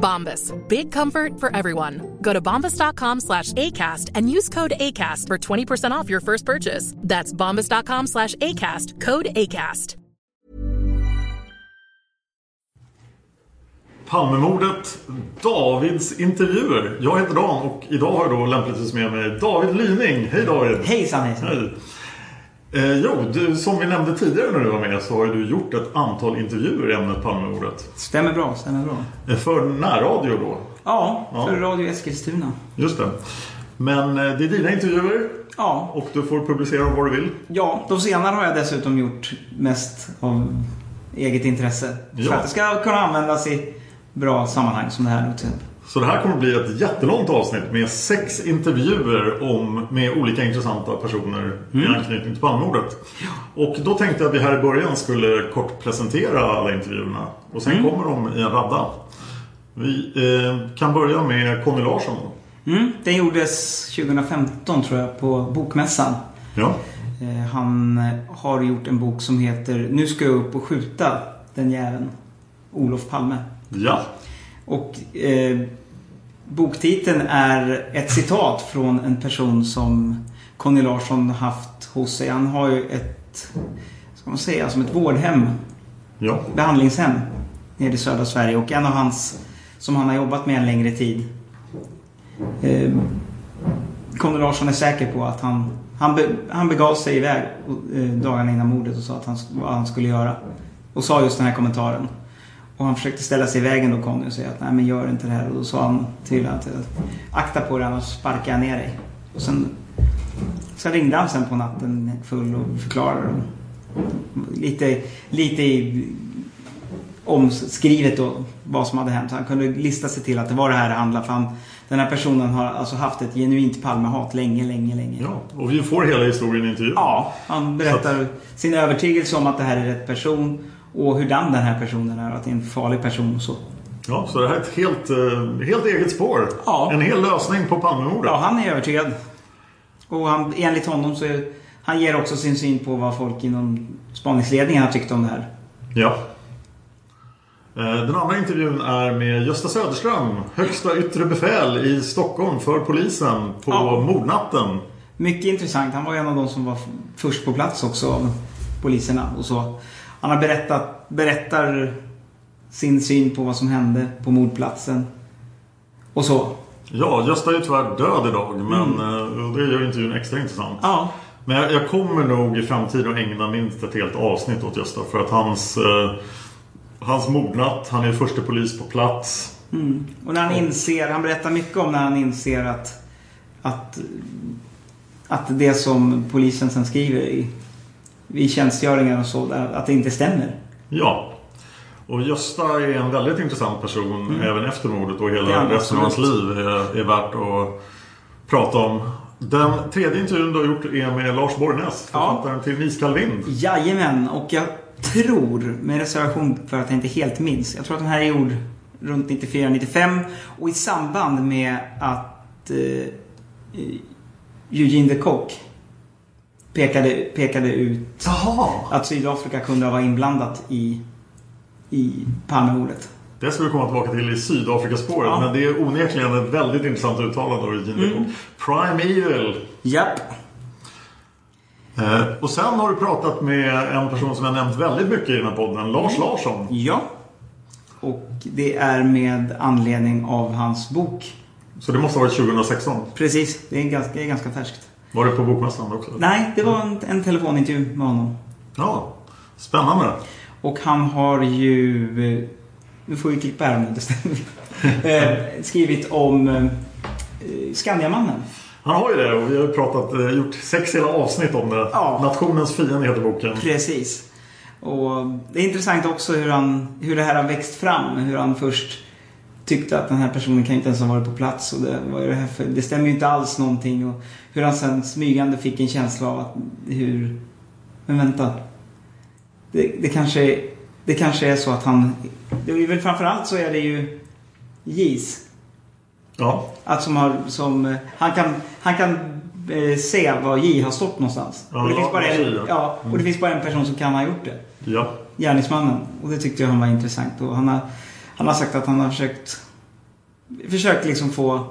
Bombas. Big comfort for everyone. Go to bombas.com slash ACAST and use code ACAST for 20% off your first purchase. That's bombas.com slash ACAST. Code ACAST. Palmemordet, Davids intervjuer. Jag heter Dan och idag har jag då lämpligtvis med mig David Lyning. Hej David! Hejsan hejsan! Hej! Eh, jo, du, som vi nämnde tidigare när du var med så har du gjort ett antal intervjuer i ämnet Palmemordet. Stämmer bra, stämmer bra. Eh, För närradio då. Ja, Ja. för Radio Eskilstuna. Just det. Men eh, det är dina intervjuer Ja. och du får publicera vad du vill. ja, de senare har jag dessutom gjort mest av eget intresse. För Ja. att det ska kunna användas i bra sammanhang som det här nu till exempel. Så det här kommer bli ett jättelångt avsnitt med sex intervjuer om, med olika intressanta personer i anknytning till Palmemordet. Och då tänkte jag att vi här i början skulle kort presentera alla intervjuerna. Och sen kommer de i en radda. Vi eh, kan börja med Conny Larsson. Mm, den gjordes 2015 tror jag på Bokmässan. Ja. Eh, Han har gjort en bok som heter Nu ska jag upp och skjuta den jäveln. Olof Palme. Ja. Och eh, boktiteln är ett citat från en person som Conny Larsson haft hos sig. Han har ju ett, ska man säga, som ett vårdhem, Ja. behandlingshem nere i södra Sverige. Och en av hans, som han har jobbat med en längre tid. Eh, Conny Larsson är säker på att han, han, be, han begav sig iväg eh, dagarna innan mordet och sa att han, vad han skulle göra. Och sa just den här kommentaren. Och han försökte ställa sig i vägen då Conny och säga att nej men gör inte det här. Och då sa han till att akta på dig annars sparkar jag ner dig. Och sen, sen ringde han sen på natten full och förklarade. Och lite, lite i, omskrivet då vad som hade hänt. Han kunde lista sig till att det var det här det handlade för han, Den här personen har alltså haft ett genuint Palmehat länge, länge, länge. Ja, och vi får hela historien i intervjun. Ja, han berättar sin övertygelse om att det här är rätt person och hurdan den här personen är. Att det är en farlig person och så. Ja, så det här är ett helt, eh, helt eget spår. Ja. En hel lösning på Palmemordet. Ja, han är övertygad. Och han, enligt honom så är, han ger också sin syn på vad folk inom spaningsledningen har tyckt om det här. Ja. Eh, Den andra intervjun är med Gösta Söderström, högsta yttre befäl i Stockholm för polisen på Ja. mordnatten. Mycket intressant. Han var en av de som var först på plats också av poliserna och så. Han har berättat, berättar sin syn på vad som hände på mordplatsen. Och så. Ja, Gösta är ju tyvärr död idag, men eh, och det gör intervjun extra intressant. Ja. Men jag, jag kommer nog i framtiden att ägna minst ett helt avsnitt åt Gösta för att hans, eh, hans mordnatt, han är första polis på plats. Och när han inser, han berättar mycket om när han inser att, att, att det som polisen sen skriver i, i tjänstgöringar och så, att det inte stämmer. Ja. Och Gösta är en väldigt intressant person även efter mordet och hela resten av hans liv är, är värt att prata om. Den tredje intervjun du har gjort är med Lars Borgnäs, Ja. författaren till Iskall vind. Jajamän, och jag tror, med reservation för att jag inte helt minns, jag tror att den här är gjord runt 94-95 och i samband med att eh, Eugene de Kock pekade, pekade ut Jaha! att Sydafrika kunde ha varit inblandat i, i Palmemordet. Det ska vi komma tillbaka till i Sydafrikaspåret. Ja. Men det är onekligen ett väldigt intressant uttalande av Eugene mm. Prime Evil. Japp. Eh, och sen har du pratat med en person som jag nämnt väldigt mycket i den här podden. Lars Mm. Larsson. Ja. Och det är med anledning av hans bok. Så det måste ha varit 2016. Precis, det är ganska, det är ganska färskt. Var det på Bokmässan också? Nej, det var en, en telefonintervju med honom. Ja, spännande. Och han har ju, eh, nu får vi klippa här om det eh, skrivit om eh, Skandiamannen. Han har ju det och vi har ju pratat, gjort sex hela avsnitt om det. Ja. Nationens fiende heter boken. Precis. Och det är intressant också hur, han, hur det här har växt fram. Hur han först tyckte att den här personen kan inte ens ha varit på plats. Och det, vad är det, här för, det stämmer ju inte alls någonting. Och hur han sen smygande fick en känsla av att hur... Men vänta. Det, det, kanske, det kanske är så att han... Det är väl framförallt så är det ju Gis. Ja, Att som har, som, han kan, han kan eh, se var J har stått någonstans. Ja, och, det finns bara en, ja. ja, och det finns bara en person som kan ha gjort det. ja. Gärningsmannen. Och det tyckte jag han var intressant. Och han har, han har sagt att han har försökt försökt liksom få,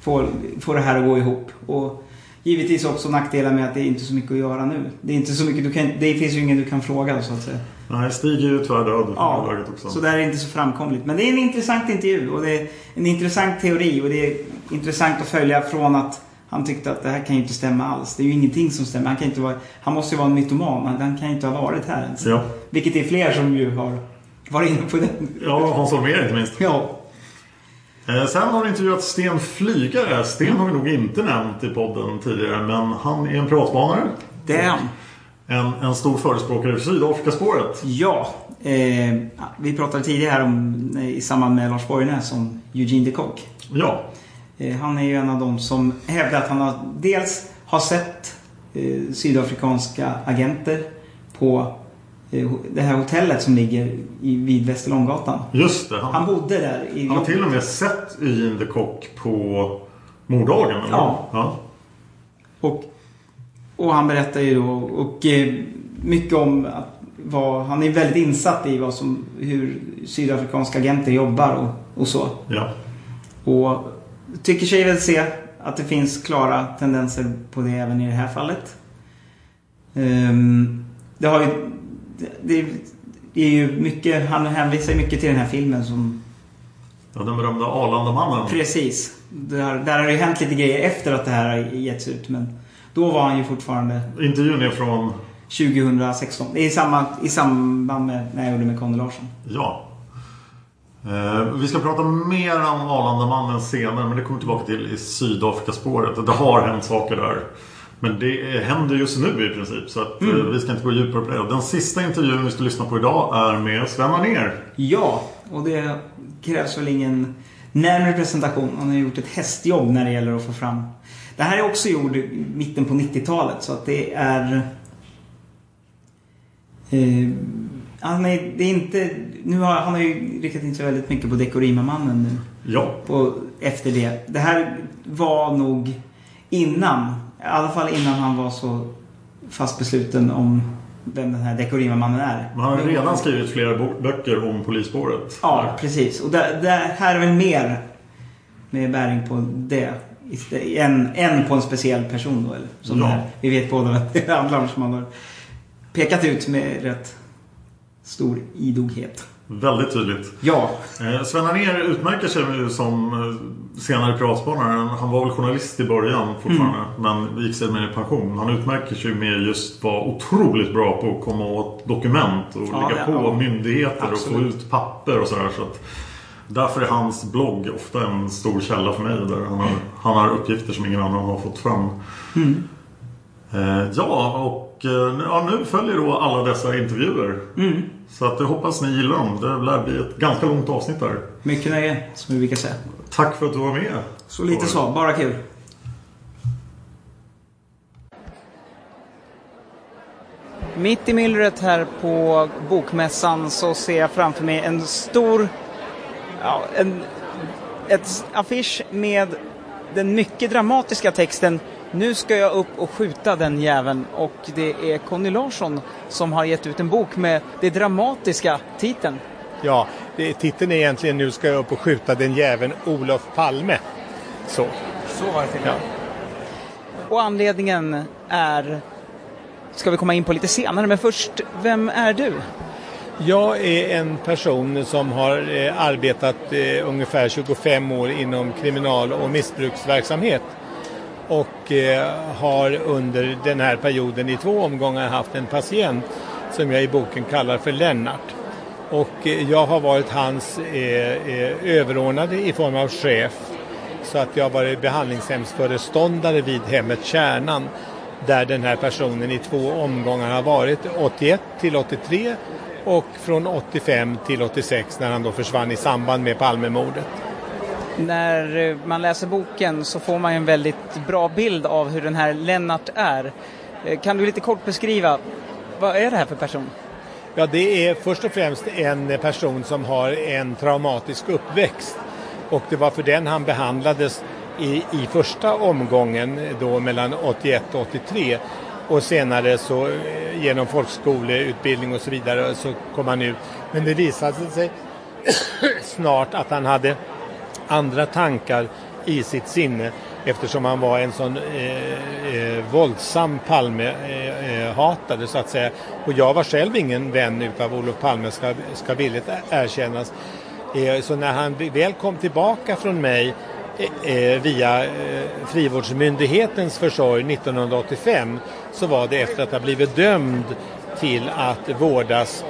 få, få det här att gå ihop. Och givetvis också nackdelar med att det är inte så mycket att göra nu. Det är inte så mycket du kan, det finns ju ingen du kan fråga så att säga. Nej, Stig är ju tyvärr död för Ja, det läget också. så där är det inte så framkomligt. Men det är en intressant intervju och det är en intressant teori och det är intressant att följa från att han tyckte att det här kan ju inte stämma alls. Det är ju ingenting som stämmer. Han, kan inte vara, han måste ju vara en mytoman. Han kan ju inte ha varit här ens. Ja. Vilket är fler som ju har varit inne på den. ja, Hans Holmér inte minst. Ja. Eh, Sen har du intervjuat Sten Flygare. Sten har vi nog inte nämnt i podden tidigare, men han är en är han. En, en stor förespråkare för Sydafrikaspåret. Ja. Eh, vi pratade tidigare här om, eh, i samband med Lars Borgnäs om Eugene de Kock. Ja, Eh, Han är ju en av dem som hävdar att han har, dels har sett eh, sydafrikanska agenter på det här hotellet som ligger i, vid Västerlånggatan. just det. Han, Han bodde där i han har till och med sett Eugene de Kock på morddagen. Eller? Ja. ja. och, och han berättar ju då och eh, mycket om att vad, han är väldigt insatt i vad som, hur sydafrikanska agenter jobbar och, och så. ja. Och tycker sig väl se att det finns klara tendenser på det även i det här fallet. Ehm, det har ju... Det, det är ju mycket... Han hänvisar ju mycket till den här filmen som... ja den berömda Arlandamannen. Precis. Där, där har det ju hänt lite grejer efter att det här har getts ut. Men då var han ju fortfarande Intervjun är från... 2016. Det är i, samma, i samband med när jag gjorde med Conny Larsson. Ja. Eh, vi ska prata mer om Arlandamannen senare, men det kommer tillbaka till i Sydafrikaspåret. Det har hänt saker där. Men det händer just nu i princip, så att, eh, vi ska inte gå djupare på det. Den sista intervjun vi ska lyssna på idag är med Sven Anér. Ja, och det krävs väl ingen närmare presentation. Han har gjort ett hästjobb när det gäller att få fram... Det här är också gjord i mitten på 90-talet så att det är... Eh, han är, det är inte... Nu har, han har ju riktat in sig väldigt mycket på Dekorima-mannen nu. Ja, Och efter det. Det här var nog innan. I alla fall innan han var så fast besluten om vem den här Dekorima-mannen är. men han har redan skrivit flera böcker om polisspåret. Ja, precis. Och det, det här är väl mer med bäring på det. Än, än på en speciell person då. Eller? Som Ja. här. Vi vet båda vad det handlar om som man har pekat ut med rätt stor idoghet. Väldigt tydligt. Ja, Eh, Sven Anér utmärker sig som eh, senare privatspanare. Han var väl journalist i början fortfarande, men gick sen med i pension. Han utmärker sig med just vara otroligt bra på att komma åt dokument och Ja, ligga på ja. myndigheter och få Absolut. ut papper och sådär. Så att därför är hans blogg ofta en stor källa för mig. Där han, har, han har uppgifter som ingen annan har fått fram. Mm. Eh, ja, och eh, ja, nu följer då alla dessa intervjuer. Mm. Så att jag hoppas ni gillar dem. Det lär bli ett ganska långt avsnitt där. mycket nöje som vi brukar säga. Tack för att du var med. Så lite så, bara kul. Mitt i myllret här på Bokmässan så ser jag framför mig en stor ja, en, ett affisch med den mycket dramatiska texten Nu ska jag upp och skjuta den jäveln och det är Conny Larsson som har gett ut en bok med det dramatiska titeln. Ja, det, titeln är egentligen Nu ska jag upp och skjuta den jäveln Olof Palme. Så. Så var det till ja. Och anledningen är, ska vi komma in på lite senare, men först, vem är du? Jag är en person som har eh, arbetat eh, ungefär 25 år inom kriminal och missbruksverksamhet och eh, har under den här perioden i två omgångar haft en patient som jag i boken kallar för Lennart. Och eh, jag har varit hans eh, eh, överordnade i form av chef så att jag har varit behandlingshemsföreståndare vid hemmet Kärnan där den här personen i två omgångar har varit 81 till 83 och från 85 till 86 när han då försvann i samband med Palmemordet. När eh, man läser boken så får man en väldigt bra bild av hur den här Lennart är. Eh, kan du lite kort beskriva, vad är det här för person? Ja, det är först och främst en person som har en traumatisk uppväxt och det var för den han behandlades i, i första omgången då mellan 81 och 83 och senare så eh, genom folkskoleutbildning och så vidare så kom han ut. Men det visade sig snart att han hade andra tankar i sitt sinne eftersom han var en sån eh, eh, våldsam Palme-hatare eh, eh så att säga. Och jag var själv ingen vän utav Olof Palme ska, ska villigt erkännas. Eh, så när han väl kom tillbaka från mig eh, eh via eh, frivårdsmyndighetens försorg 1985 så var det efter att ha blivit dömd till att vårdas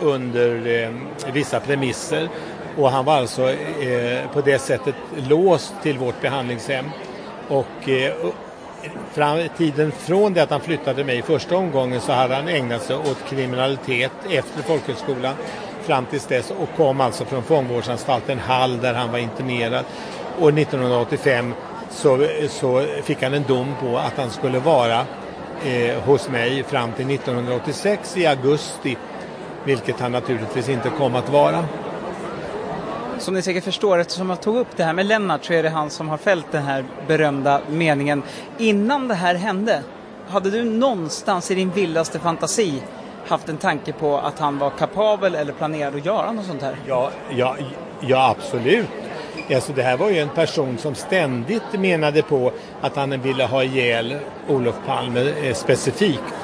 under vissa premisser och han var alltså eh, på det sättet låst till vårt behandlingshem. Och eh, fram, tiden från det att han flyttade mig i första omgången så hade han ägnat sig åt kriminalitet efter folkhögskolan fram tills dess och kom alltså från fångvårdsanstalten Hall där han var internerad. Och 1985 så, så fick han en dom på att han skulle vara eh, hos mig fram till 1986 i augusti, vilket han naturligtvis inte kom att vara. Som ni säkert förstår, eftersom jag tog upp det här med Lennart så är det han som har fällt den här berömda meningen. Innan det här hände, hade du någonstans i din vildaste fantasi haft en tanke på att han var kapabel eller planerad att göra något sånt här? Ja, ja, ja absolut. Alltså det här var ju en person som ständigt menade på att han ville ha ihjäl Olof Palme eh, specifikt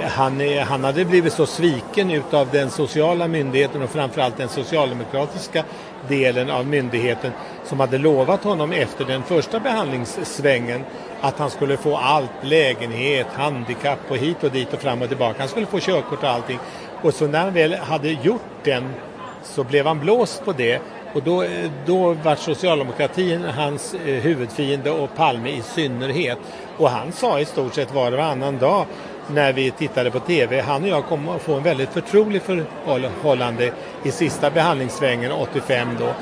han, han hade blivit så sviken utav den sociala myndigheten och framförallt den socialdemokratiska delen av myndigheten som hade lovat honom efter den första behandlingssvängen att han skulle få allt, lägenhet, handikapp och hit och dit och fram och tillbaka. Han skulle få körkort och allting. Och så när han väl hade gjort den så blev han blåst på det och då, då var socialdemokratin hans eh, huvudfiende och Palme i synnerhet. Och han sa i stort sett var och varannan dag när vi tittade på TV. Han och jag kom att få en väldigt förtrolig förhållande i sista behandlingssvängen 85 då.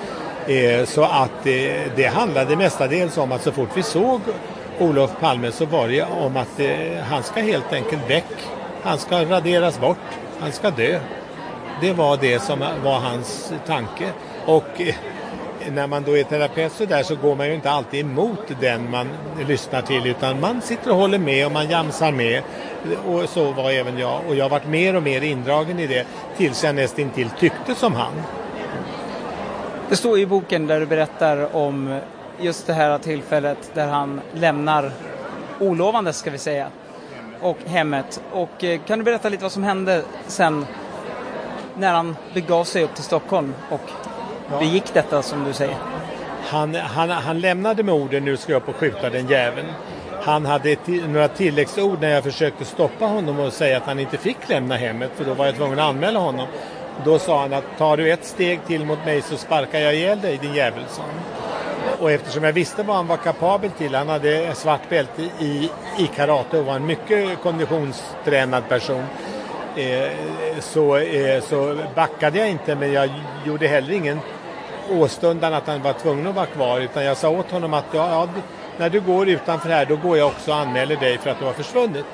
Eh, så att eh, det handlade mestadels om att så fort vi såg Olof Palme så var det om att eh, han ska helt enkelt väck. Han ska raderas bort. Han ska dö. Det var det som var hans tanke. Och eh, när man då är terapeut så där så går man ju inte alltid emot den man lyssnar till utan man sitter och håller med och man jamsar med. Och så var även jag och jag har varit mer och mer indragen i det tills jag nästintill tyckte som han. Det står i boken där du berättar om just det här tillfället där han lämnar olovande ska vi säga och hemmet. Och eh, kan du berätta lite vad som hände sen när han begav sig upp till Stockholm och begick detta som du säger? Han, han, han lämnade morden, nu ska jag upp och skjuta den jäveln. Han hade några tilläggsord när jag försökte stoppa honom och säga att han inte fick lämna hemmet för då var jag tvungen att anmäla honom. Då sa han att tar du ett steg till mot mig så sparkar jag ihjäl dig din jävel, Och eftersom jag visste vad han var kapabel till, han hade svart bälte i, i karate och var en mycket konditionstränad person, eh, så, eh, så backade jag inte men jag gjorde heller ingen åstundan att han var tvungen att vara kvar utan jag sa åt honom att ja, ja, när du går utanför här då går jag också och anmäler dig för att du har försvunnit.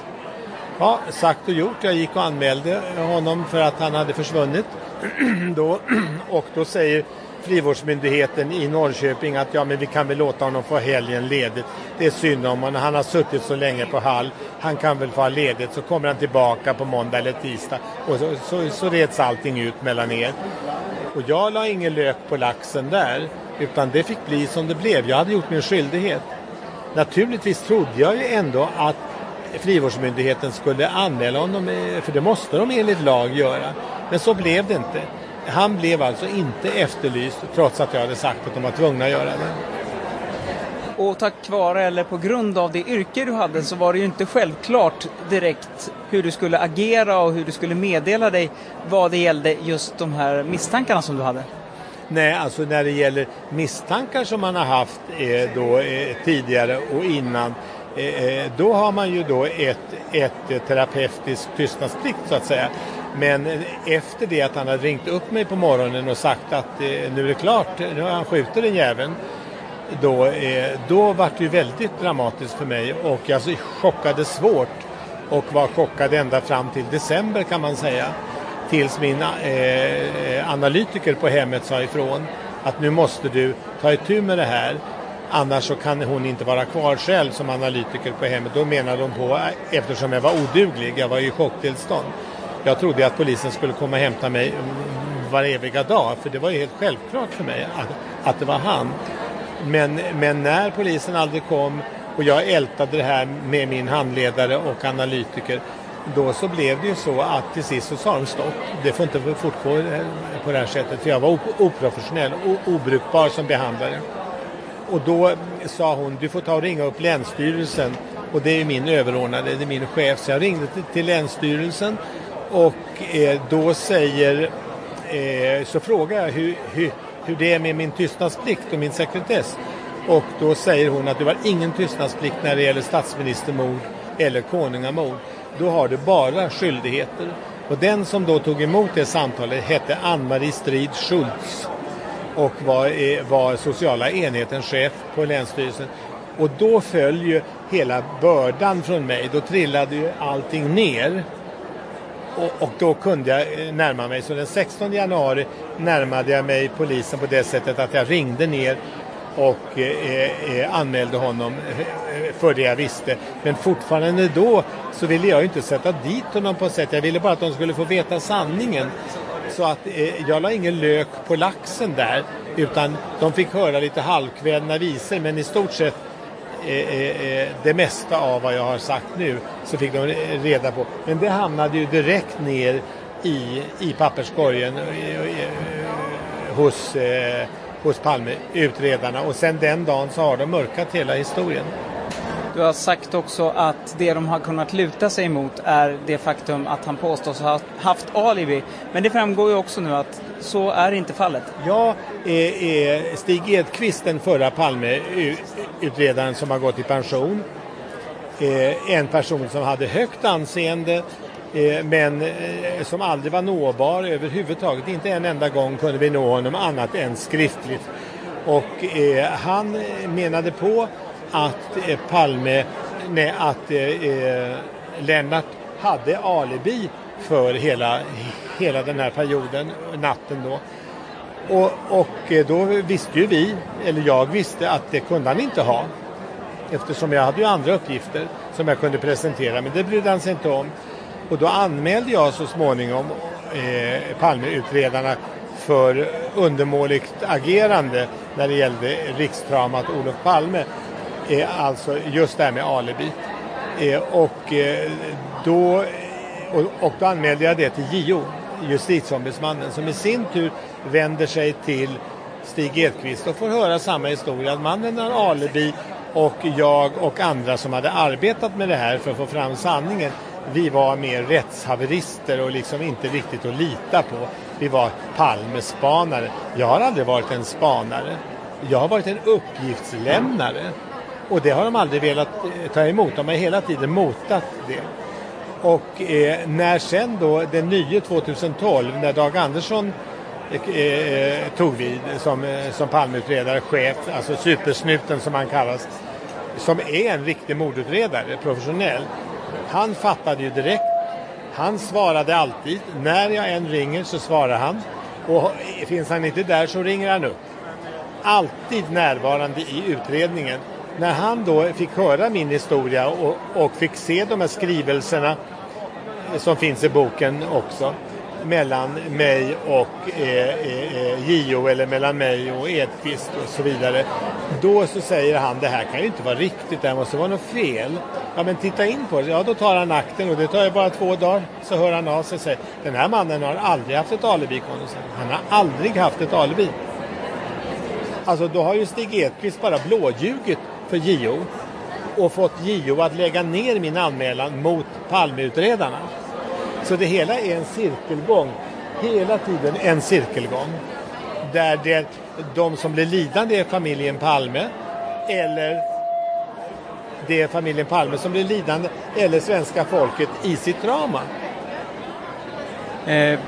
Ja, sagt och gjort. Jag gick och anmälde honom för att han hade försvunnit. då, och då säger frivårdsmyndigheten i Norrköping att ja, men vi kan väl låta honom få helgen ledigt. Det är synd om honom, han har suttit så länge på Hall. Han kan väl få ha ledigt så kommer han tillbaka på måndag eller tisdag och så, så, så reds allting ut mellan er. Och jag la ingen lök på laxen där utan det fick bli som det blev. Jag hade gjort min skyldighet. Naturligtvis trodde jag ju ändå att frivårdsmyndigheten skulle anmäla honom, eh, för det måste de enligt lag göra. Men så blev det inte. Han blev alltså inte efterlyst trots att jag hade sagt att de var tvungna att göra det. Och tack vare eller på grund av det yrke du hade så var det ju inte självklart direkt hur du skulle agera och hur du skulle meddela dig vad det gällde just de här misstankarna som du hade. Nej, alltså när det gäller misstankar som man har haft eh, då, eh, tidigare och innan eh, eh då har man ju då ett, ett eh, terapeutiskt tystnadsplikt så att säga. Men eh, efter det att han hade ringt upp mig på morgonen och sagt att eh, nu är det klart, nu har han skjutit den jäveln. Då, eh, då var det ju väldigt dramatiskt för mig och jag chockade svårt och var chockad ända fram till december kan man säga. Tills min eh, eh, analytiker på hemmet sa ifrån att nu måste du ta itu med det här. Annars så kan hon inte vara kvar själv som analytiker på hemmet. Då menade de på, eh, eftersom jag var oduglig, jag var i chocktillstånd. Jag trodde att polisen skulle komma och hämta mig var eviga dag, för det var ju helt självklart för mig att, att det var han. Men, men när polisen aldrig kom och jag ältade det här med min handledare och analytiker då så blev det ju så att till sist så sa de stopp. Det får inte fortgå eh, på det här sättet för jag var oprofessionell och obrukbar som behandlare. Och då sa hon, du får ta och ringa upp Länsstyrelsen och det är min överordnade, det är min chef. Så jag ringde till, till Länsstyrelsen och eh, då säger, eh, så frågar jag hur, hur, hur det är med min tystnadsplikt och min sekretess. Och då säger hon att du har ingen tystnadsplikt när det gäller statsministermord eller konungamord. Då har du bara skyldigheter. Och den som då tog emot det samtalet hette Ann-Marie Strid Schultz och var, eh, var sociala enhetens chef på Länsstyrelsen. Och då föll ju hela bördan från mig. Då trillade ju allting ner. Och, och, då kunde jag eh, närma mig. Så den 16 januari närmade jag mig polisen på det sättet att jag ringde ner och eh, eh, eh anmälde honom eh, för det jag visste. Men fortfarande då så ville jag inte sätta dit honom på sätt. Jag ville bara att de skulle få veta sanningen. Så att eh, jag la ingen lök på laxen där utan de fick höra lite halvkvädna visor men i stort sett det mesta av vad jag har sagt nu så fick de reda på. Men det hamnade ju direkt ner i, i papperskorgen eh, hos, hos Palme-utredarna och sen den dagen så har de mörkat hela historien. Du har sagt också att det de har kunnat luta sig emot är det faktum att han påstås ha haft alibi. Men det framgår ju också nu att så är inte fallet. Ja, Stig Edqvist, den förra utredaren som har gått i pension, eh, en person som hade högt anseende eh, men eh, som aldrig var nåbar överhuvudtaget. Inte en enda gång kunde vi nå honom annat än skriftligt. Och han menade på att Palme, nej, att Lennart hade alibi för hela, hela den här perioden, natten då. Och, och eh, då visste ju vi, eller jag visste att det kunde han inte ha. Eftersom jag hade ju andra uppgifter som jag kunde presentera, men det brydde han sig inte om. Och då anmälde jag så småningom eh, Palmeutredarna för undermåligt agerande när det gällde rikstramat Olof Palme eh, alltså just det här med alibi. Eh, och, eh, då, och, och då anmälde jag det till JO, justitieombudsmannen, som i sin tur vänder sig till Stig Edqvist och får höra samma historia. Att mannen har alibi och jag och andra som hade arbetat med det här för att få fram sanningen vi var mer rättshaverister och liksom inte riktigt att lita på. Vi var Palmespanare. Jag har aldrig varit en spanare. Jag har varit en uppgiftslämnare. Och det har de aldrig velat eh, ta emot. De har hela tiden motat det. Och eh, när sen då den nya 2012, när Dag Andersson Eh, eh, tog vid som, eh, som Palmeutredare, chef, alltså supersnuten som han kallas, som är en riktig mordutredare, professionell. Han fattade ju direkt. Han svarade alltid. När jag än ringer så svarar han. Och finns han inte där så ringer han upp. Alltid närvarande i utredningen. När han då fick höra min historia och, och fick se de här skrivelserna som finns i boken också mellan mig och eh, eh, eh JO eller mellan mig och Edqvist och så vidare. Då så säger han det här kan ju inte vara riktigt, det här måste vara något fel. Ja men titta in på det. Ja då tar han akten och det tar ju bara två dagar. Så hör han av sig och säger den här mannen har aldrig haft ett alibi. Han har aldrig haft ett alibi. Alltså då har ju Stig Edqvist bara blåljugit för JO och fått JO att lägga ner min anmälan mot Palmeutredarna. Så det hela är en cirkelgång. Hela tiden en cirkelgång. Där det, de som blir lidande är familjen Palme eller det är familjen Palme som blir lidande eller svenska folket i sitt drama. Eh,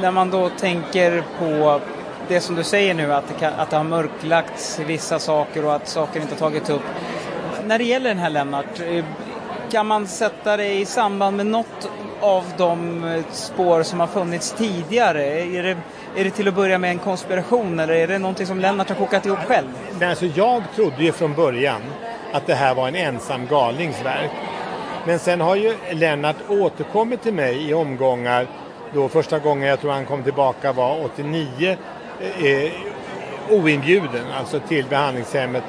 när man då tänker på det som du säger nu att det, kan, att det har mörklagts vissa saker och att saker inte har tagits upp. När det gäller den här Lennart, eh, kan man sätta det i samband med något av de eh, spår som har funnits tidigare? Är det, är det till att börja med en konspiration eller är det någonting som Lennart har kokat ihop själv? Nej, alltså jag trodde ju från början att det här var en ensam galningsverk. Men sen har ju Lennart återkommit till mig i omgångar. Då första gången jag tror han kom tillbaka var 89 eh, eh, oinbjuden, alltså till behandlingshemmet.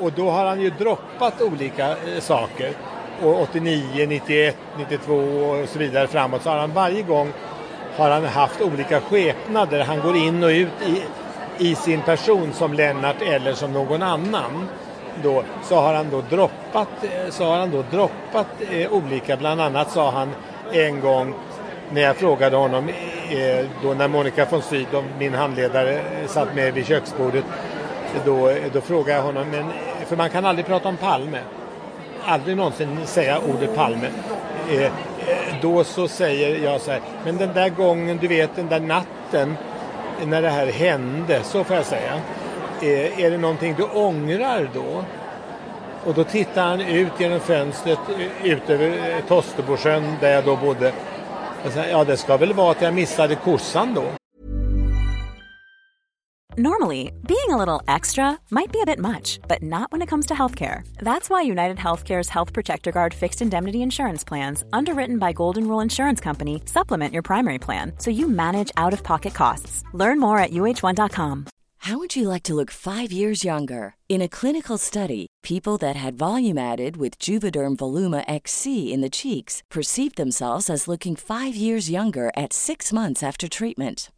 Och då har han ju droppat olika eh, saker och 89, 91, 92 och så vidare framåt så har han varje gång har han haft olika skepnader. Han går in och ut i, i sin person som Lennart eller som någon annan. Då, så har han då droppat, eh, så har han då droppat eh, olika, bland annat sa han en gång när jag frågade honom, eh, då när Monica von Sydow, min handledare, eh, satt med vid köksbordet, då, då frågade jag honom, men, för man kan aldrig prata om Palme aldrig någonsin säga ordet Palme. Eh, eh, då så säger jag så här, men den där gången, du vet den där natten när det här hände, så får jag säga. Eh, är det någonting du ångrar då? Och då tittar han ut genom fönstret eh, ut över eh, Tostebosjön där jag då bodde. Och säger, ja, det ska väl vara att jag missade kossan då. Normally, being a little extra might be a bit much, but not when it comes to healthcare. That's why United Healthcare's Health Protector Guard fixed indemnity insurance plans, underwritten by Golden Rule Insurance Company, supplement your primary plan so you manage out of pocket costs. Learn more at uh1.com. How would you like to look five years younger? In a clinical study, people that had volume added with Juvederm Voluma XC in the cheeks perceived themselves as looking five years younger at six months after treatment.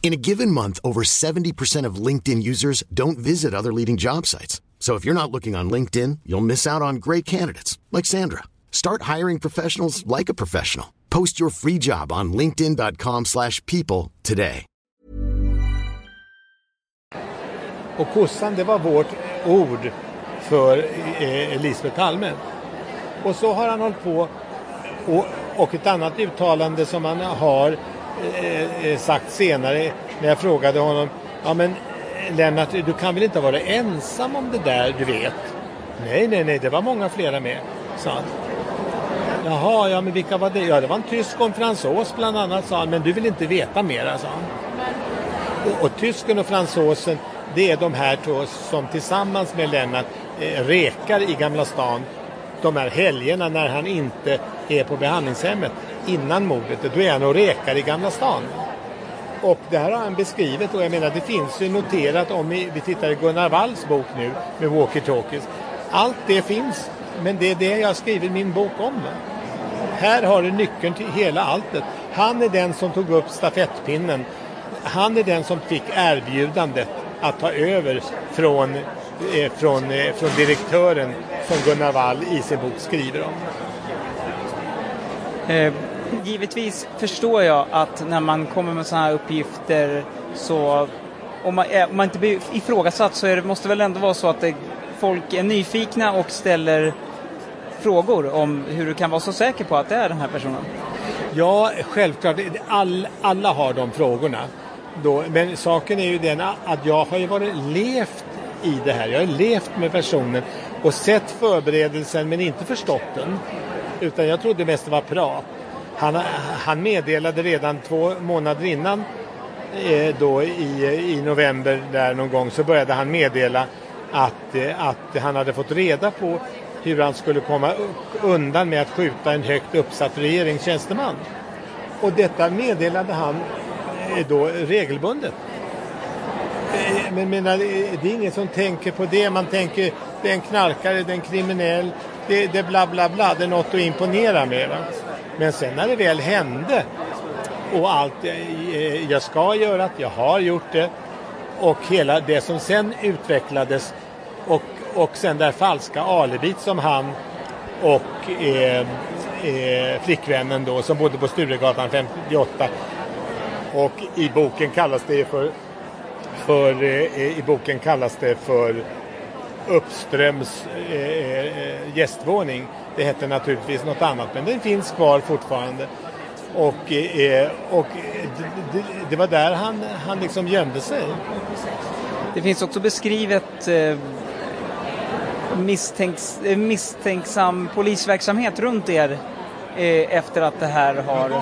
In a given month, over 70% of LinkedIn users don't visit other leading job sites. So if you're not looking on LinkedIn, you'll miss out on great candidates like Sandra. Start hiring professionals like a professional. Post your free job on linkedin.com/people today. Och kossan, det var vårt ord för eh, Elisabeth Palme. Och så har han hållit på. Och, och ett annat uttalande som han har eh, eh, sagt senare när jag frågade honom. Ja men Lennart, du kan väl inte vara ensam om det där, du vet? Nej, nej, nej, det var många flera med, sa han. Jaha, ja men vilka var det? Ja, det var en tysk och en fransos bland annat, sa han. Men du vill inte veta mera, sa han. Och, och tysken och fransosen, det är de här två som tillsammans med Lennart eh, rekar i Gamla stan de här helgerna när han inte är på behandlingshemmet innan mordet. Då är han och rekar i Gamla stan. Och det här har han beskrivit och jag menar det finns ju noterat om vi, tittar i Gunnar Walls bok nu med Walkie Talkies. Allt det finns men det är det jag har skrivit min bok om. Här har du nyckeln till hela alltet. Han är den som tog upp stafettpinnen. Han är den som fick erbjudandet att ta över från, eh, från, eh, från direktören som Gunnar Wall i sin bok skriver om. Eh, givetvis förstår jag att när man kommer med sådana här uppgifter så om man, om man inte blir ifrågasatt så är det, måste väl ändå vara så att det, folk är nyfikna och ställer frågor om hur du kan vara så säker på att det är den här personen. Ja, självklart. All, alla har de frågorna. Då, men saken är ju den att jag har ju varit levt i det här. Jag har levt med personen och sett förberedelsen men inte förstått den. Utan jag trodde mest det var prat. Han, han meddelade redan två månader innan eh, då i, i november där någon gång så började han meddela att, eh, att han hade fått reda på hur han skulle komma undan med att skjuta en högt uppsatt regeringstjänsteman. Och detta meddelade han eh, då regelbundet. Men men menar, eh, det är ingen som tänker på det. Man tänker det är en knarkare, det är en kriminell, det, det är bla bla bla, det är något att imponera med. Va? Men sen när det väl hände och allt eh, eh, jag ska göra, jag har gjort det och hela det som sen utvecklades och och sen det här falska alibit som han och eh, eh, flickvännen då som bodde på Sturegatan 58 och i boken kallas det för, för eh, eh i boken kallas det för Uppströms eh, gästvåning. Det hette naturligtvis något annat men den finns kvar fortfarande. Och, eh, och det, det, var där han, han liksom gömde sig. Det finns också beskrivet eh, misstänks, eh, misstänksam polisverksamhet runt er eh, efter att det här har...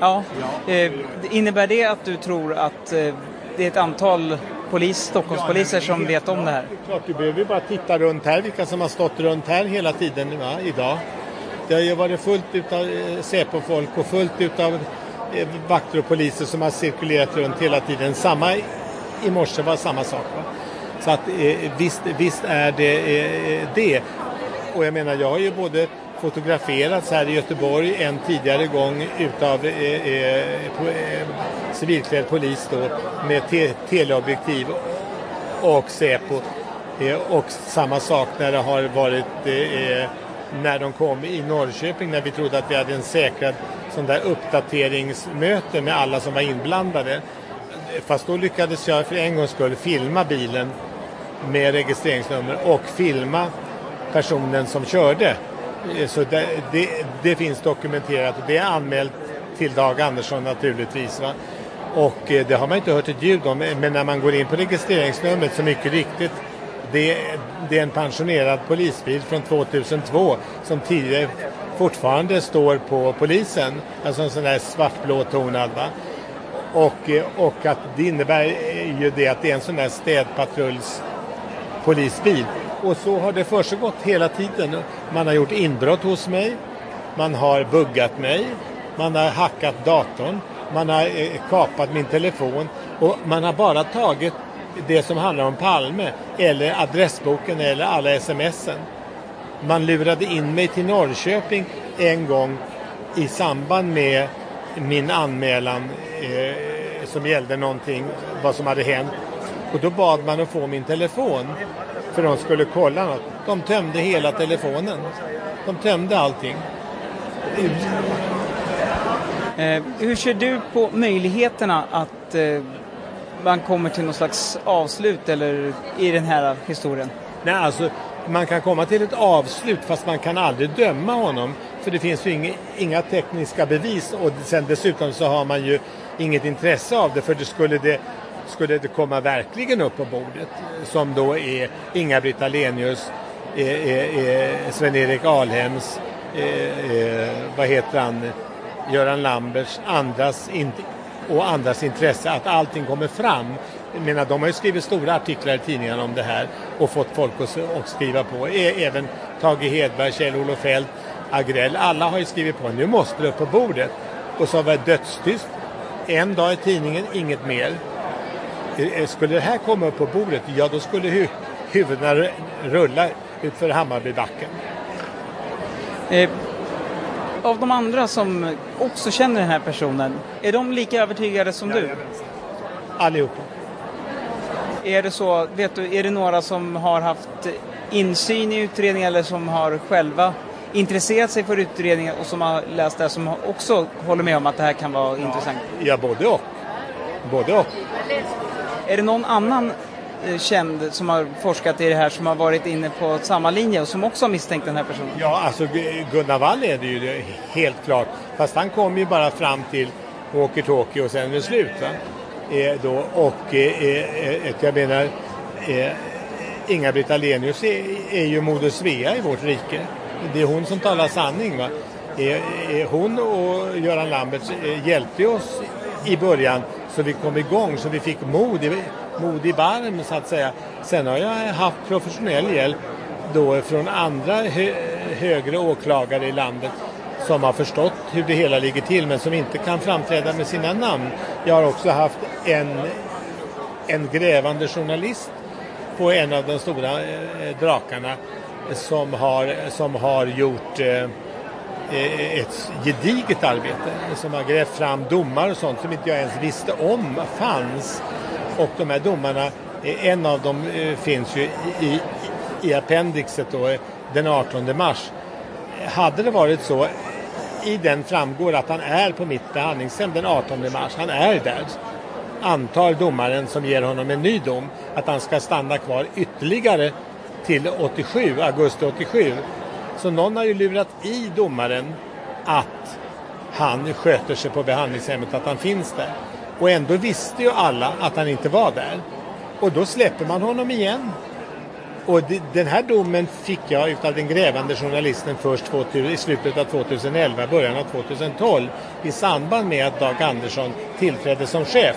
Ja. Eh, innebär det att du tror att eh, det är ett antal polis, Stockholmspoliser som vet om det här? Klart, du behöver bara titta runt här, vilka som har stått runt här hela tiden va, idag. Det har ju varit fullt utav eh, Säpo-folk och fullt utav eh, vakter och poliser som har cirkulerat runt hela tiden. Samma i morse var samma sak. Va? Så att eh, visst, visst är det det. Och jag menar, jag har ju både fotograferats här i Göteborg en tidigare gång utav eh, eh, eh, civilklädd polis då med te teleobjektiv och Säpo. Eh, och samma sak när det har varit eh, eh, när de kom i Norrköping när vi trodde att vi hade en säkrad sån där uppdateringsmöte med alla som var inblandade. Fast då lyckades jag för en gångs skull filma bilen med registreringsnummer och filma personen som körde. Eh, så det, det, det finns dokumenterat och det är anmält till Dag Andersson naturligtvis. Va? Och eh, det har man inte hört ett ljud om men när man går in på registreringsnumret så mycket riktigt det, det är en pensionerad polisbil från 2002 som tidigare fortfarande står på polisen. Alltså en sån där svartblå tonad. Va? Och, eh, och att det innebär ju det att det är en sån där städpatrulls polisbil. Och så har det försiggått hela tiden. Man har gjort inbrott hos mig, man har buggat mig, man har hackat datorn, man har eh, kapat min telefon. Och man har bara tagit det som handlar om Palme eller adressboken eller alla smsen. Man lurade in mig till Norrköping en gång i samband med min anmälan eh, som gällde någonting, vad som hade hänt. Och då bad man att få min telefon för de skulle kolla något. De tömde hela telefonen. De tömde allting. Eh, hur ser du på möjligheterna att eh, man kommer till något slags avslut eller i den här historien? Nej, alltså man kan komma till ett avslut fast man kan aldrig döma honom. För det finns ju inga, inga tekniska bevis och sen dessutom så har man ju inget intresse av det för det skulle det skulle det komma verkligen upp på bordet eh, som då är Inga-Britt Ahlenius, eh, eh, Sven-Erik Alhems, vad heter han, Göran Lamberts, andras och andras intresse, att allting kommer fram. Jag menar, de har ju skrivit stora artiklar i tidningarna om det här och fått folk att, att skriva på. E-, även Tage Hedberg, Kjell-Olof Feldt, Agrell. Alla har ju skrivit på. Nu måste det upp på bordet. Och så var det dödstyst. En dag i tidningen, inget mer. Eh, skulle det här komma upp på bordet, ja då skulle hu huvudena rulla utför Hammarbybacken. Eh, av de andra som också känner den här personen, är de lika övertygade som du? Allihopa. Är det så, vet du, är det några som har haft insyn i utredningen eller som har själva intresserat sig för utredningen och som har läst det som också håller med om att det här kan vara ja, intressant? Ja, både och. Både och. Är det någon annan eh, känd som har forskat i det här som har varit inne på samma linje och som också har misstänkt den här personen? Ja, alltså Gunnar Wall är det ju helt klart. Fast han kom ju bara fram till walkie-talkie och sen är det slut. Va? Eh, då, och eh, eh, eh, jag menar, eh, Inga-Britt Ahlenius är, är ju Moder Svea i vårt rike. Det är hon som talar sanning. Va? Eh, hon och Göran Lambert hjälpte oss i början så vi kom igång, så vi fick mod i, mod i barm så att säga. Sen har jag haft professionell hjälp då från andra hö, högre åklagare i landet som har förstått hur det hela ligger till men som inte kan framträda med sina namn. Jag har också haft en, en grävande journalist på en av de stora eh, drakarna som har, som har gjort eh, Eh, ett gediget arbete som har grävt fram domar och sånt som inte jag ens visste om fanns. Och de här domarna, eh, en av dem eh, finns ju i, i appendixet då, den 18 mars. Hade det varit så, i den framgår att han är på mitt behandlingshem den 18 mars. Han är där. Antar domaren som ger honom en ny dom att han ska stanna kvar ytterligare till 87, augusti 87. Så någon har ju lurat i domaren att han sköter sig på behandlingshemmet, att han finns där. Och ändå visste ju alla att han inte var där. Och då släpper man honom igen. Och den här domen fick jag utav den grävande journalisten först i slutet av 2011, början av 2012 i samband med att Dag Andersson tillträdde som chef.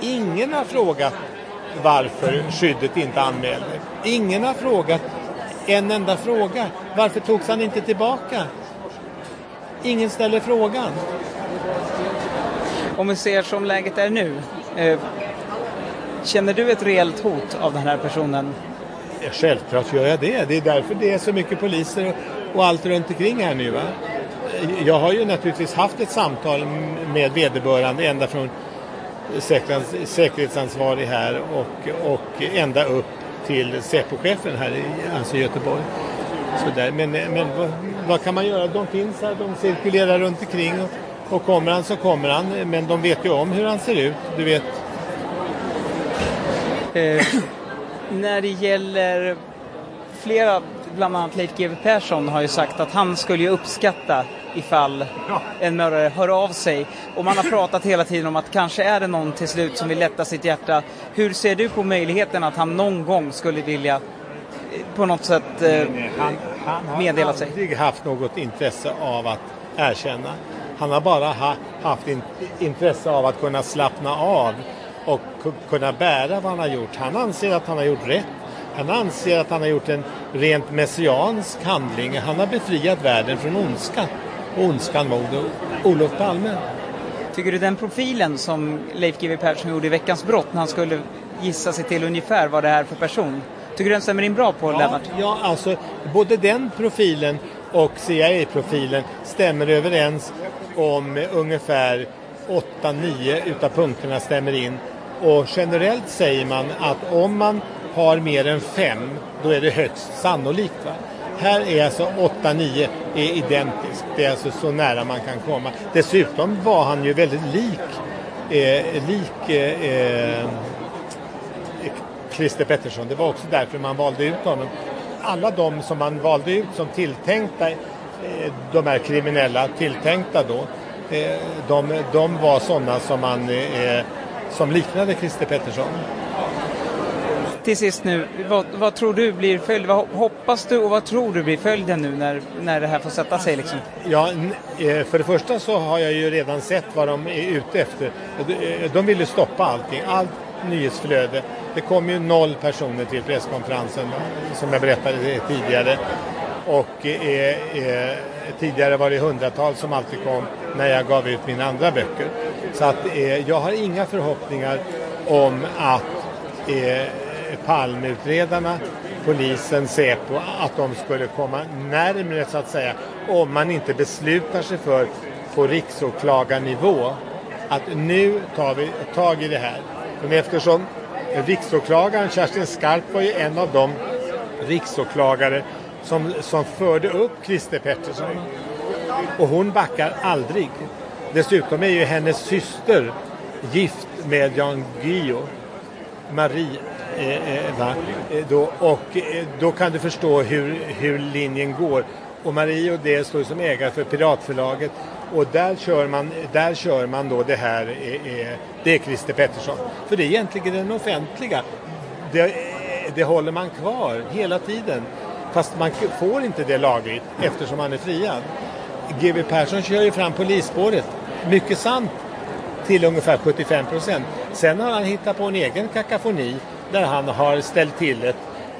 Ingen har frågat varför skyddet inte anmälde. Ingen har frågat en enda fråga. Varför togs han inte tillbaka? Ingen ställer frågan. Om vi ser som läget är nu. Eh, känner du ett reellt hot av den här personen? Självklart gör jag det. Det är därför det är så mycket poliser och allt runt omkring här nu. Va? Jag har ju naturligtvis haft ett samtal med vederbörande ända från säkerhetsansvarig här och, och ända upp till Säpochefen här i, alltså Göteborg. Så där. Men, men vad, vad, kan man göra? De finns här, de cirkulerar runt omkring och, och kommer han så kommer han. Men de vet ju om hur han ser ut, du vet. Eh, när det gäller flera, bland annat Leif GW Persson har ju sagt att han skulle ju uppskatta ifall en mördare hör av sig. Och man har pratat hela tiden om att kanske är det någon till slut som vill lätta sitt hjärta. Hur ser du på möjligheten att han någon gång skulle vilja eh, på något sätt eh, han, han meddela sig? Han har aldrig haft något intresse av att erkänna. Han har bara ha, haft in, intresse av att kunna slappna av och kunna bära vad han har gjort. Han anser att han har gjort rätt. Han anser att han har gjort en rent messiansk handling. Han har befriat världen från ondska. Ondskan mot Olof Palme. Tycker du den profilen som Leif GW Persson gjorde i Veckans brott när han skulle gissa sig till ungefär vad det är för person. Tycker du den stämmer in bra på ja, Lennart? Ja, alltså både den profilen och CIA-profilen stämmer överens om ungefär 8-9 utav punkterna stämmer in. Och generellt säger man att om man har mer än fem, då är det högst sannolikt. Va? Här är alltså 8-9 är identiskt. Det är alltså så nära man kan komma. Dessutom var han ju väldigt lik, eh, lik eh, eh, Christer Pettersson. Det var också därför man valde ut honom. Alla de som man valde ut som tilltänkta, eh, de här kriminella tilltänkta då, eh, de, de var sådana som man eh, som liknade Christer Pettersson. Till sist nu, vad, vad, tror du blir följden? Vad hoppas du och vad tror du blir följden nu när, när det här får sätta sig? Liksom? Ja, eh, för det första så har jag ju redan sett vad de är ute efter. Eh, de vill ju stoppa allting, allt nyhetsflöde. Det kom ju noll personer till presskonferensen som jag berättade tidigare. Och eh, eh, tidigare var det hundratals som alltid kom när jag gav ut mina andra böcker. Så att eh, jag har inga förhoppningar om att eh, palmutredarna, Palmeutredarna, polisen, Säpo, att de skulle komma närmre så att säga om man inte beslutar sig för på riksåklagarnivå att nu tar vi tag i det här. Men eftersom riksåklagaren Kerstin Skarp var ju en av de riksåklagare som, som förde upp Christer Pettersson. Och hon backar aldrig. Dessutom är ju hennes syster gift med Jan Guillou, Marie. Eh, eh, va? Eh, då, och eh, då kan du förstå hur, hur linjen går. Och Marie och det står som ägare för Piratförlaget och där kör man, där kör man då det här, eh, det är Christer Pettersson. För det är egentligen den offentliga. Det, det håller man kvar hela tiden. Fast man får inte det lagligt eftersom han är friad. GW Persson kör ju fram polisspåret, mycket sant, till ungefär 75 procent. Sen har han hittat på en egen kakafoni där han har ställt till det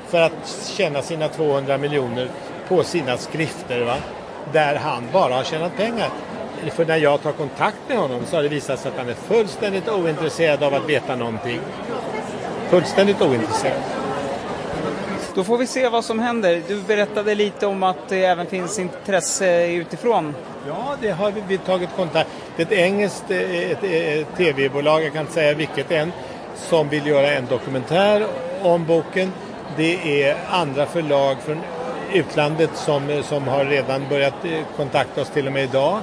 för att tjäna sina 200 miljoner på sina skrifter. Va? Där han bara har tjänat pengar. För när jag tar kontakt med honom så har det visat sig att han är fullständigt ointresserad av att veta någonting. Fullständigt ointresserad. Då får vi se vad som händer. Du berättade lite om att det även finns intresse utifrån. Ja, det har vi, vi tagit kontakt. Det är ett engelskt ett, ett, tv-bolag, jag kan inte säga vilket än, som vill göra en dokumentär om boken. Det är andra förlag från utlandet som, som har redan börjat eh, kontakta oss till och med idag.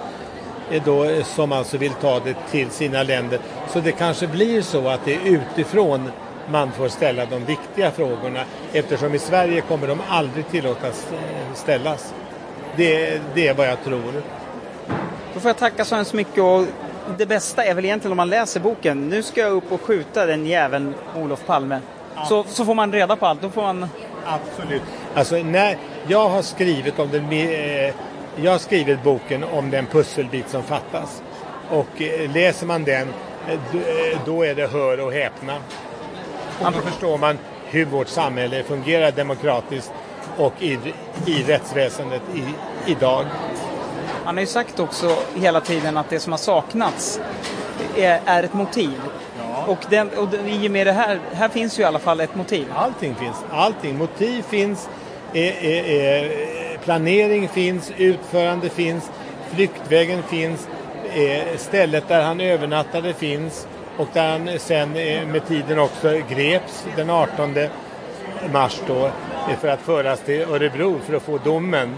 Eh, då, eh, som alltså vill ta det till sina länder. Så det kanske blir så att det är utifrån man får ställa de viktiga frågorna eftersom i Sverige kommer de aldrig tillåtas ställas. Det, det är vad jag tror. Då får jag tacka så hemskt mycket och det bästa är väl egentligen om man läser boken. Nu ska jag upp och skjuta den jäveln Olof Palme. Ja. Så, så får man reda på allt. Då får man... Absolut. Alltså när jag har skrivit om den, eh, jag har skrivit boken om den pusselbit som fattas. Och eh, läser man den eh, då är det hör och häpna. Och då förstår man hur vårt samhälle fungerar demokratiskt och i, i rättsväsendet i, idag. Han har ju sagt också hela tiden att det som har saknats är, är ett motiv. Ja. Och, den, och i och med det här, här finns ju i alla fall ett motiv. Allting finns, allting. Motiv finns, är, är, är, planering finns, utförande finns, flyktvägen finns, stället där han övernattade finns och där han sen med tiden också greps den 18 mars då för att föras till Örebro för att få domen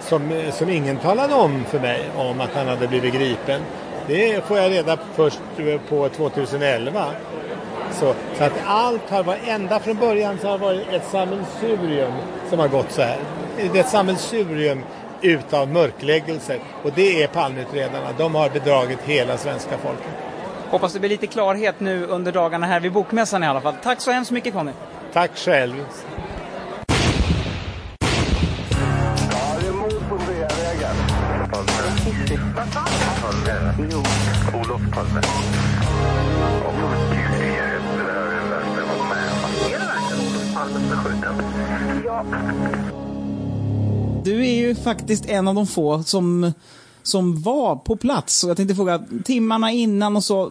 som, som ingen talade om för mig om att han hade blivit gripen. Det får jag reda på först på 2011. Så, så att allt har varit, ända från början så har det varit ett sammelsurium som har gått så här. Det är ett sammelsurium utav mörkläggelser och det är Palmeutredarna. De har bedragit hela svenska folket. Hoppas det blir lite klarhet nu under dagarna här vid Bokmässan i alla fall. Tack så hemskt mycket Conny. Tack själv. Palme. Jo. Olof Palme. Är det verkligen Olof Palme som är skjuten? Ja. Du är ju faktiskt en av de få som som var på plats. Och jag tänkte fråga, timmarna innan och så,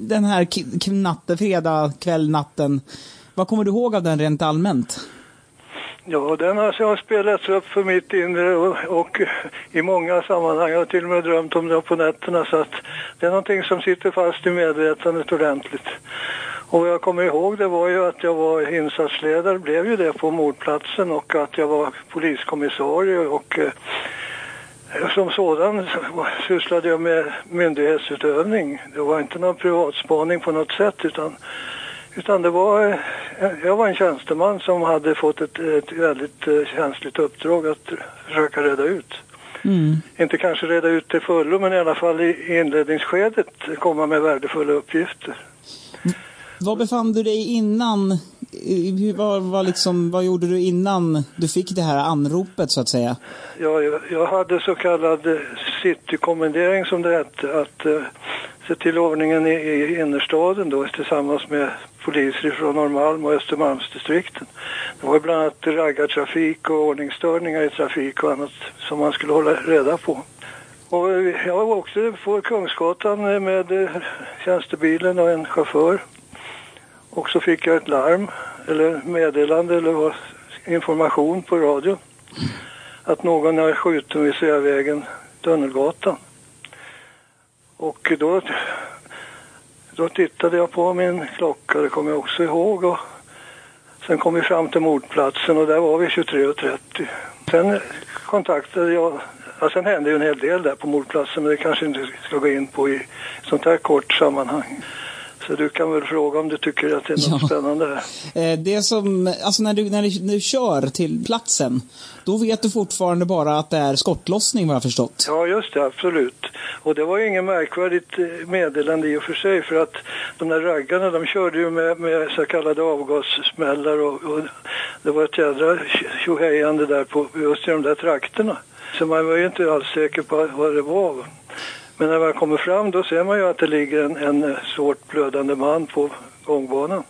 den här natten, fredag kväll, natten. Vad kommer du ihåg av den rent allmänt? Ja, den har, jag spelats upp för mitt inre och, och, i många sammanhang. Jag har till och med drömt om det på nätterna så att det är någonting som sitter fast i medvetandet ordentligt. Och vad jag kommer ihåg det var ju att jag var insatsledare, blev ju det på mordplatsen och att jag var poliskommissarie och eh, som sådan sysslade jag med myndighetsutövning. Det var inte någon privatspaning på något sätt utan, utan det var, jag var en tjänsteman som hade fått ett, ett väldigt eh, känsligt uppdrag att försöka reda ut. Mm. Inte kanske reda ut till fullo men i alla fall i inledningsskedet komma med värdefulla uppgifter. Var befann du dig innan hur, vad, vad, liksom, vad gjorde du innan du fick det här anropet så att säga? Ja, jag, jag hade så kallad citykommendering som det hette. Att sett se till ordningen i, i innerstaden då tillsammans med poliser från Norrmalm och Östermalmsdistrikten. Det var bland annat raggartrafik och ordningsstörningar i trafik och annat som man skulle hålla reda på. Och jag var också på Kungsgatan med tjänstebilen och en chaufför. Och så fick jag ett larm, eller meddelande eller information på radio. Att någon är skjuten vid Sveavägen, Tunnelgatan. Och då, då tittade jag på min klocka, det kommer jag också ihåg. Och sen kom vi fram till mordplatsen och där var vi 23.30. Sen kontaktade jag, ja, sen hände ju en hel del där på mordplatsen men det kanske inte ska gå in på i sånt här kort sammanhang. Så du kan väl fråga om du tycker att det är något ja. spännande. Eh, det som, alltså när du, när du, när du kör till platsen, då vet du fortfarande bara att det är skottlossning vad jag förstått. Ja, just det, absolut. Och det var ju inget märkvärdigt eh, meddelande i och för sig för att de där raggarna de körde ju med, med så kallade avgassmällar och, och det var ett jädra tjohejande där på just i de där trakterna. Så man var ju inte alls säker på vad det var. Men när man kommer fram då ser man ju att det ligger en, en svårt blödande man på gångbanan.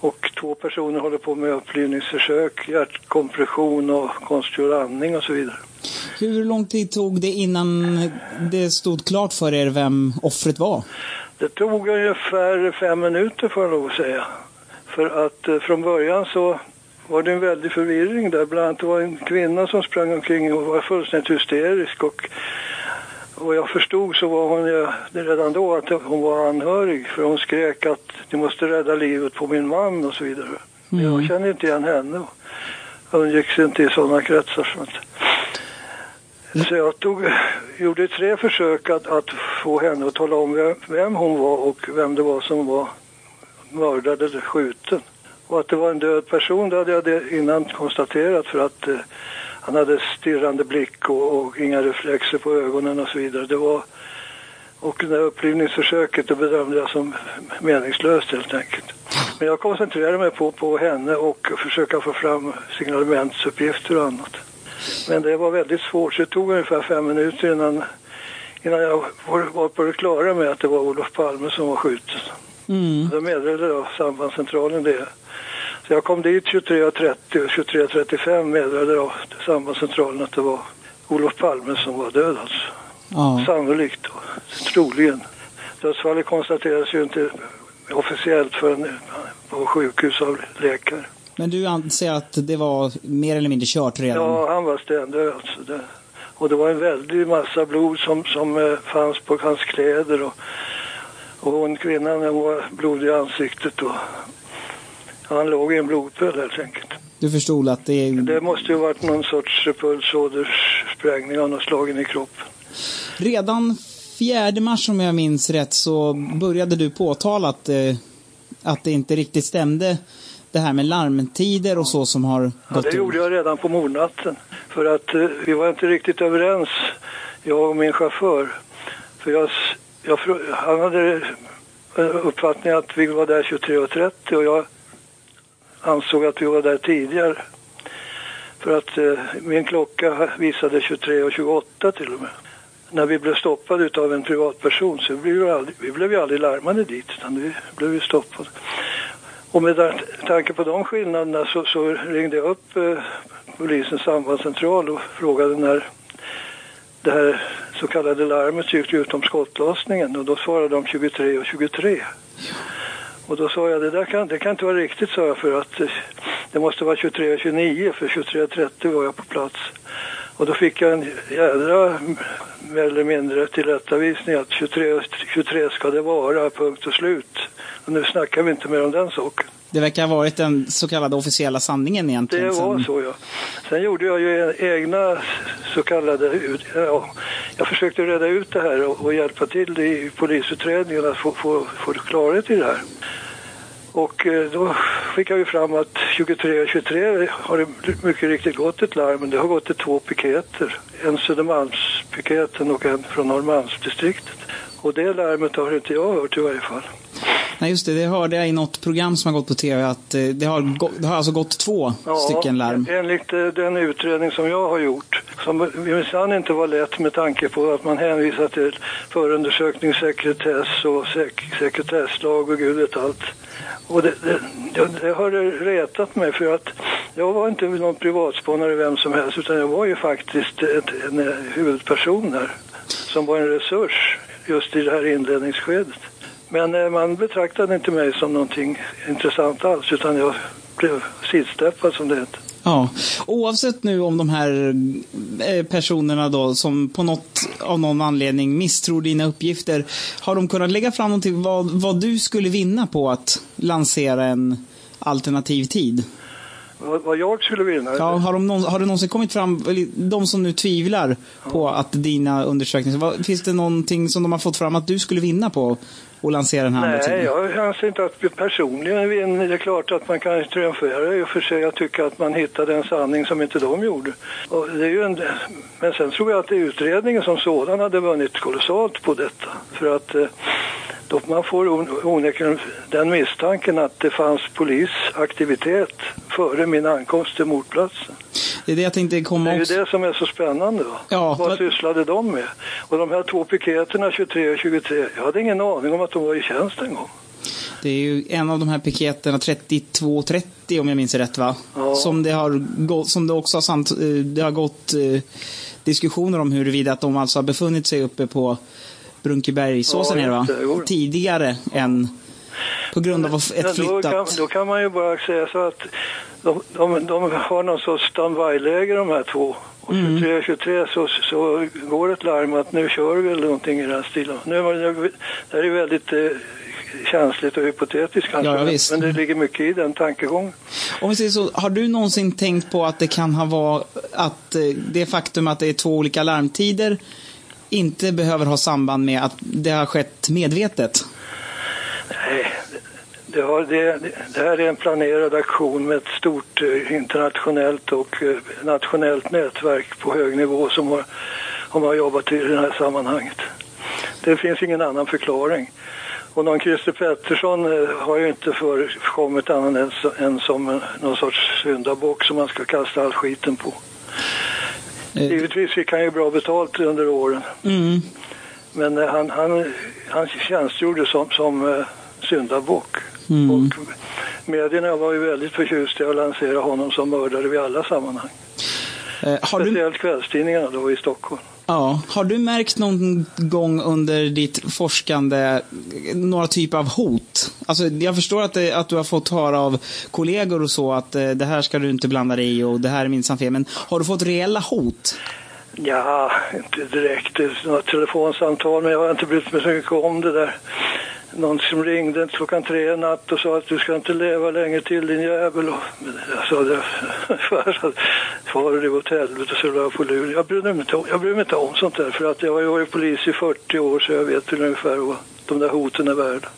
Och två personer håller på med upplivningsförsök, hjärtkompression och konstgjord andning och så vidare. Hur lång tid tog det innan det stod klart för er vem offret var? Det tog ungefär fem minuter får jag lov att säga. För att eh, från början så var det en väldig förvirring där. Bland annat det var en kvinna som sprang omkring och var fullständigt hysterisk och vad jag förstod så var hon ju redan då att hon var anhörig för hon skrek att ni måste rädda livet på min man och så vidare. Mm. Jag kände inte igen henne. Hon gick inte i sådana kretsar. Så, att, så jag tog, gjorde tre försök att, att få henne att tala om vem, vem hon var och vem det var som var mördad eller skjuten. Och att det var en död person det hade jag innan konstaterat för att eh, han hade stirrande blick och, och, inga reflexer på ögonen och så vidare. Det var, och det där upplivningsförsöket det bedömde jag som meningslöst helt enkelt. Men jag koncentrerade mig på, på henne och försöka få fram signalementsuppgifter och annat. Men det var väldigt svårt så det tog ungefär fem minuter innan, innan jag var, var på det klara med att det var Olof Palme som var skjuten. Mm. Då meddelade jag sambandscentralen det. Så jag kom dit 23.30 och 23.35 meddelade till sambandscentralen att det var Olof Palme som var död alltså. Ja. Sannolikt och troligen. Dödsfallet konstaterades ju inte officiellt förrän på sjukhus av läkare. Men du anser att det var mer eller mindre kört redan? Ja, han var stendöd alltså. Det, och det var en väldig massa blod som, som eh, fanns på hans kläder och, och hon kvinnan hon var blodig i ansiktet och han låg i en blodpöl helt enkelt. Du förstod att det är... Det måste ju varit någon sorts pulsåderssprängning av något slag i kroppen. Redan 4 mars om jag minns rätt så började du påtala att, eh, att det inte riktigt stämde det här med larmtider och så som har ja, gått det gjorde jag redan på mordnatten. För att eh, vi var inte riktigt överens, jag och min chaufför. För jag, jag, han hade uppfattningen att vi var där 23.30 och jag ansåg att vi var där tidigare. För att eh, min klocka visade 23.28 till och med. När vi blev stoppade av en privatperson så blev vi, aldrig, vi blev ju aldrig larmade dit utan vi blev ju stoppade. Och med tanke på de skillnaderna så, så ringde jag upp eh, polisens sambandscentral och frågade när det här så kallade larmet gick ut om skottlossningen och då svarade de 23 och 23. Och då sa jag, det där kan, det kan inte vara riktigt, sa jag, för att eh, det måste vara 23.29, för 23.30 var jag på plats. Och då fick jag en jädra, mer eller mindre, tillrättavisning att 23, 23 ska det vara, punkt och slut. Och nu snackar vi inte mer om den saken. Det verkar ha varit den så kallade officiella sanningen egentligen. Det var så ja. Sen gjorde jag ju egna så kallade, ja, jag försökte reda ut det här och, och hjälpa till i polisutredningen att få, få, få klarhet i det här. Och eh, då jag ju fram att 23 och 23 har det mycket riktigt gått ett larm, men det har gått till två piketer. En Södermalmspiketen och en från Norrmalmsdistriktet. Och det larmet har inte jag hört i varje fall. Nej, just det. Det hörde jag i något program som har gått på tv att eh, det har, gå, det har alltså gått två ja, stycken larm. enligt eh, den utredning som jag har gjort, som minsann inte var lätt med tanke på att man hänvisar till förundersökningssekretess och sek sekretesslag och gud vet allt. Och det, det, det, har retat mig för att jag var inte någon privatspanare vem som helst utan jag var ju faktiskt ett, en eh, huvudperson här som var en resurs just i det här inledningsskedet. Men eh, man betraktade inte mig som någonting intressant alls utan jag blev sidsteppad som det heter. Ja, oavsett nu om de här eh, personerna då som på något av någon anledning misstror dina uppgifter, har de kunnat lägga fram någonting vad, vad du skulle vinna på att lansera en alternativ tid? Vad, vad jag skulle vinna? Ja, har, de någon, har det någonsin kommit fram, de som nu tvivlar ja. på att dina undersökningar, finns det någonting som de har fått fram att du skulle vinna på att lansera den här Nej, tiden? jag anser inte att personligen vinner. Det är klart att man kan triumfera i och för sig. Jag tycker att man hittade en sanning som inte de gjorde. Och det är ju en, men sen tror jag att utredningen som sådan hade vunnit kolossalt på detta. För att eh, då man får onekligen den misstanken att det fanns polisaktivitet före min ankomst till mordplatsen. Det är det jag tänkte komma Det är ju det som är så spännande. Va? Ja, Vad sysslade de med? Och de här två piketerna, 23 och 23, jag hade ingen aning om att de var i tjänst en gång. Det är ju en av de här piketerna, 32-30 om jag minns rätt va? Ja. Som det har gått, som det också har, samt, eh, det har gått eh, diskussioner om huruvida att de alltså har befunnit sig uppe på Brunkebergsåsen ja, är det va? Det, Tidigare än på grund av ett flyttat... Då kan, då kan man ju bara säga så att de, de, de har någon sorts standby-läge de här två. Och 23, mm. 23 så, så går ett larm att nu kör vi eller någonting i den stilen. Nu, det, här är väldigt eh, känsligt och hypotetiskt kanske. Ja, men det ligger mycket i den tankegången. Om vi säger så, har du någonsin tänkt på att det kan ha varit att eh, det faktum att det är två olika larmtider inte behöver ha samband med att det har skett medvetet? Nej, det, har, det, det här är en planerad aktion med ett stort eh, internationellt och eh, nationellt nätverk på hög nivå som har, som har jobbat i det här sammanhanget. Det finns ingen annan förklaring. Och någon Christer Pettersson eh, har ju inte förekommit annan än, som någon sorts syndabock som man ska kasta all skiten på. Givetvis fick han ju bra betalt under åren. Mm. Men han, han, han tjänstgjorde som, som syndabock. Mm. Och medierna var ju väldigt förtjusta i att lansera honom som mördare vid alla sammanhang. Eh, Speciellt du... kvällstidningarna då i Stockholm. Ja. Har du märkt någon gång under ditt forskande några typer av hot? Alltså, jag förstår att, det, att du har fått höra av kollegor och så att det här ska du inte blanda dig i och det här är minsann fel. Men har du fått reella hot? Ja, inte direkt. Några telefonsamtal, men jag har inte brytt mig så mycket om det där någon som ringde klockan tre i natt och sa att du ska inte leva länge till din jävel. Och jag sa det, far det åt helvete så la på luren. Jag bryr, mig inte om, jag bryr mig inte om sånt där för att jag har varit polis i 40 år så jag vet ungefär vad de där hoten är värda.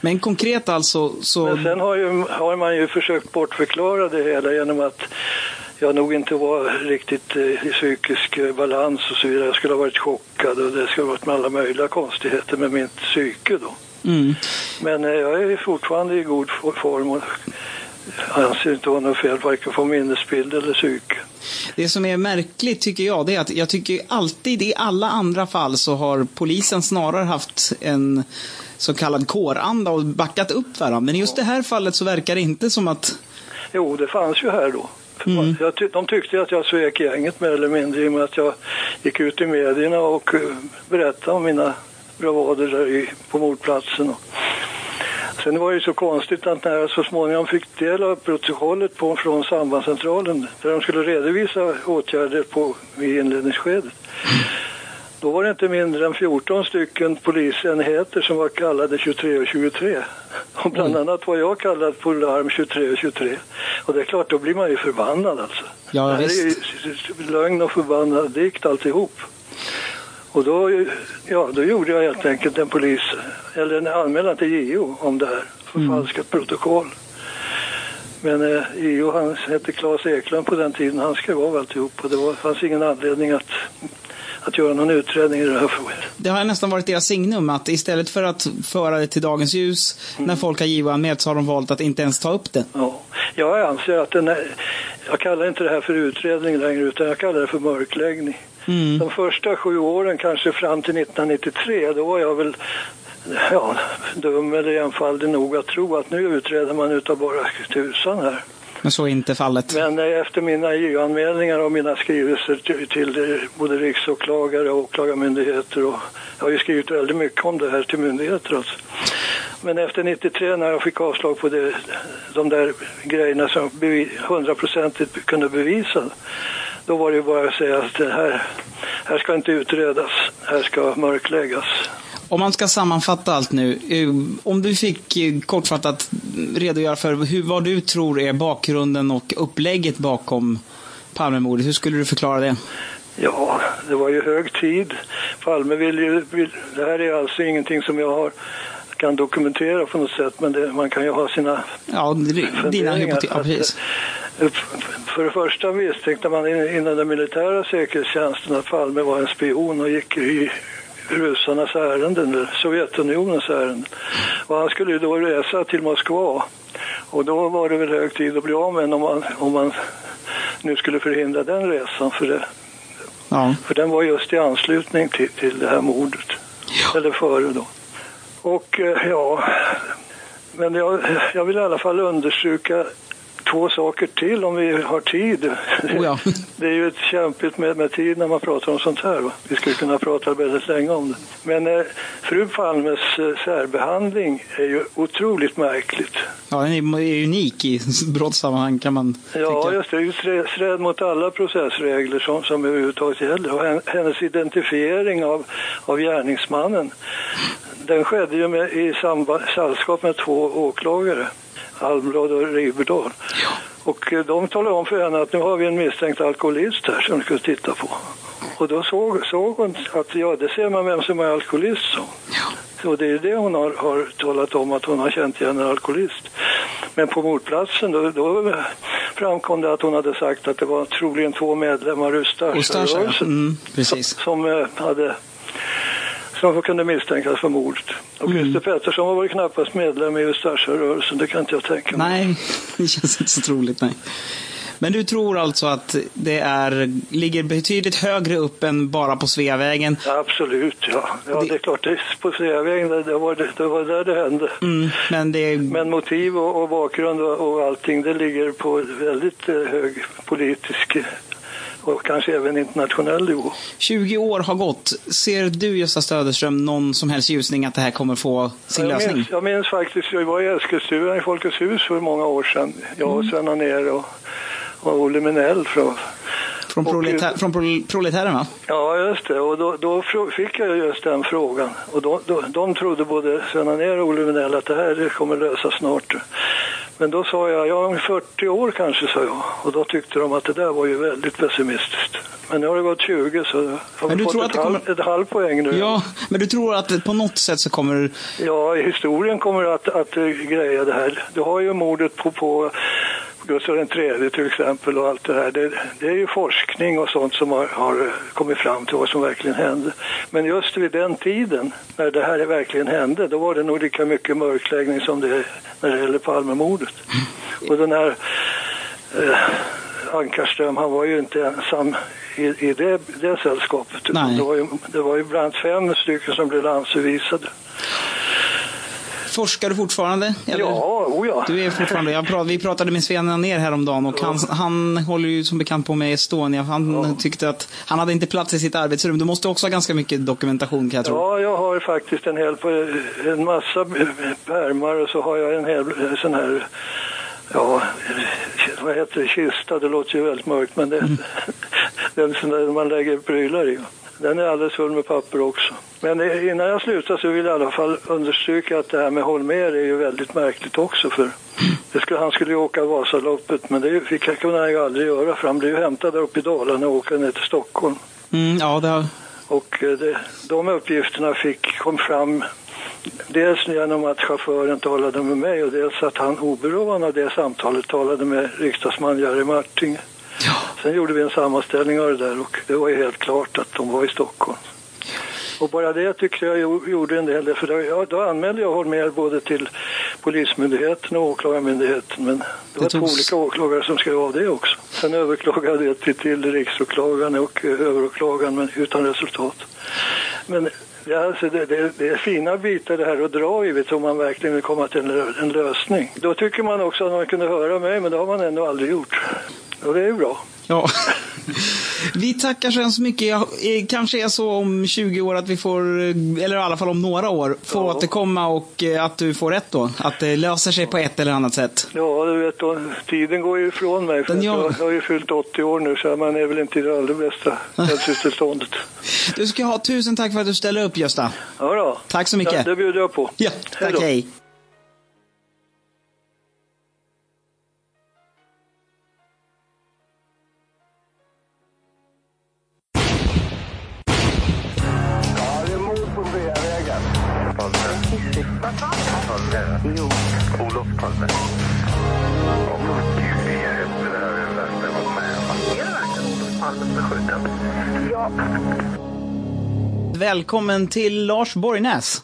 Men konkret alltså så... Men sen har, ju, har man ju försökt bortförklara det hela genom att jag nog inte var riktigt eh, i psykisk eh, balans och så vidare. Jag skulle ha varit chockad och det skulle ha varit med alla möjliga konstigheter med mitt psyke då. Mm. Men eh, jag är fortfarande i god form och anser inte ha något fel varken på minnesbild eller psyke. Det som är märkligt tycker jag, det är att jag tycker alltid i alla andra fall så har polisen snarare haft en så kallad kåranda och backat upp varandra. Men i just det här fallet så verkar det inte som att... Jo, det fanns ju här då. Mm. de tyckte att jag svek gänget mer eller mindre i och med att jag gick ut i medierna och eh, berättade om mina bravader där i, på mordplatsen. Sen var det ju så konstigt att när jag så småningom fick del av protokollet på, från sambandscentralen där de skulle redovisa åtgärder på, i inledningsskedet. Då var det inte mindre än 14 stycken polisenheter som var kallade 23 och 23. Och bland annat var jag kallad på larm 23 och 23. Och det är klart, då blir man ju förbannad alltså. Ja, det är ju lögn och förbannad dikt alltihop. Och då, ja, då gjorde jag helt enkelt en polis, eller en anmälan till JO om det här, förfalskat mm. protokoll. Men eh, JO han hette Claes Eklund på den tiden, han skrev av alltihop och det var, fanns ingen anledning att, att göra någon utredning i det här frågan. Det har nästan varit deras signum att istället för att föra det till dagens ljus när folk har JO-anmält så har de valt att inte ens ta upp det. Ja. Jag anser att den är, jag kallar inte det här för utredning längre utan jag kallar det för mörkläggning. Mm. De första sju åren, kanske fram till 1993, då var jag väl ja, dum eller enfaldig nog att tro att nu utreder man utav bara tusan här. Men så är inte fallet. Men eh, efter mina JO-anmälningar och mina skrivelser till, till eh, både riksåklagare och åklagarmyndigheter och jag har ju skrivit väldigt mycket om det här till myndigheter alltså. Men efter 93 när jag fick avslag på det, de där grejerna som hundraprocentigt kunde bevisa, då var det ju bara att säga att det här, här ska inte utredas, här ska mörkläggas. Om man ska sammanfatta allt nu. eh, Om du fick eh, kortfattat redogöra för hur, vad du tror är bakgrunden och upplägget bakom Palmemordet. Hur skulle du förklara det? Ja, det var ju hög tid. Palme vill ju... Vill, det här är alltså ingenting som jag har, kan dokumentera på något sätt, men det, man kan ju ha sina Ja, dina hypoteser. Ja, precis. eh, För det första misstänkte man in- inom den militära säkerhetstjänsten att Palme var en spion och gick i ryssarnas ärenden, eller Sovjetunionens ärenden. Och han skulle ju då resa till Moskva. Och då var det väl hög tid att bli av med om man, om man nu skulle förhindra den resan. För, det, Ja. för den var just i anslutning till, till det här mordet. Eller före då. Och eh, ja, men jag, jag vill i alla fall understryka två saker till om vi har tid. Oh ja. Det är ju ett kämpigt med, med tid när man pratar om sånt här. Va? Vi skulle kunna prata väldigt länge om det. Men eh, fru Palmes eh, särbehandling är ju otroligt märkligt. Ja, den är, är unik i brottssammanhang kan man Ja, tycka. just det. Det är sträd, mot alla processregler som, som överhuvudtaget gäller. Och hen- hennes identifiering av, av gärningsmannen, den skedde ju med, i sällskap med två åklagare, Almblad och Riberdahl. Och eh, de talade om för henne att nu har vi en misstänkt alkoholist här som du ska titta på. Och då såg, såg hon att ja, det ser man vem som är alkoholist så. Så det är det hon har, har talat om, att hon har känt igen en alkoholist. Men på mordplatsen då, då framkom det att hon hade sagt att det var troligen två medlemmar ur Ustasja, ja. Ustasja-rörelsen Mm, precis. som eh, hade som kunde misstänkas för mordet. Och Mm. Christer Pettersson var väl knappast medlem i Ustasja-rörelsen, det kan inte jag tänka mig. Nej, det känns inte så troligt. Nej. Men du tror alltså att det är, ligger betydligt högre upp än bara på Sveavägen? Absolut, ja. Ja, det är klart, det är på Sveavägen, det, det, var, det, det var där det hände. Mm, men det. Men motiv och, och bakgrund och, och allting, det ligger på väldigt eh, hög politisk och kanske även internationell nivå. 20 år har gått. Ser du, Gösta Stöderström, någon som helst ljusning att det här kommer få sin jag, lösning? minns, jag minns faktiskt, jag var i Eskilstuna i Folkets hus för många år sedan. Jag och Sven Anér och, och Olle Minell från Från, proletär, från prol, proletären, va? Ja, just det. Och då, då fick jag just den frågan. Och då, då, de trodde både Sven Anér och Olle Vinell att det här kommer lösa snart. Men då sa jag, ja om 40 år kanske, sa jag. Och då tyckte de att det där var ju väldigt pessimistiskt. Men nu har det gått 20 så har Men du fått tror ett, det kommer- halv, ett halv poäng nu. Ja, men du tror att på något sätt så kommer... Ja, historien kommer att, att greja det här. Du har ju mordet på, på Gustav III till exempel och allt det här. Det, det är ju forskning och sånt som har, har eh, kommit fram till vad som verkligen hände. Men just vid den tiden, när det här verkligen hände, då var det nog lika mycket mörkläggning som det är när det gäller Palmemordet. Och den här eh, Ankarström, han var ju inte ensam i, i det, det sällskapet. Nej. Det var, ju, det var ju bland fem stycken som blev landsförvisade. Forskar du fortfarande? Eller? Ja, oh ja. Du är fortfarande... Prat, vi pratade med Sven ner häromdagen och han, han håller ju som bekant på med Estonia. Han tyckte att han hade inte plats i sitt arbetsrum. Du måste också ha ganska mycket dokumentation kan jag tro. Ja, jag har faktiskt en hel, en massa pärmar och så har jag en hel sån här, ja, vad heter det, kista, det låter ju väldigt mörkt men det, den sån där man lägger prylar i. Den är alldeles full med papper också. Men innan jag slutar så vill jag i alla fall understryka att det här med Holmér är ju väldigt märkligt också för skulle, han skulle ju åka Vasaloppet men det fick jag kunde han ju aldrig göra för han blev ju hämtad där uppe i Dalarna och åka ner till Stockholm. Mm, ja, det har... Och eh, det, de uppgifterna fick, kom fram dels genom att chauffören talade med mig och dels att han oberoende av det samtalet talade med riksdagsman Jerry Martinge. Sen gjorde vi en sammanställning av det där och det var ju helt klart att de var i Stockholm. Och bara det tycker jag gjo- gjorde en del, för då, ja, då anmälde jag Holmér både till Polismyndigheten och Åklagarmyndigheten, men det var Det två togs- olika åklagare som skrev av det också. Sen överklagade jag till, till Riksåklagaren och eh, överåklagaren, men utan resultat. Men ja, alltså det, det, det är fina bitar det här att dra i, vet om man verkligen vill komma till en, en lösning. Då tycker man också att man kunde höra mig, men det har man ändå aldrig gjort. Och det är ju bra. Ja. Vi tackar så hemskt mycket. Jag, eh, kanske är så om 20 år att vi får, eh, eller i alla fall om några år, får återkomma och eh, att du får rätt då. Att det löser sig på ett eller annat sätt. Ja, du vet, då, tiden går ju ifrån mig. För jag- jag, har ju fyllt 80 år nu, så man är väl inte i det allra bästa hälsotillståndet. Du ska ha tusen tack för att du ställde upp Gösta. Ja, då. Tack så mycket. Ja, det bjuder jag på. Ja, tack hej. Olof Palme. Det här är det värsta jag varit med om. Är det verkligen Olof Palme som är skjuten? Ja. Välkommen till Lars Borgnäs.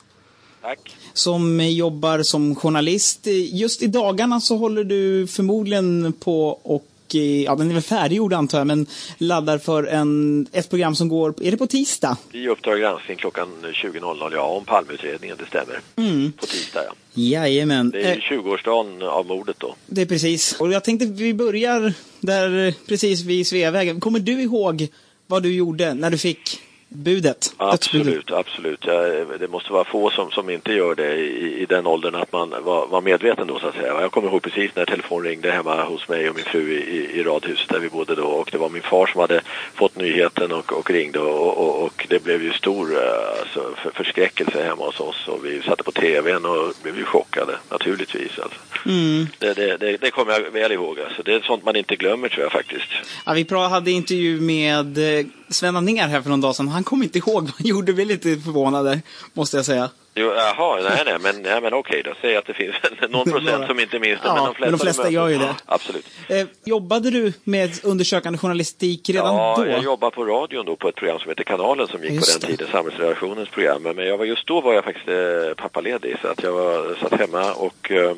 Tack. Som jobbar som journalist. Just i dagarna så håller du förmodligen på och eh, Ja, den är väl färdiggjord antar jag, men laddar för en, ett program som går, är det på tisdag? I Uppdrag granskning klockan 20.00, ja, om Palmeutredningen, det stämmer. Mm. På tisdag, ja. Jajamän. Det är Eh, ju 20-årsdagen av mordet då. Det är precis. Och jag tänkte vi börjar där eh, precis vid Sveavägen. Kommer du ihåg vad du gjorde när du fick budet? Absolut, absolut. Ja, det måste vara få som, som inte gör det i, i den åldern att man var, var medveten då så att säga. Jag kommer ihåg precis när telefonen ringde hemma hos mig och min fru i, i, radhuset där vi bodde då och det var min far som hade fått nyheten och, och ringde och, och, och det blev ju stor eh, alltså, för, förskräckelse hemma hos oss och vi satte på tvn och blev ju chockade naturligtvis. Alltså. Mm. Det, det, det, det kommer jag väl ihåg. Alltså. Det är sånt man inte glömmer tror jag faktiskt. Ja, vi hade intervju med eh, Sven Anér här för någon dag sedan. Han kom inte ihåg vad han gjorde. Vi är lite förvånade, måste jag säga. Jo, jaha, nej, nej, men, nej, men okej då. Säg att det finns någon procent som inte minns det. Ja, men de flesta, men de flesta gör ju det. Absolut. Eh, jobbade du med undersökande journalistik redan ja, då? jag jobbade på radion då på ett program som heter Kanalen som gick Just på den det. tiden, Samhällsredaktionens program. Men jag var, just då var jag faktiskt eh, pappaledig så att jag var, satt hemma och eh,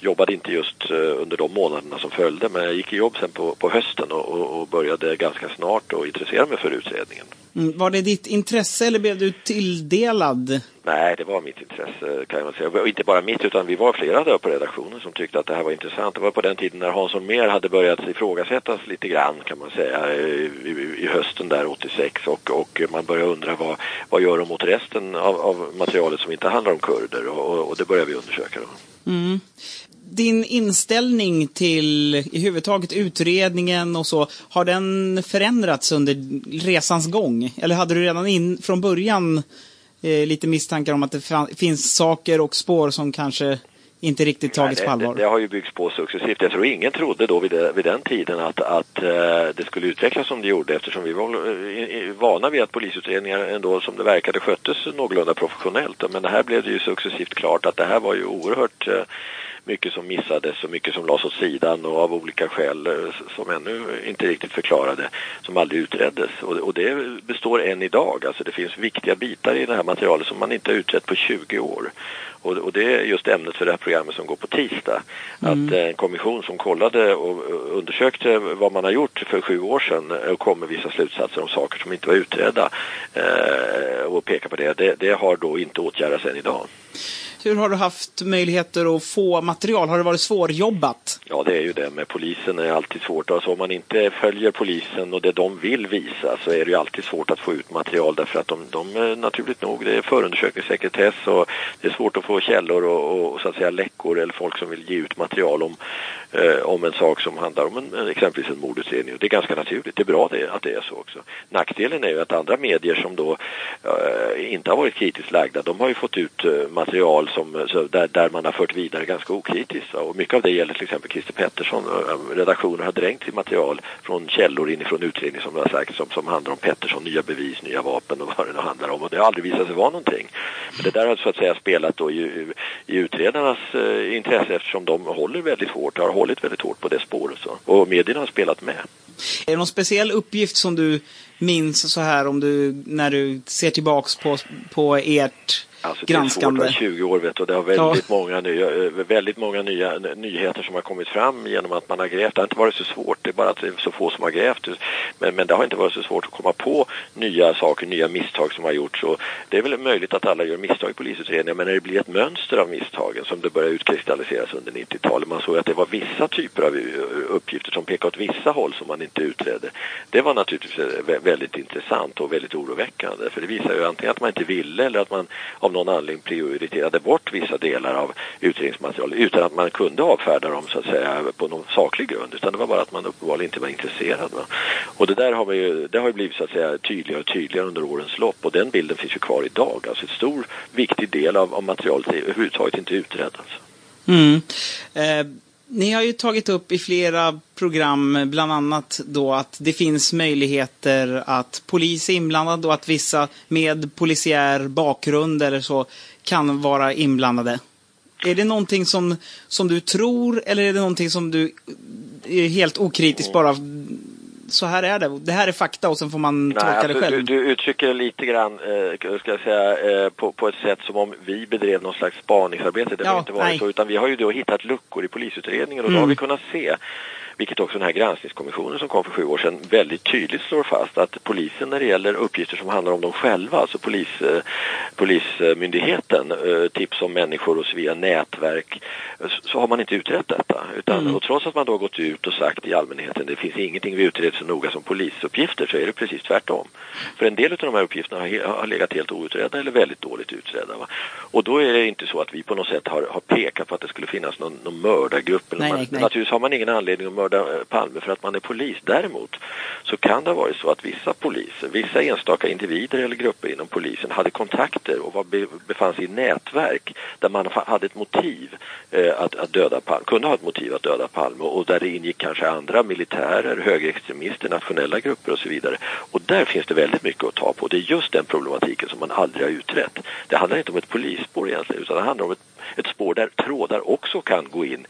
jobbade inte just eh, under de månaderna som följde. Men jag gick i jobb sen på, på hösten och, och, började ganska snart och intressera mig för utredningen. Mm, var det ditt intresse eller blev du tilldelad? Nej, det var mitt intresse kan man säga. Och inte bara mitt utan vi var flera där på redaktionen som tyckte att det här var intressant. Det var på den tiden när Hansson mer hade börjat ifrågasättas lite grann kan man säga i, i, i hösten där 86 och, och man började undra vad, vad gör de mot resten av, av materialet som inte handlar om kurder och, och, och det började vi undersöka då. Mm. Din inställning till i huvudtaget utredningen och så, har den förändrats under resans gång? Eller hade du redan in, från början eh, lite misstankar om att det finns saker och spår som kanske inte riktigt tagits Nej, på det, allvar? det, det har ju byggts på successivt. Jag tror ingen trodde då vid, det, vid den tiden att, att eh, det skulle utvecklas som det gjorde eftersom vi var eh, vana vid att polisutredningar ändå som det verkade sköttes någorlunda professionellt. Men det här blev det ju successivt klart att det här var ju oerhört eh, mycket som missades och mycket som lades åt sidan och av olika skäl eh, som ännu inte riktigt förklarade, som aldrig utreddes. Och, och det består än idag. Alltså det finns viktiga bitar i det här materialet som man inte har utrett på 20 år. Och, och det är just ämnet för det här programmet som går på tisdag. Att eh, en kommission som kollade och och undersökte vad man har gjort för sju år sedan eh, och kom med vissa slutsatser om saker som inte var utredda eh, och pekar på det, det, det har då inte åtgärdats än idag. Hur har du haft möjligheter att få material? Har det varit svårjobbat? Ja, det är ju det. Med polisen är alltid svårt. Alltså om man inte följer polisen och det de vill visa så är det ju alltid svårt att få ut material därför att de, de eh, naturligt nog, det är förundersökningssekretess och det är svårt att få källor och, och så att säga läckor eller folk som vill ge ut material om, eh, om en sak som handlar om en, exempelvis en mordutredning. Och det är ganska naturligt. Det är bra det, att det är så också. Nackdelen är ju att andra medier som då eh, inte har varit kritiskt lagda, de har ju fått ut eh, material som, eh, så där, där man har fört vidare ganska okritiskt. Och mycket av det gäller till exempel Christer Pettersson. Eh, Redaktioner har dränkt i material från källor inifrån utredning som har sagt som, som handlar om Pettersson, nya bevis, nya vapen och vad det nu handlar om. Och det har aldrig visat sig vara någonting. Men det där har så att säga spelat då i, i utredarnas eh, intresse eftersom de håller väldigt hårt, har hållit väldigt hårt på det spåret. Så. Och medierna har spelat med. Är det någon speciell uppgift som du minns så här om du, när du ser tillbaks på, på ert Alltså, granskande? Det är svårt, 20 år vet du, och det har väldigt, ja. många, nya, eh, väldigt många nya nyheter som har kommit fram genom att man har grävt. Det har inte varit så svårt, det är bara att det är så få som har grävt. Men, men det har inte varit så svårt att komma på nya saker, nya misstag som har gjorts. Och det är väl möjligt att alla gör misstag i polisutredningar, men när det blir ett mönster av misstagen som det börjar utkristalliseras under 90-talet, man såg att det var vissa typer av uppgifter som pekade åt vissa håll som man inte utredde. Det var naturligtvis eh, väldigt intressant och väldigt oroväckande, för det visar ju antingen att man inte ville eller att man av någon anledning prioriterade bort vissa delar av utredningsmaterial utan att man kunde avfärda dem så att säga på någon saklig grund utan det var bara att man uppenbarligen inte var intresserad. Va? Och det där har, ju, det har ju blivit så att säga tydligare och tydligare under årens lopp och den bilden finns ju kvar idag. Alltså en stor viktig del av, av materialet är överhuvudtaget inte utredd. Alltså. Mm. Eh ni har ju tagit upp i flera program, bland annat då att det finns möjligheter att polis är inblandad och att vissa med polisiär bakgrund eller så kan vara inblandade. Är det någonting som, som du tror eller är det någonting som du är helt okritiskt bara så här är det. Det här är fakta och sen får man Nej, tolka det alltså, själv. Du, du uttrycker lite grann, eh, ska jag säga, eh, på, på ett sätt som om vi bedrev någon slags spaningsarbete. Det ja, har inte varit nej. så, utan vi har ju då hittat luckor i polisutredningen och mm. då har vi kunnat se vilket också den här granskningskommissionen som kom för sju år sedan väldigt tydligt slår fast att polisen när det gäller uppgifter som handlar om dem själva, alltså polis, eh, polismyndigheten, eh, tips om människor och så via nätverk, så har man inte utrett detta. Utan, mm. Och trots att man då har gått ut och sagt i allmänheten det finns ingenting vi utreder så noga som polisuppgifter så är det precis tvärtom. För en del av de här uppgifterna har, har legat helt outredda eller väldigt dåligt utredda. Va? Och då är det inte så att vi på något sätt har, har pekat på att det skulle finnas någon, någon mördargrupp. Nej, nej, nej. Naturligtvis har man ingen anledning att mörda mörda eh, Palme för att man är polis. Däremot så kan det ha varit så att vissa poliser, vissa enstaka individer eller grupper inom polisen hade kontakter och var, befann sig i nätverk där man hade ett motiv eh, att, att döda Palme, kunde ha ett motiv att döda Palme och där det ingick kanske andra militärer, högerextremister, nationella grupper och så vidare. Och där finns det väldigt mycket att ta på. Det är just den problematiken som man aldrig har utrett. Det handlar inte om ett polisspår egentligen utan det handlar om ett, ett spår där trådar också kan gå in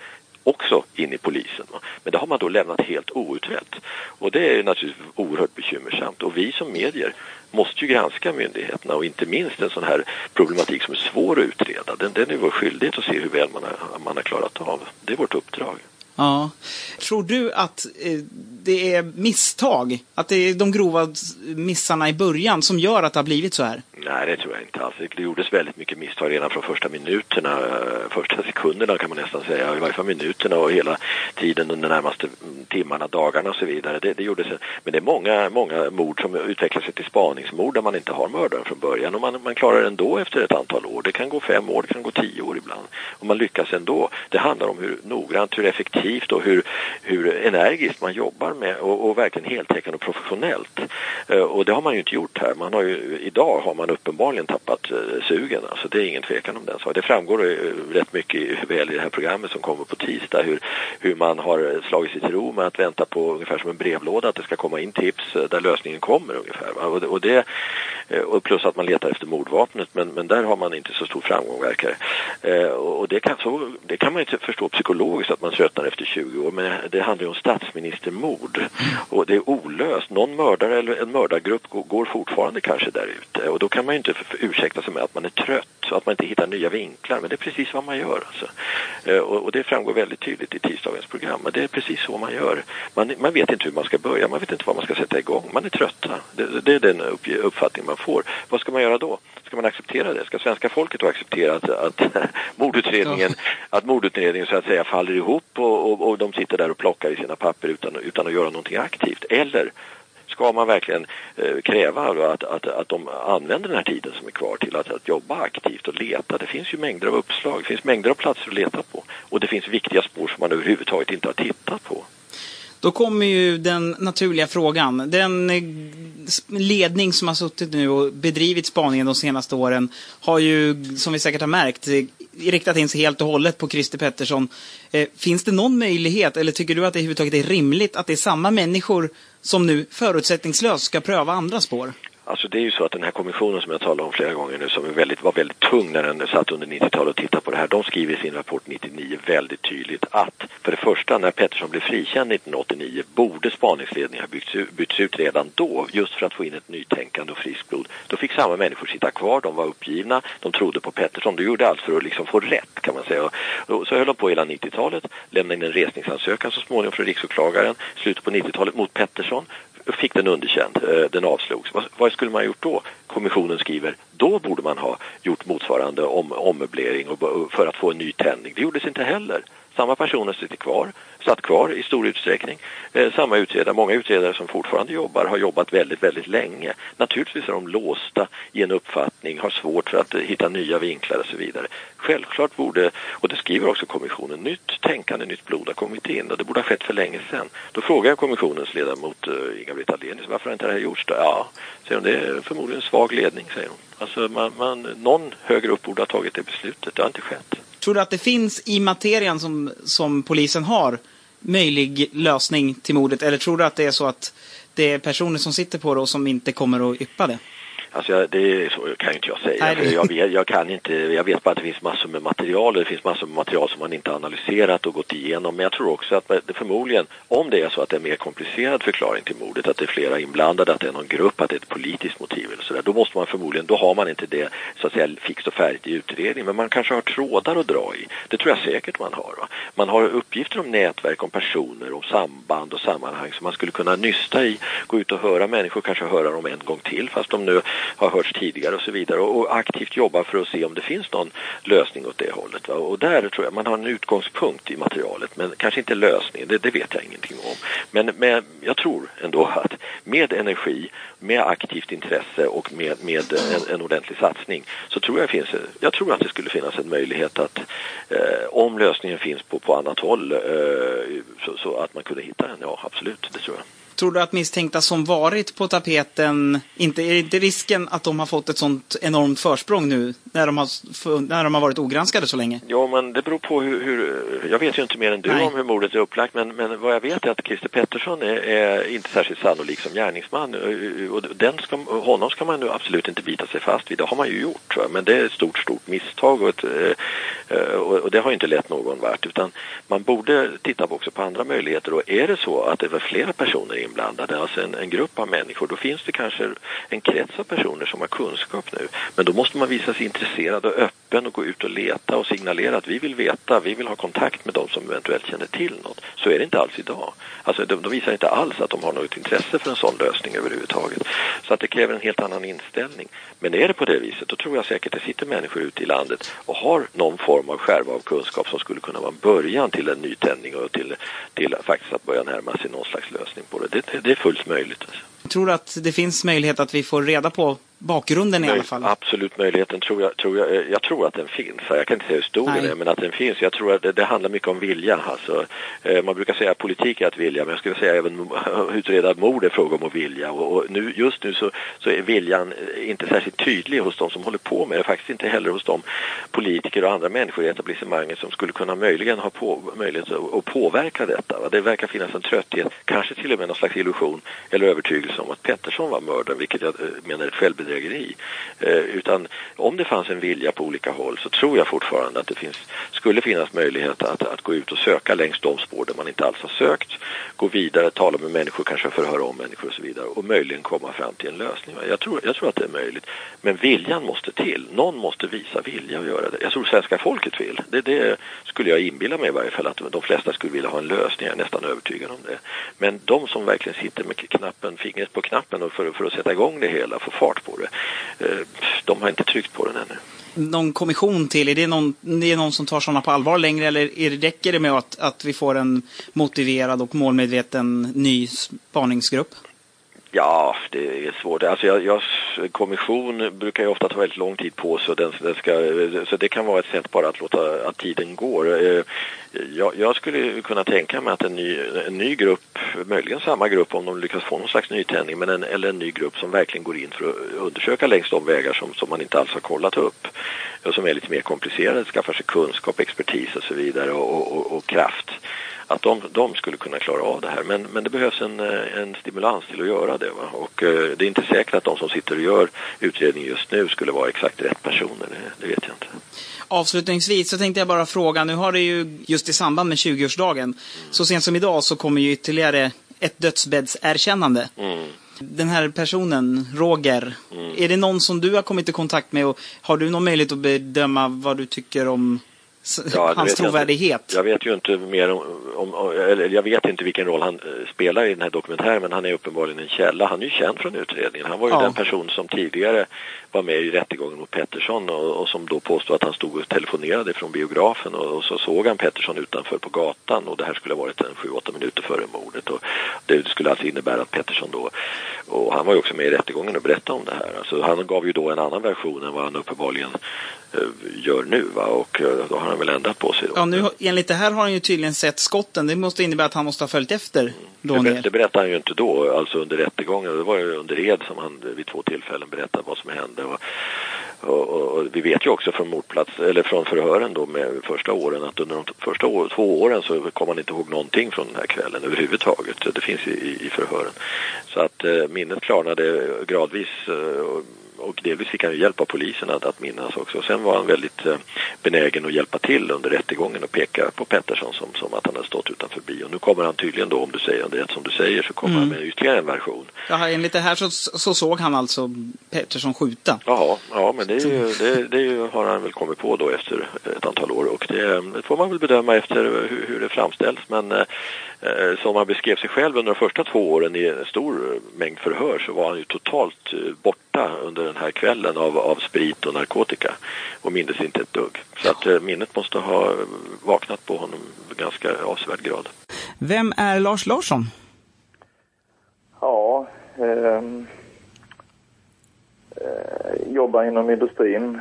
också in i polisen. Men det har man då lämnat helt outrett. Och det är naturligtvis oerhört bekymmersamt. Och vi som medier måste ju granska myndigheterna och inte minst en sån här problematik som är svår att utreda. Den, den är vår skyldighet att se hur väl man har, man har klarat av. Det är vårt uppdrag. Ja. Tror du att eh, det är misstag? Att det är de grova missarna i början som gör att det har blivit så här? Nej, det tror jag inte alls. Det gjordes väldigt mycket misstag redan från första minuterna, eh, första sekunderna kan man nästan säga, i varje fall minuterna och hela tiden under närmaste timmarna, dagarna och så vidare. Det, det gjordes, men det är många, många mord som utvecklar sig till spaningsmord där man inte har mördaren från början och man, man klarar det ändå efter ett antal år. Det kan gå fem år, det kan gå tio år ibland. Och man lyckas ändå. Det handlar om hur noggrant, hur effektivt och hur, hur energiskt man jobbar med och, och verkligen heltäckande och professionellt. Eh, och det har man ju inte gjort här. Man har ju, idag har man uppenbarligen tappat eh, sugen. Alltså det är ingen tvekan om den saken. Det framgår eh, rätt mycket väl i det här programmet som kommer på tisdag hur, hur man har slagit sig till ro med att vänta på ungefär som en brevlåda att det ska komma in tips där lösningen kommer ungefär. Och det, och det, Eh, och plus att man letar efter mordvapnet men, men där har man inte så stor framgång verkar eh, Och det kan, så, det kan man inte förstå psykologiskt att man tröttnar efter 20 år men det handlar ju om statsministermord och det är olöst. Någon mördare eller en mördargrupp går fortfarande kanske där ute och då kan man ju inte ursäkta sig med att man är trött och att man inte hittar nya vinklar men det är precis vad man gör alltså. Eh, och, det framgår väldigt tydligt i tisdagens program det är precis så man gör. Man, man vet inte hur man ska börja, man vet inte vad man ska sätta igång, man är trötta. Det, det är den uppfattning man får. Vad ska man göra då? Ska man acceptera det? Ska svenska folket då acceptera att, att mordutredningen, att mordutredningen så att säga faller ihop och, och, och de sitter där och plockar i sina papper utan, utan att göra någonting aktivt? Eller ska man verkligen eh, kräva att, att, att de använder den här tiden som är kvar till att, att jobba aktivt och leta. Det finns ju mängder av uppslag, det finns mängder av platser att leta på och det finns viktiga spår som man överhuvudtaget inte har tittat på. Då kommer ju den naturliga frågan. Den eh, ledning som har suttit nu och bedrivit spaningen de senaste åren har ju, som vi säkert har märkt, eh, riktat in sig helt och hållet på Christer Pettersson. Eh, finns det någon möjlighet, eller tycker du att det överhuvudtaget är rimligt att det är samma människor som nu förutsättningslöst ska pröva andra spår? Alltså det är ju så att den här kommissionen som jag talade om flera gånger nu som är väldigt, var väldigt tung när den satt under 90-talet och tittade på det här. De skriver i sin rapport 99 väldigt tydligt att för det första när Pettersson blev frikänd 1989 borde spaningsledningen ha bytts ut, bytts ut redan då just för att få in ett nytänkande och friskt blod. Då fick samma människor sitta kvar, de var uppgivna, de trodde på Pettersson. De gjorde allt för att liksom få rätt kan man säga. Och så höll de på hela 90-talet, lämnade in en resningsansökan så småningom från riksåklagaren, slutet på 90-talet mot Pettersson fick den underkänd, eh, den avslogs. Vad, vad, skulle man ha gjort då? Kommissionen skriver, då borde man ha gjort motsvarande om, ommöblering och, för att få en ny tändning. Det gjordes inte heller. Samma personer sitter kvar, satt kvar i stor utsträckning. Eh, samma utredare, många utredare som fortfarande jobbar har jobbat väldigt, väldigt länge. Naturligtvis är de låsta i en uppfattning, har svårt för att eh, hitta nya vinklar och så vidare. Självklart borde, och det skriver också kommissionen, nytt tänkande, nytt blod har kommit in och det borde ha skett för länge sedan. Då frågar jag kommissionens ledamot eh, Inga-Britt Ahlenius, varför har inte det här gjorts då? Ja, säger hon, det är förmodligen svag ledning, säger hon. Alltså man, man, någon högre upp borde ha tagit det beslutet, det har inte skett. Tror du att det finns i materian som, som polisen har möjlig lösning till mordet? Eller tror du att det är så att det är personer som sitter på det och som inte kommer att yppa det? Alltså jag, det kan inte jag säga. Nej, jag, vet, jag, kan inte, jag vet bara att det finns massor med material och det finns massor med material som man inte analyserat och gått igenom. Men jag tror också att det förmodligen, om det är så att det är en mer komplicerad förklaring till mordet, att det är flera inblandade, att det är någon grupp, att det är ett politiskt motiv eller sådär, då måste man förmodligen, då har man inte det så att säga fixt och färdigt i utredningen. Men man kanske har trådar att dra i. Det tror jag säkert man har. Va? Man har uppgifter om nätverk, om personer, om samband och sammanhang som man skulle kunna nysta i, gå ut och höra människor, kanske höra dem en gång till fast de nu har hörts tidigare och så vidare och, och, aktivt jobba för att se om det finns någon lösning åt det hållet. Va? Och där tror jag man har en utgångspunkt i materialet men kanske inte lösningen, det, det vet jag ingenting om. Men, med, jag tror ändå att med energi, med aktivt intresse och med, med en, en ordentlig satsning så tror jag, finns, jag tror att det skulle finnas en möjlighet att eh, om lösningen finns på, på annat håll eh, så, så att man kunde hitta den, ja absolut, det tror jag. Tror du att misstänkta som varit på tapeten, inte, är inte risken att de har fått ett sånt enormt försprång nu när de har, när de har varit ogranskade så länge? Ja, men det beror på hur, hur jag vet ju inte mer än du Nej. om hur mordet är upplagt, men, men vad jag vet är att Christer Pettersson är, är inte särskilt sannolik som gärningsman och den ska, honom ska man nu absolut inte bita sig fast vid, det har man ju gjort, men det är ett stort, stort misstag och, ett, eh, och, och det har inte lett någon vart, utan man borde titta också på andra möjligheter och är det så att det var flera personer inblandade, alltså en, en, grupp av människor, då finns det kanske en krets av personer som har kunskap nu. Men då måste man visa sig intresserad och öppen och gå ut och leta och signalera att vi vill veta, vi vill ha kontakt med de som eventuellt känner till något. Så är det inte alls idag. Alltså de, de visar inte alls att de har något intresse för en sån lösning överhuvudtaget. Så att det kräver en helt annan inställning. Men är det på det viset, då tror jag säkert det sitter människor ute i landet och har någon form av skärva av kunskap som skulle kunna vara en början till en nytändning och till, till faktiskt att börja närma sig någon slags lösning på det. Det, det är fullt möjligt. Tror du att det finns möjlighet att vi får reda på bakgrunden i alla fall? Absolut möjligheten tror jag, tror jag, jag tror att den finns. Jag kan inte säga hur stor den är, men att den finns. Jag tror att det, det handlar mycket om vilja. Alltså, eh, man brukar säga att politik är att vilja, men jag skulle säga även utreda mord är fråga om att vilja. Och, och, nu, just nu så, så är viljan inte särskilt tydlig hos de som håller på med det. Faktiskt inte heller hos de politiker och andra människor i etablissemanget som skulle kunna möjligen ha på, möjlighet att, att påverka detta. Va? Det verkar finnas en trötthet, kanske till och med någon slags illusion eller övertygelse om att Pettersson var mördaren, vilket jag eh, menar är ett självbedrägeri. Eh, utan om det fanns en vilja på olika håll så tror jag fortfarande att det finns, skulle finnas möjlighet att, att gå ut och söka längs de spår där man inte alls har sökt, gå vidare, tala med människor, kanske förhöra om människor och så vidare och möjligen komma fram till en lösning. Jag tror, jag tror att det är möjligt. Men viljan måste till. Någon måste visa vilja att göra det. Jag tror svenska folket vill. Det, det skulle jag inbilla mig i varje fall att de flesta skulle vilja ha en lösning. Jag är nästan övertygad om det. Men de som verkligen sitter med knappen, fingret på knappen för, för att sätta igång det hela, få fart på det, eh, de har inte tryckt på den ännu. Någon kommission till, är det någon, det är någon som tar sådana på allvar längre eller är det, räcker det med att, att vi får en motiverad och målmedveten ny spaningsgrupp? Ja, det är svårt. Alltså jag, jag, kommission brukar ju ofta ta väldigt lång tid på sig. Den, den ska, så det kan vara ett sätt bara att låta att tiden går. Eh, jag, jag, skulle kunna tänka mig att en ny, en ny grupp, möjligen samma grupp om de lyckas få någon slags nytändning, men en, eller en ny grupp som verkligen går in för att undersöka längs de vägar som, som man inte alls har kollat upp. Och som är lite mer komplicerade, skaffar sig kunskap, expertis och så vidare och, och, och kraft att de, de skulle kunna klara av det här. Men, men det behövs en, eh, en stimulans till att göra det. Va? Och eh, det är inte säkert att de som sitter och gör utredningen just nu skulle vara exakt rätt personer. Det, det vet jag inte. Avslutningsvis så tänkte jag bara fråga, nu har det ju just i samband med 20-årsdagen, mm. så sent som idag så kommer ju ytterligare ett dödsbäddserkännande. Mm. Den här personen, Roger, mm. är det någon som du har kommit i kontakt med och har du någon möjlighet att bedöma vad du tycker om ja, hans trovärdighet. Jag, jag, vet ju inte mer om, om, eller jag vet inte vilken roll han eh, spelar i den här dokumentären men han är uppenbarligen en källa. Han är ju känd från utredningen. Han var ju ja. den person som tidigare var med i rättegången mot Pettersson och, och som då påstod att han stod och telefonerade från biografen och, och, så såg han Pettersson utanför på gatan och det här skulle ha varit en 7-8 minuter före mordet och det skulle alltså innebära att Pettersson då och han var ju också med i rättegången och berättade om det här. Alltså han gav ju då en annan version än vad han uppenbarligen gör nu va? och eh, då har han väl ändrat på sig. Då. Ja, nu, enligt det här har han ju tydligen sett skotten. Det måste innebära att han måste ha följt efter mm. det, det berättade han ju inte då, alltså under rättegången. Det var ju under ed som han vid två tillfällen berättade vad som hände. Och, och, och, vi vet ju också från mordplats, eller från förhören då med första åren att under de första år, två åren så kommer man inte ihåg någonting från den här kvällen överhuvudtaget. Det finns i, i förhören. Så att eh, minnet klarnade gradvis eh, och delvis fick han ju hjälp av polisen att, att minnas också. Sen var han väldigt eh, benägen att hjälpa till under rättegången och peka på Pettersson som, som att han hade stått utanför bion. Nu kommer han tydligen då, om du säger det som du säger, så kommer mm. han med ytterligare en version. Ja, enligt det här så, så såg han alltså Pettersson skjuta. Jaha, ja men det, är ju, det, det har han väl kommit på då efter ett antal år och det, det får man väl bedöma efter hur, hur det framställs. Men Eh, som han beskrev sig själv under de första två åren i en stor mängd förhör så var han ju totalt eh, borta under den här kvällen av, av sprit och narkotika och mindes inte ett dugg. Så att eh, minnet måste ha vaknat på honom ganska avsevärd grad. Vem är Lars Larsson? Ja, ehm, eh, jobbar inom industrin,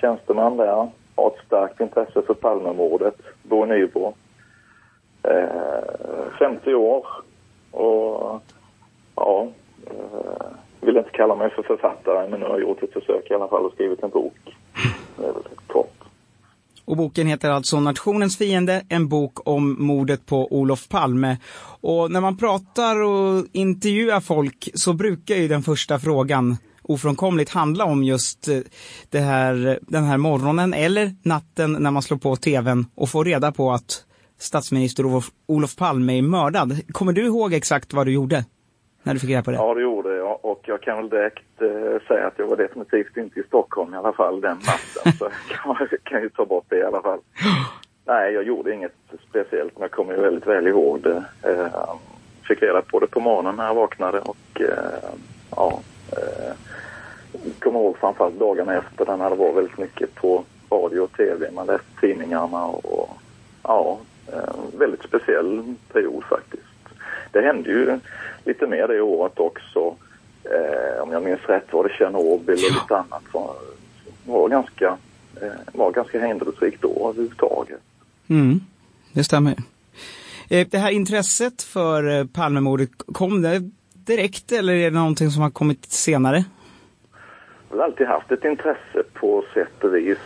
tjänsteman där, har ett starkt intresse för Palmemordet, bor i Nybro eh, 50 år och ja, eh, vill inte kalla mig för författare men nu har jag gjort ett försök i alla fall och skrivit en bok. Det är väl kort. Och boken heter alltså Nationens fiende, en bok om mordet på Olof Palme. Och när man pratar och intervjuar folk så brukar ju den första frågan ofrånkomligt handla om just eh, det här, den här morgonen eller natten när man slår på tvn och får reda på att statsminister Olof Palme är mördad. Kommer du ihåg exakt vad du gjorde när du fick reda på det? Ja, det gjorde jag och jag kan väl direkt eh, säga att jag var definitivt inte i Stockholm i alla fall den natten. så jag kan, ju ta bort det i alla fall. Nej, jag gjorde inget speciellt men jag kommer ju väldigt väl ihåg det. Eh, fick reda på det på morgonen när jag vaknade och eh, ja, eh, kommer ihåg framförallt dagarna efter när det var väldigt mycket på radio och tv. Man läste tidningarna och ja, Eh, väldigt speciell period faktiskt. Det hände ju lite mer det året också. Eh, om jag minns rätt var det Tjernobyl och lite annat som var ganska, eh, var ganska händelserikt då överhuvudtaget. Mm, det stämmer. Eh, det här intresset för eh, Palmemordet, kom det direkt eller är det någonting som har kommit senare? Jag har alltid haft ett intresse på sätt och vis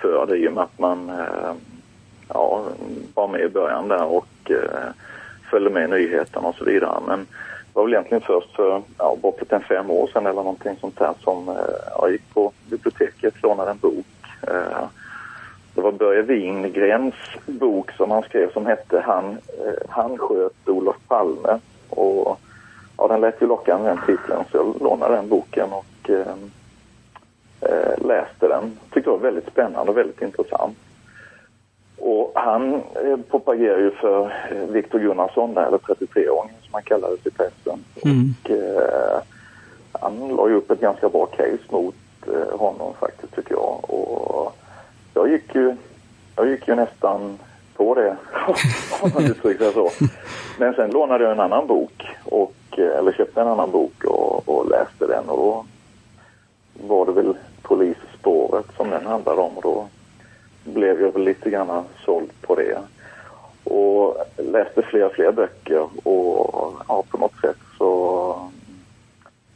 för det i och med att man ja, var med i början där och eh, följde med nyheterna och så vidare. Men det var väl egentligen först för ja, bortåt en fem år sedan eller någonting sånt där som eh, jag gick på biblioteket, lånade en bok. Eh, det var Börje Wingrens bok som han skrev som hette Han, eh, han sköt Olof Palme. Och ja, den lät ju lockande den titeln så jag lånade den boken och eh, eh läste den. Tyckte det var väldigt spännande och väldigt intressant. Och han eh, propagerar ju för eh, Viktor Gunnarsson eller 33-åringen som han kallades i pressen. Mm. Och eh, han la ju upp ett ganska bra case mot eh, honom faktiskt tycker jag. Och jag gick ju, jag gick ju nästan på det, om man uttrycker så. Men sen lånade jag en annan bok och eh, eller köpte en annan bok och, och läste den och då var det väl polisspåret som den handlade om och då blev jag väl lite grann såld på det. Och läste fler och fler böcker och ja, på något sätt så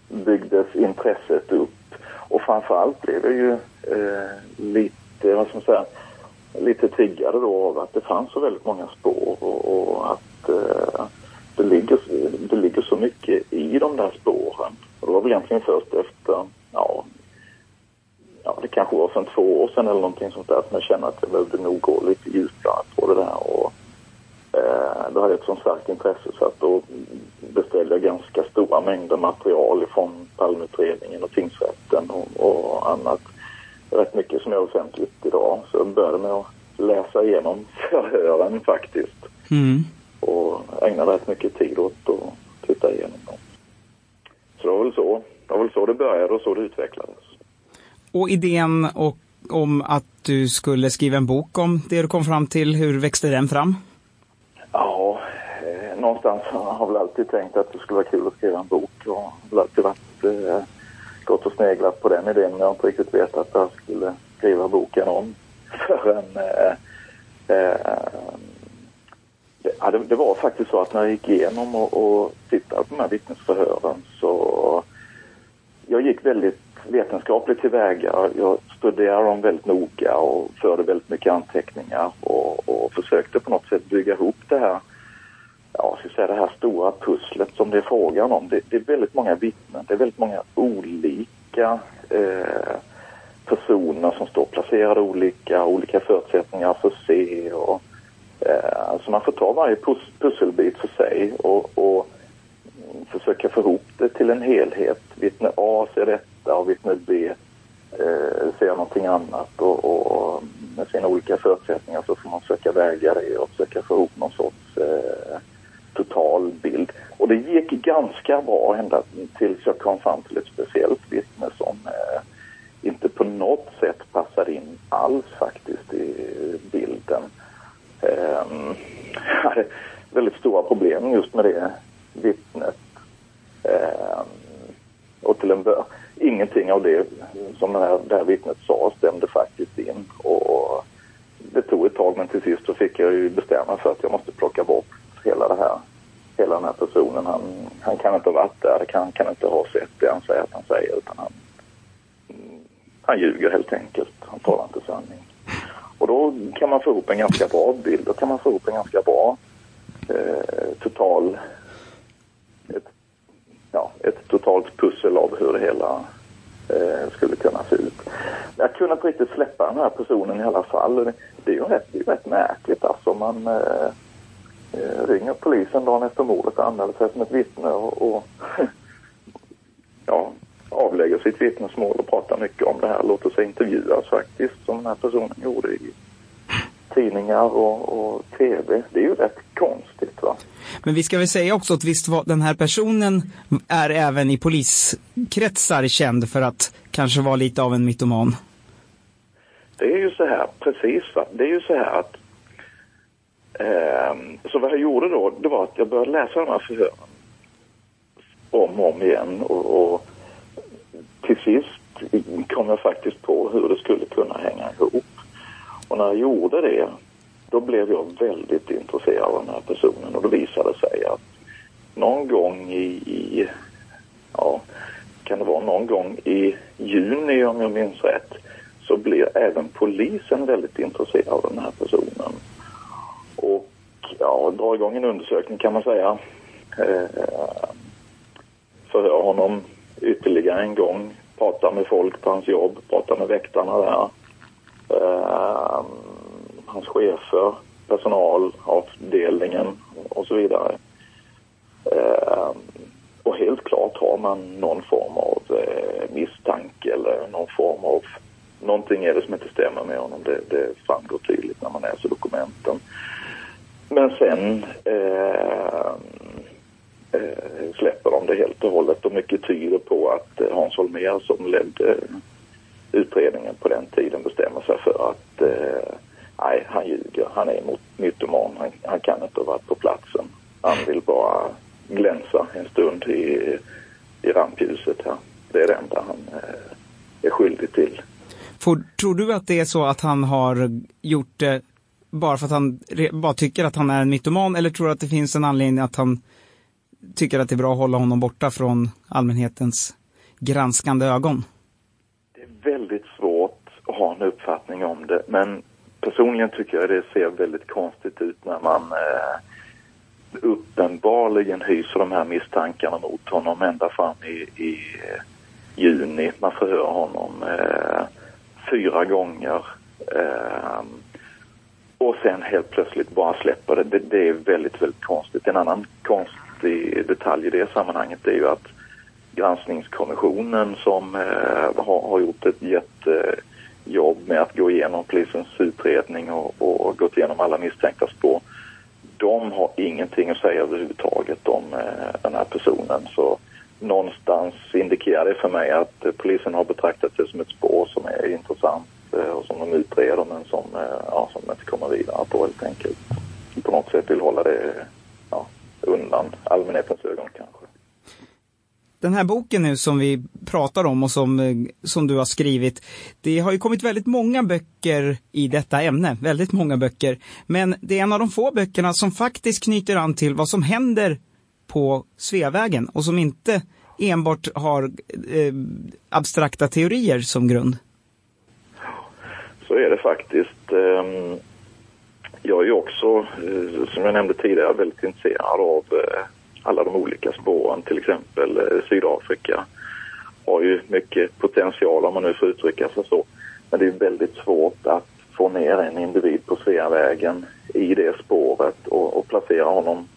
byggdes intresset upp. Och framförallt blev jag ju eh, lite, vad ska man säga, lite triggade då av att det fanns så väldigt många spår och, och att eh, det, ligger, det ligger så mycket i de där spåren. Och det var väl egentligen först efter, ja, ja det kanske var för två år sedan eller någonting sånt där som jag kände att jag behövde nog gå lite djupare på det där. Och, eh, då hade jag ett sånt starkt intresse så att då beställde jag ganska stora mängder material från Palmeutredningen och tingsrätten och, och annat. Rätt mycket som är offentligt idag. Så jag började med att läsa igenom förhören faktiskt. Mm. Och ägnade rätt mycket tid åt att titta igenom dem. Så det var väl så. Det var väl så det började och så det utvecklades. Och idén och, om att du skulle skriva en bok om det du kom fram till, hur växte den fram? Ja, eh, någonstans har jag väl alltid tänkt att det skulle vara kul att skriva en bok och har väl alltid varit, eh, gått och sneglat på den idén men jag har inte riktigt vetat att jag skulle skriva boken om förrän eh, eh, det, ja, det, det, var faktiskt så att när jag gick igenom och, och tittade på de här vittnesförhören så jag gick väldigt vetenskapligt tillväga. Jag studerade dem väldigt noga och förde väldigt mycket anteckningar och, och försökte på något sätt bygga ihop det här, ja, ska säga, det här stora pusslet som det är frågan om. Det, det är väldigt många vittnen, det är väldigt många olika eh, personer som står placerade olika, olika förutsättningar för att se och eh, alltså man får ta varje pus pusselbit för sig och, och försöka få ihop det till en helhet. Vittne A ser detta och vittnet B eh, ser någonting annat och, och, med sina olika förutsättningar så får man försöka väga det och försöka få ihop någon sorts eh, total bild. Och det gick ganska bra ända tills jag kom fram till ett speciellt vittne som eh, inte på något sätt passade in alls faktiskt i bilden. Eh, jag hade väldigt stora problem just med det vittnet. Eh, och till en början, ingenting av det som det här, det här vittnet sa stämde faktiskt in. Och det tog ett tag men till sist så fick jag ju bestämma för att jag måste plocka bort hela det här hela den här personen. Han, han kan inte ha varit där, han kan inte ha sett det han säger att han säger utan han, han ljuger helt enkelt. Han talar inte sanning. Och då kan man få ihop en ganska bra bild. Då kan man få ihop en ganska bra eh, total... Ja, ett totalt pussel av hur det hela eh, skulle kunna se ut. Jag kunde inte riktigt släppa den här personen i alla fall. Det, är ju rätt, det är rätt märkligt alltså. Man eh, eh ringer polisen dagen efter mordet och anmäler sig som ett vittne och, och ja, avlägger sitt vittnesmål och pratar mycket om det här. Låter sig intervjuas faktiskt som den här personen gjorde i tidningar och, och tv. Det är ju rätt konstigt va. Men vi ska väl säga också att visst var den här personen är även i poliskretsar känd för att kanske vara lite av en mytoman. Det är ju så här, precis va. Det är ju så här att eh, så vad jag gjorde då, det var att jag började läsa de här förhören om och om igen och, och till sist kom jag faktiskt på hur det skulle kunna hänga ihop. Och när jag gjorde det, då blev jag väldigt intresserad av den här personen och då visade det sig att någon gång i, i ja, kan det vara någon gång i juni om jag minns rätt, så blir även polisen väldigt intresserad av den här personen. Och ja, dra igång en undersökning kan man säga. Eh, förhör honom ytterligare en gång, prata med folk på hans jobb, prata med väktarna där eh, hans chefer, personal, avdelningen och så vidare. Eh, och helt klart har man någon form av eh, misstanke eller någon form av någonting är det som inte stämmer med honom. Det, det framgår tydligt när man läser dokumenten. Men sen eh, eh, släpper de det helt och hållet och mycket tyder på att eh, Hans Holmér som ledde utredningen på den tiden bestämmer sig för att eh, nej, han ljuger. Han är mytoman. Han, han kan inte ha varit på platsen. Han vill bara glänsa en stund i, i rampljuset. Här. Det är det enda han eh, är skyldig till. Får, tror du att det är så att han har gjort det bara för att han bara tycker att han är en mytoman eller tror du att det finns en anledning att han tycker att det är bra att hålla honom borta från allmänhetens granskande ögon? Det är väldigt svårt att ha en uppfattning om det. Men personligen tycker jag det ser väldigt konstigt ut när man eh, uppenbarligen hyser de här misstankarna mot honom ända fram i, i eh, juni. Man förhör honom eh, fyra gånger. Eh, och sen helt plötsligt bara släpper det. det. Det är väldigt, väldigt konstigt. En annan konstig detalj i det sammanhanget är ju att granskningskommissionen som eh, har, har gjort ett jättejobb med att gå igenom polisens utredning och, och gått igenom alla misstänkta spår. De har ingenting att säga överhuvudtaget om eh, den här personen. Så någonstans indikerar det för mig att eh, polisen har betraktat det som ett spår som är intressant eh, och som de utreder men som, eh, ja, som de inte kommer vidare på helt enkelt. På något sätt vill hålla det ja, undan allmänhetens ögon kanske. Den här boken nu som vi pratar om och som, eh, som du har skrivit, det har ju kommit väldigt många böcker i detta ämne, väldigt många böcker. Men det är en av de få böckerna som faktiskt knyter an till vad som händer på Sveavägen och som inte enbart har eh, abstrakta teorier som grund. Så är det faktiskt. Ehm, jag är ju också, eh, som jag nämnde tidigare, väldigt intresserad av eh, alla de olika spåren. Till exempel eh, Sydafrika har ju mycket potential om man nu får uttrycka sig så. Men det är väldigt svårt att få ner en individ på Sveavägen i det spåret och, och placera honom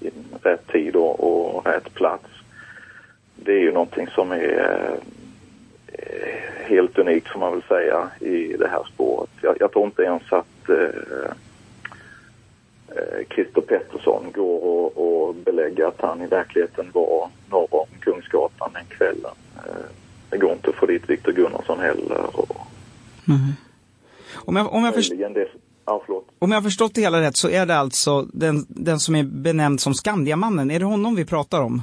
i rätt tid och, och rätt plats. Det är ju någonting som är eh, helt unikt får man väl säga i det här spåret. Jag, jag tror inte ens att eh, Christer Pettersson går och, och belägger att han i verkligheten var norr om Kungsgatan den kvällen. Eh, det går inte att få dit Viktor Gunnarsson heller. Och Om jag, om jag, det, ja, om jag har förstått det hela rätt så är det alltså den, den som är benämnd som Skandiamannen, är det honom vi pratar om?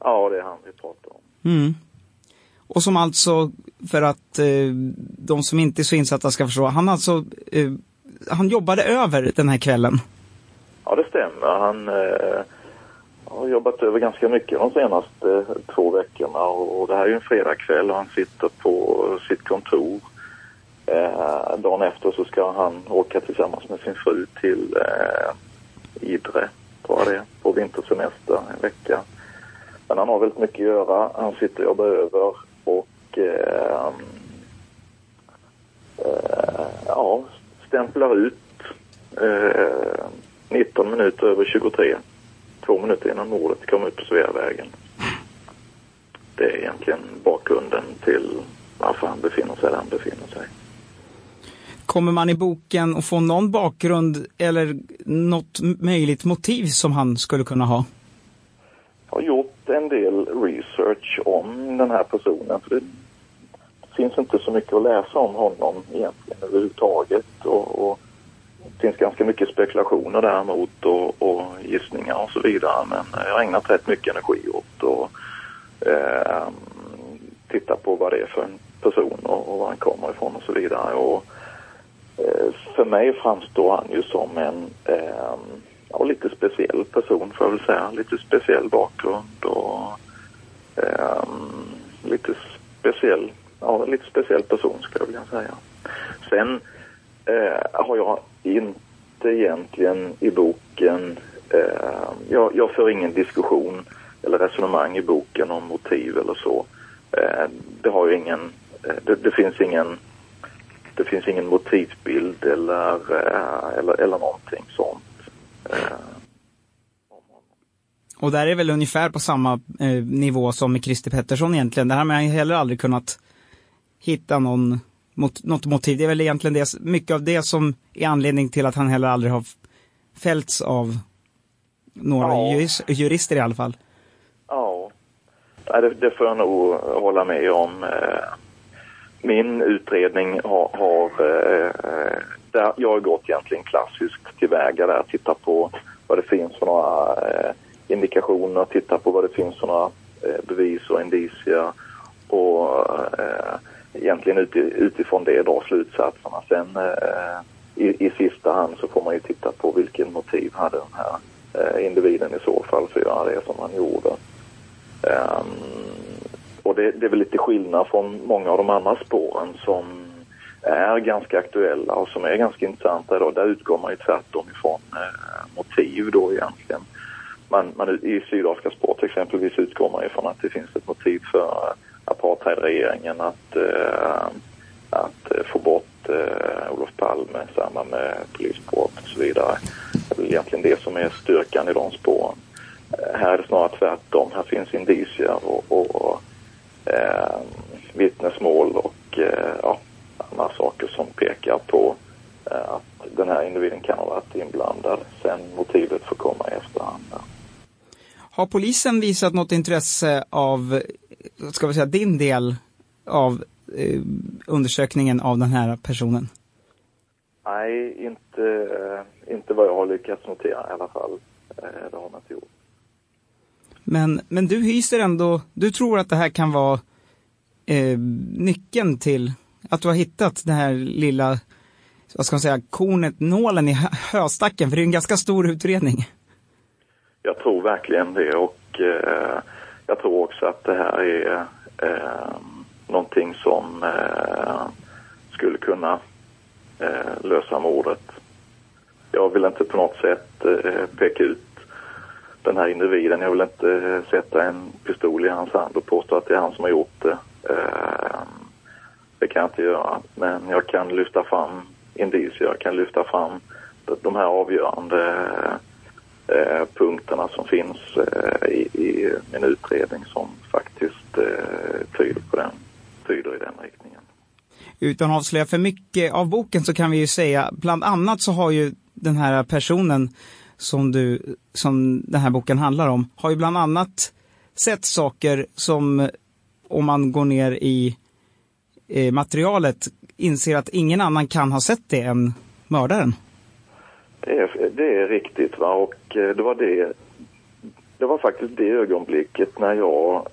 Ja, det är han vi pratar om. Mm. Och som alltså, för att eh, de som inte är så insatta ska förstå, han alltså, eh, han jobbade över den här kvällen. Ja, det stämmer. Han eh, har jobbat över ganska mycket de senaste eh, två veckorna och, det här är ju en fredagkväll och han sitter på sitt kontor. Eh, dagen efter så ska han åka tillsammans med sin fru till eh, Idre, tror jag det är, på vintersemester en vecka. Men han har väldigt mycket att göra. Han sitter och jobbar över och eh, eh, ja, stämplar ut eh, 19 minuter över 23. Två minuter innan mordet kom ut på Sveavägen. Det är egentligen bakgrunden till varför han befinner sig där han befinner sig. Kommer man i boken att få någon bakgrund eller något möjligt motiv som han skulle kunna ha? Jag har gjort en del research om den här personen. För det finns inte så mycket att läsa om honom egentligen överhuvudtaget. Och, och det finns ganska mycket spekulationer däremot och, och gissningar och så vidare. Men jag har ägnat rätt mycket energi åt att eh, titta på vad det är för en person och, och var han kommer ifrån och så vidare. Och, eh, för mig framstår han ju som en eh, ja, lite speciell person får jag väl säga. Lite speciell bakgrund och eh, lite speciell, ja, lite speciell person skulle jag vilja säga. Sen eh, har jag inte egentligen i boken, eh, jag, jag för ingen diskussion eller resonemang i boken om motiv eller så. Eh, det har ju ingen, eh, det, det finns ingen det finns ingen motivbild eller, eh, eller, eller någonting sånt. Eh, Och där är väl ungefär på samma eh, nivå som med Christer Pettersson egentligen. Det har man heller aldrig kunnat hitta någon, mot, något motiv. Det är väl egentligen det, mycket av det som är anledning till att han heller aldrig har fällts av några Ja. juris, jurister i alla fall. Ja, det, det får jag nog hålla med om. Eh, Min utredning har, har eh, där jag har gått egentligen klassiskt tillväga där, titta på vad det finns för några eh, indikationer, titta på vad det finns för några bevis och indicier och eh, egentligen uti, utifrån det dra slutsatserna. Sen eh, i, i sista hand så får man ju titta på vilken motiv hade den här eh, individen i så fall för att göra det som han gjorde. Um, och det, det är väl lite skillnad från många av de andra spåren som är ganska aktuella och som är ganska intressanta idag. Där utgår man ju tvärtom ifrån eh, motiv då egentligen. Man, man, I Sydafrikas spår till exempelvis utgår man ifrån att det finns ett motiv för apartheidregeringen att, eh, att eh, få bort eh, Olof Palme i samband med polisbrott och så vidare. Det är väl egentligen det som är styrkan i de spåren. Eh, här är det snarare tvärtom. Här finns indicier och, och eh, vittnesmål och eh, ja, andra saker som pekar på eh, att den här individen kan ha varit inblandad. Sen motivet får komma i efterhand. Har polisen visat något intresse av, ska vi säga, din del av eh, undersökningen av den här personen? Nej, inte, eh, inte vad jag har lyckats notera i alla fall. Eh, det har man inte gjort. Men, men du hyser ändå, du tror att det här kan vara eh, nyckeln till att du har hittat det här lilla, vad ska man säga, kornet, nålen i höstacken, för det är en ganska stor utredning. Jag tror verkligen det och eh, jag tror också att det här är eh, någonting som eh, skulle kunna eh, lösa mordet. Jag vill inte på något sätt eh, peka ut den här individen. Jag vill inte eh, sätta en pistol i hans hand och påstå att det är han som har gjort det. Eh, det kan jag inte göra. Men jag kan lyfta fram indicier, jag kan lyfta fram de här avgörande eh, eh, punkterna som finns eh, i, i min utredning som faktiskt eh, tyder på den, tyder i den riktningen. Utan att avslöja för mycket av boken så kan vi ju säga, bland annat så har ju den här personen som, du, som den här boken handlar om har ju bland annat sett saker som om man går ner i eh, materialet inser att ingen annan kan ha sett det än mördaren. Det är, det är riktigt va och eh, det var det det var faktiskt det ögonblicket när jag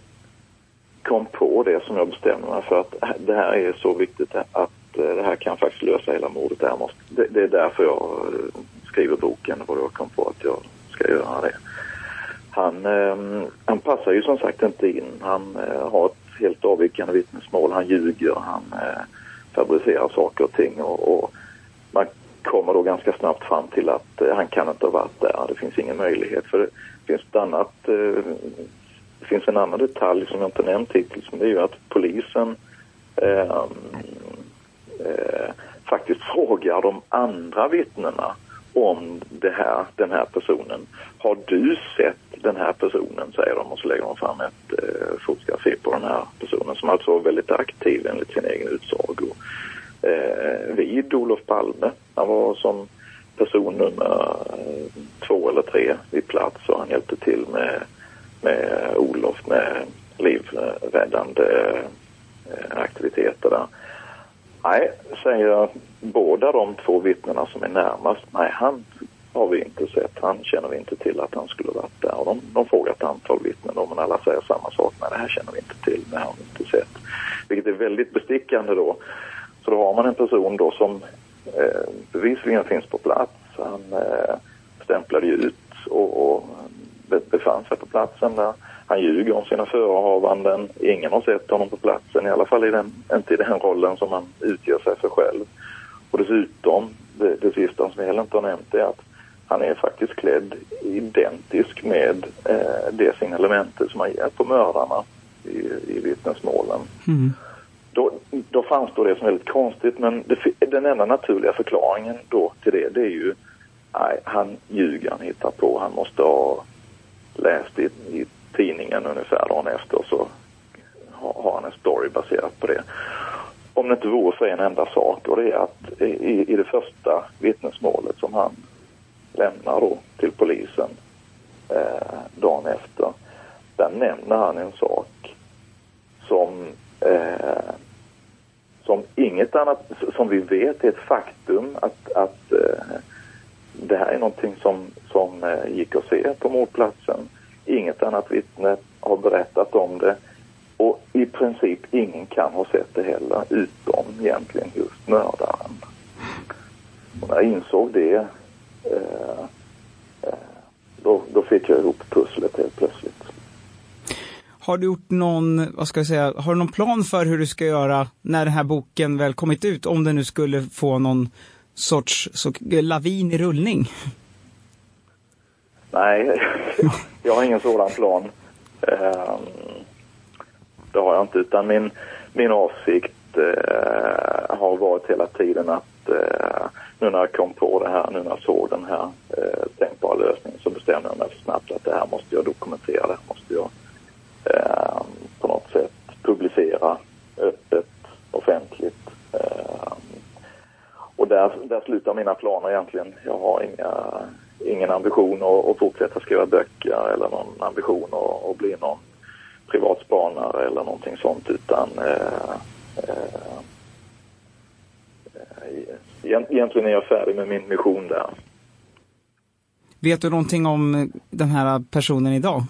kom på det som jag bestämde mig för att det här är så viktigt att eh, det här kan faktiskt lösa hela mordet. Det, måste, det, det är därför jag eh, skriver boken och jag kom på att jag ska göra det. Han, eh, han passar ju som sagt inte in. Han eh, har ett helt avvikande vittnesmål. Han ljuger, han eh, fabricerar saker och ting och, och, man kommer då ganska snabbt fram till att eh, han kan inte ha varit där. Det finns ingen möjlighet. För det finns ett annat eh, det finns en annan detalj som jag inte nämnt hittills, men det är ju att polisen eh, eh, faktiskt frågar de andra vittnena om det här, den här personen. Har du sett den här personen, säger de och så lägger de fram ett eh, fotografi på den här personen som alltså var väldigt aktiv enligt sin egen utsago. Eh, vid Olof Palme, han var som person nummer eh, två eller tre vid plats och han hjälpte till med, med Olof med livräddande eh, aktiviteter där. Nej, säger båda de två vittnena som är närmast. Nej, han har vi inte sett. Han känner vi inte till att han skulle varit där. Och de, de frågar ett antal vittnen men alla säger samma sak. Nej, det här känner vi inte till. Det har vi inte sett. Vilket är väldigt bestickande då. Så då har man en person då som eh, bevisligen finns på plats. Han eh, stämplade ju ut och, och befann sig på platsen där. Han ljuger om sina förehavanden. Ingen har sett honom på platsen, i alla fall i den, inte i den rollen som han utger sig för själv. Och dessutom, det, det sista som jag heller inte har nämnt är att han är faktiskt klädd identisk med eh, det signalementet som han ger på mördarna i, i vittnesmålen. Mm. Då, då framstår det som väldigt konstigt men det, den enda naturliga förklaringen då till det, det är ju nej, han ljuger, han hittar på, han måste ha läst i, i tidningen ungefär dagen efter så har han en story baserat på det. Om det inte vore för en enda sak och det är att i, i det första vittnesmålet som han lämnar då till polisen eh, dagen efter, där nämner han en sak som eh, som inget annat, som vi vet är ett faktum att, att eh, det här är någonting som, som eh, gick att se på mordplatsen. Inget annat vittne har berättat om det. Och i princip ingen kan ha sett det heller, utom egentligen just mördaren. Och när jag insåg det, eh, eh då, då fick jag ihop pusslet helt plötsligt. Har du gjort någon, vad ska jag säga, har du någon plan för hur du ska göra när den här boken väl kommit ut? Om den nu skulle få någon sorts så, lavin i rullning? Nej, jag har ingen sådan plan. Ehm, det har jag inte, utan min, min avsikt eh, har varit hela tiden att eh, nu när jag kom på det här, nu när jag såg den här eh, tänkbara lösningen så bestämde jag mig för snabbt att det här måste jag dokumentera, det här måste jag eh, på något sätt publicera öppet, offentligt. Eh, och där, där slutar mina planer egentligen. Jag har inga, ingen ambition att, att fortsätta skriva böcker eller någon ambition att, att bli någon privatspanare eller någonting sånt utan eh, eh, eh egentligen är jag färdig med min mission där. Vet du någonting om den här personen idag?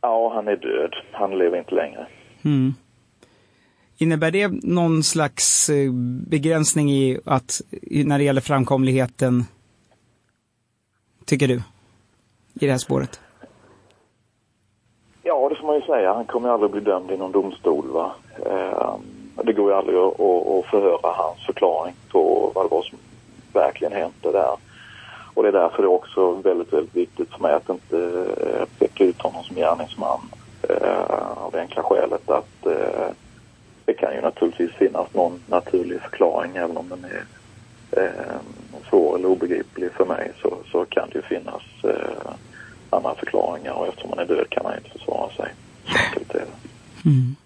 Ja, han är död. Han lever inte längre. Mm. Innebär det någon slags eh, begränsning i att, när det gäller framkomligheten, tycker du, i det här spåret? Ja, det får man ju säga. Han kommer ju aldrig bli dömd i någon domstol. Va? Eh, det går ju aldrig att, att förhöra hans förklaring på vad det var som verkligen hände där. Och det är därför det är också väldigt, väldigt viktigt för mig att inte eh, peka ut honom som gärningsman. Eh, av det enkla skälet att eh, det kan ju naturligtvis finnas någon naturlig förklaring även om den är svår eller obegriplig för mig så, så kan det ju finnas andra förklaringar och eftersom han är död kan han inte försvara sig. Mm.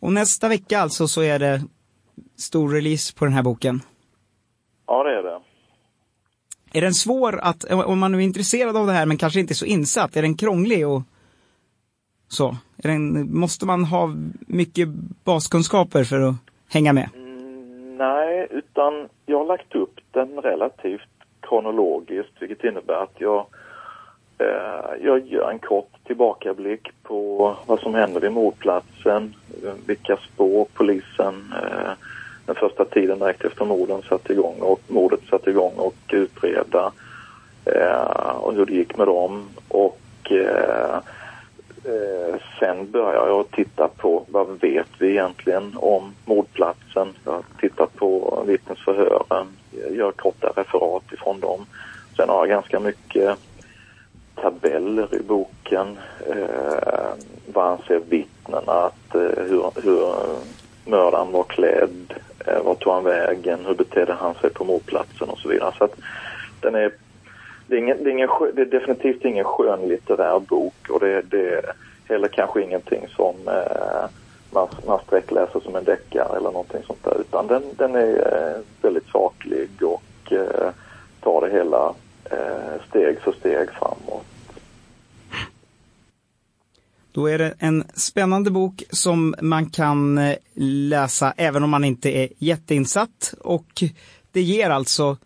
Och nästa vecka alltså så är det stor release på den här boken? Ja, det är det. Är den svår att, om man nu är intresserad av det här men kanske inte så insatt, är den krånglig och så? Är den, måste man ha mycket baskunskaper för att hänga med? Mm, nej, utan jag har lagt upp den relativt kronologiskt vilket innebär att jag eh, jag gör en kort tillbakablick på vad som händer vid mordplatsen, vilka spår polisen eh, första tiden direkt efter morden satte igång och mordet satte igång och utreda eh, och hur det gick med dem och eh, eh, sen började jag titta på vad vet vi egentligen om mordplatsen. Jag tittar på vittnesförhören, gör korta referat ifrån dem. Sen har jag ganska mycket tabeller i boken. Eh, vad anser vittnena att eh, hur, hur mördaren var klädd, eh, vart tog han vägen, hur betedde han sig på mordplatsen och så vidare. Så att den är, det är, ingen, det är, ingen, det är definitivt ingen skönlitterär bok och det, det är heller kanske ingenting som eh, man, man sträckläser som en deckare eller någonting sånt där utan den, den är eh, väldigt saklig och eh, tar det hela eh, steg för steg framåt. Då är det en spännande bok som man kan eh, läsa även om man inte är jätteinsatt. Och det ger alltså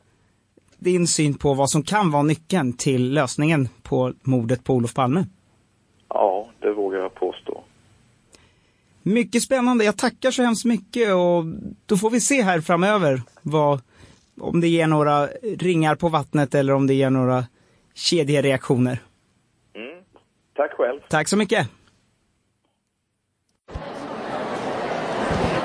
din syn på vad som kan vara nyckeln till lösningen på mordet på Olof Palme. Ja, det vågar jag påstå. Mycket spännande. Jag tackar så hemskt mycket och då får vi se här framöver vad, om det ger några ringar på vattnet eller om det ger några kedjereaktioner. Mm. Tack själv. Tack så mycket.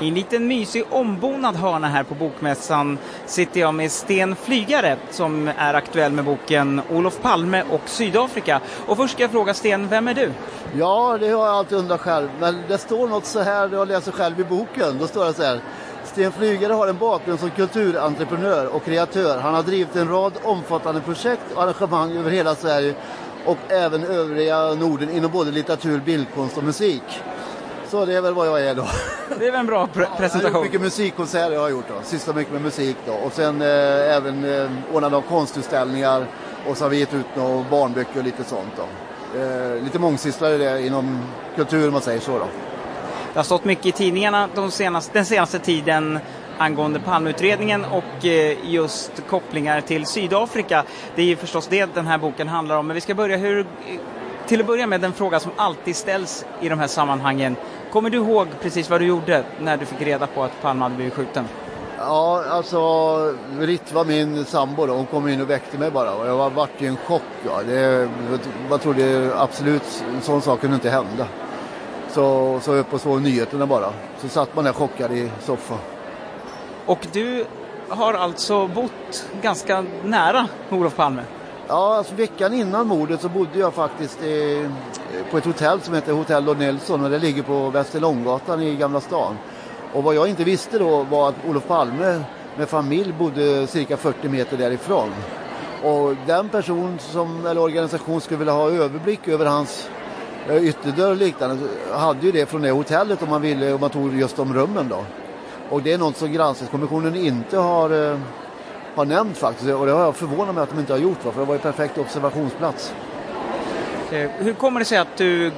I en liten mysig ombonad hörna här på Bokmässan sitter jag med Sten Flygare som är aktuell med boken Olof Palme och Sydafrika. Och först ska jag fråga Sten, vem är du? Ja, det har jag alltid undrat själv. Men det står något så här, jag läser själv i boken. Då står det så här. Sten Flygare har en bakgrund som kulturentreprenör och kreatör. Han har drivit en rad omfattande projekt och arrangemang över hela Sverige och även övriga Norden inom både litteratur, bildkonst och musik. Så det är väl vad jag är då. Det är väl en bra pre presentation. Jag har gjort mycket musikkonserter jag har gjort då. Sysslat mycket med musik då. Och sen eh, även eh, ordnat av konstutställningar och så har vi gett ut några barnböcker och lite sånt då. Eh, lite mångsysslare det inom kultur om man säger så då. Det har stått mycket i tidningarna de senaste, den senaste tiden angående Palmeutredningen och eh, just kopplingar till Sydafrika. Det är ju förstås det den här boken handlar om. Men vi ska börja hur, till att börja med den fråga som alltid ställs i de här sammanhangen. Kommer du ihåg precis vad du gjorde när du fick reda på att Palme hade blivit skjuten? Ja, alltså Ritva, min sambo, då, hon kom in och väckte mig bara och jag var, vart i en chock. Ja. Det, man trodde absolut, en sån sak kunde inte hända. Så, så upp och såg nyheterna bara. Så satt man där chockad i soffan. Och du har alltså bott ganska nära Olof Palme? Ja, alltså veckan innan mordet så bodde jag faktiskt i, på ett hotell som heter Hotell Lord Nelson och det ligger på Västerlånggatan i Gamla stan. Och vad jag inte visste då var att Olof Palme med familj bodde cirka 40 meter därifrån. Och den person som, eller organisation skulle vilja ha överblick över hans eh, ytterdörr och liknande hade ju det från det hotellet om man ville, om man tog just de rummen då. Och det är något som granskningskommissionen inte har, eh, har nämnt faktiskt och det har jag förvånat mig att de inte har gjort va? för det var ju perfekt observationsplats. Eh, Hur kommer det sig att du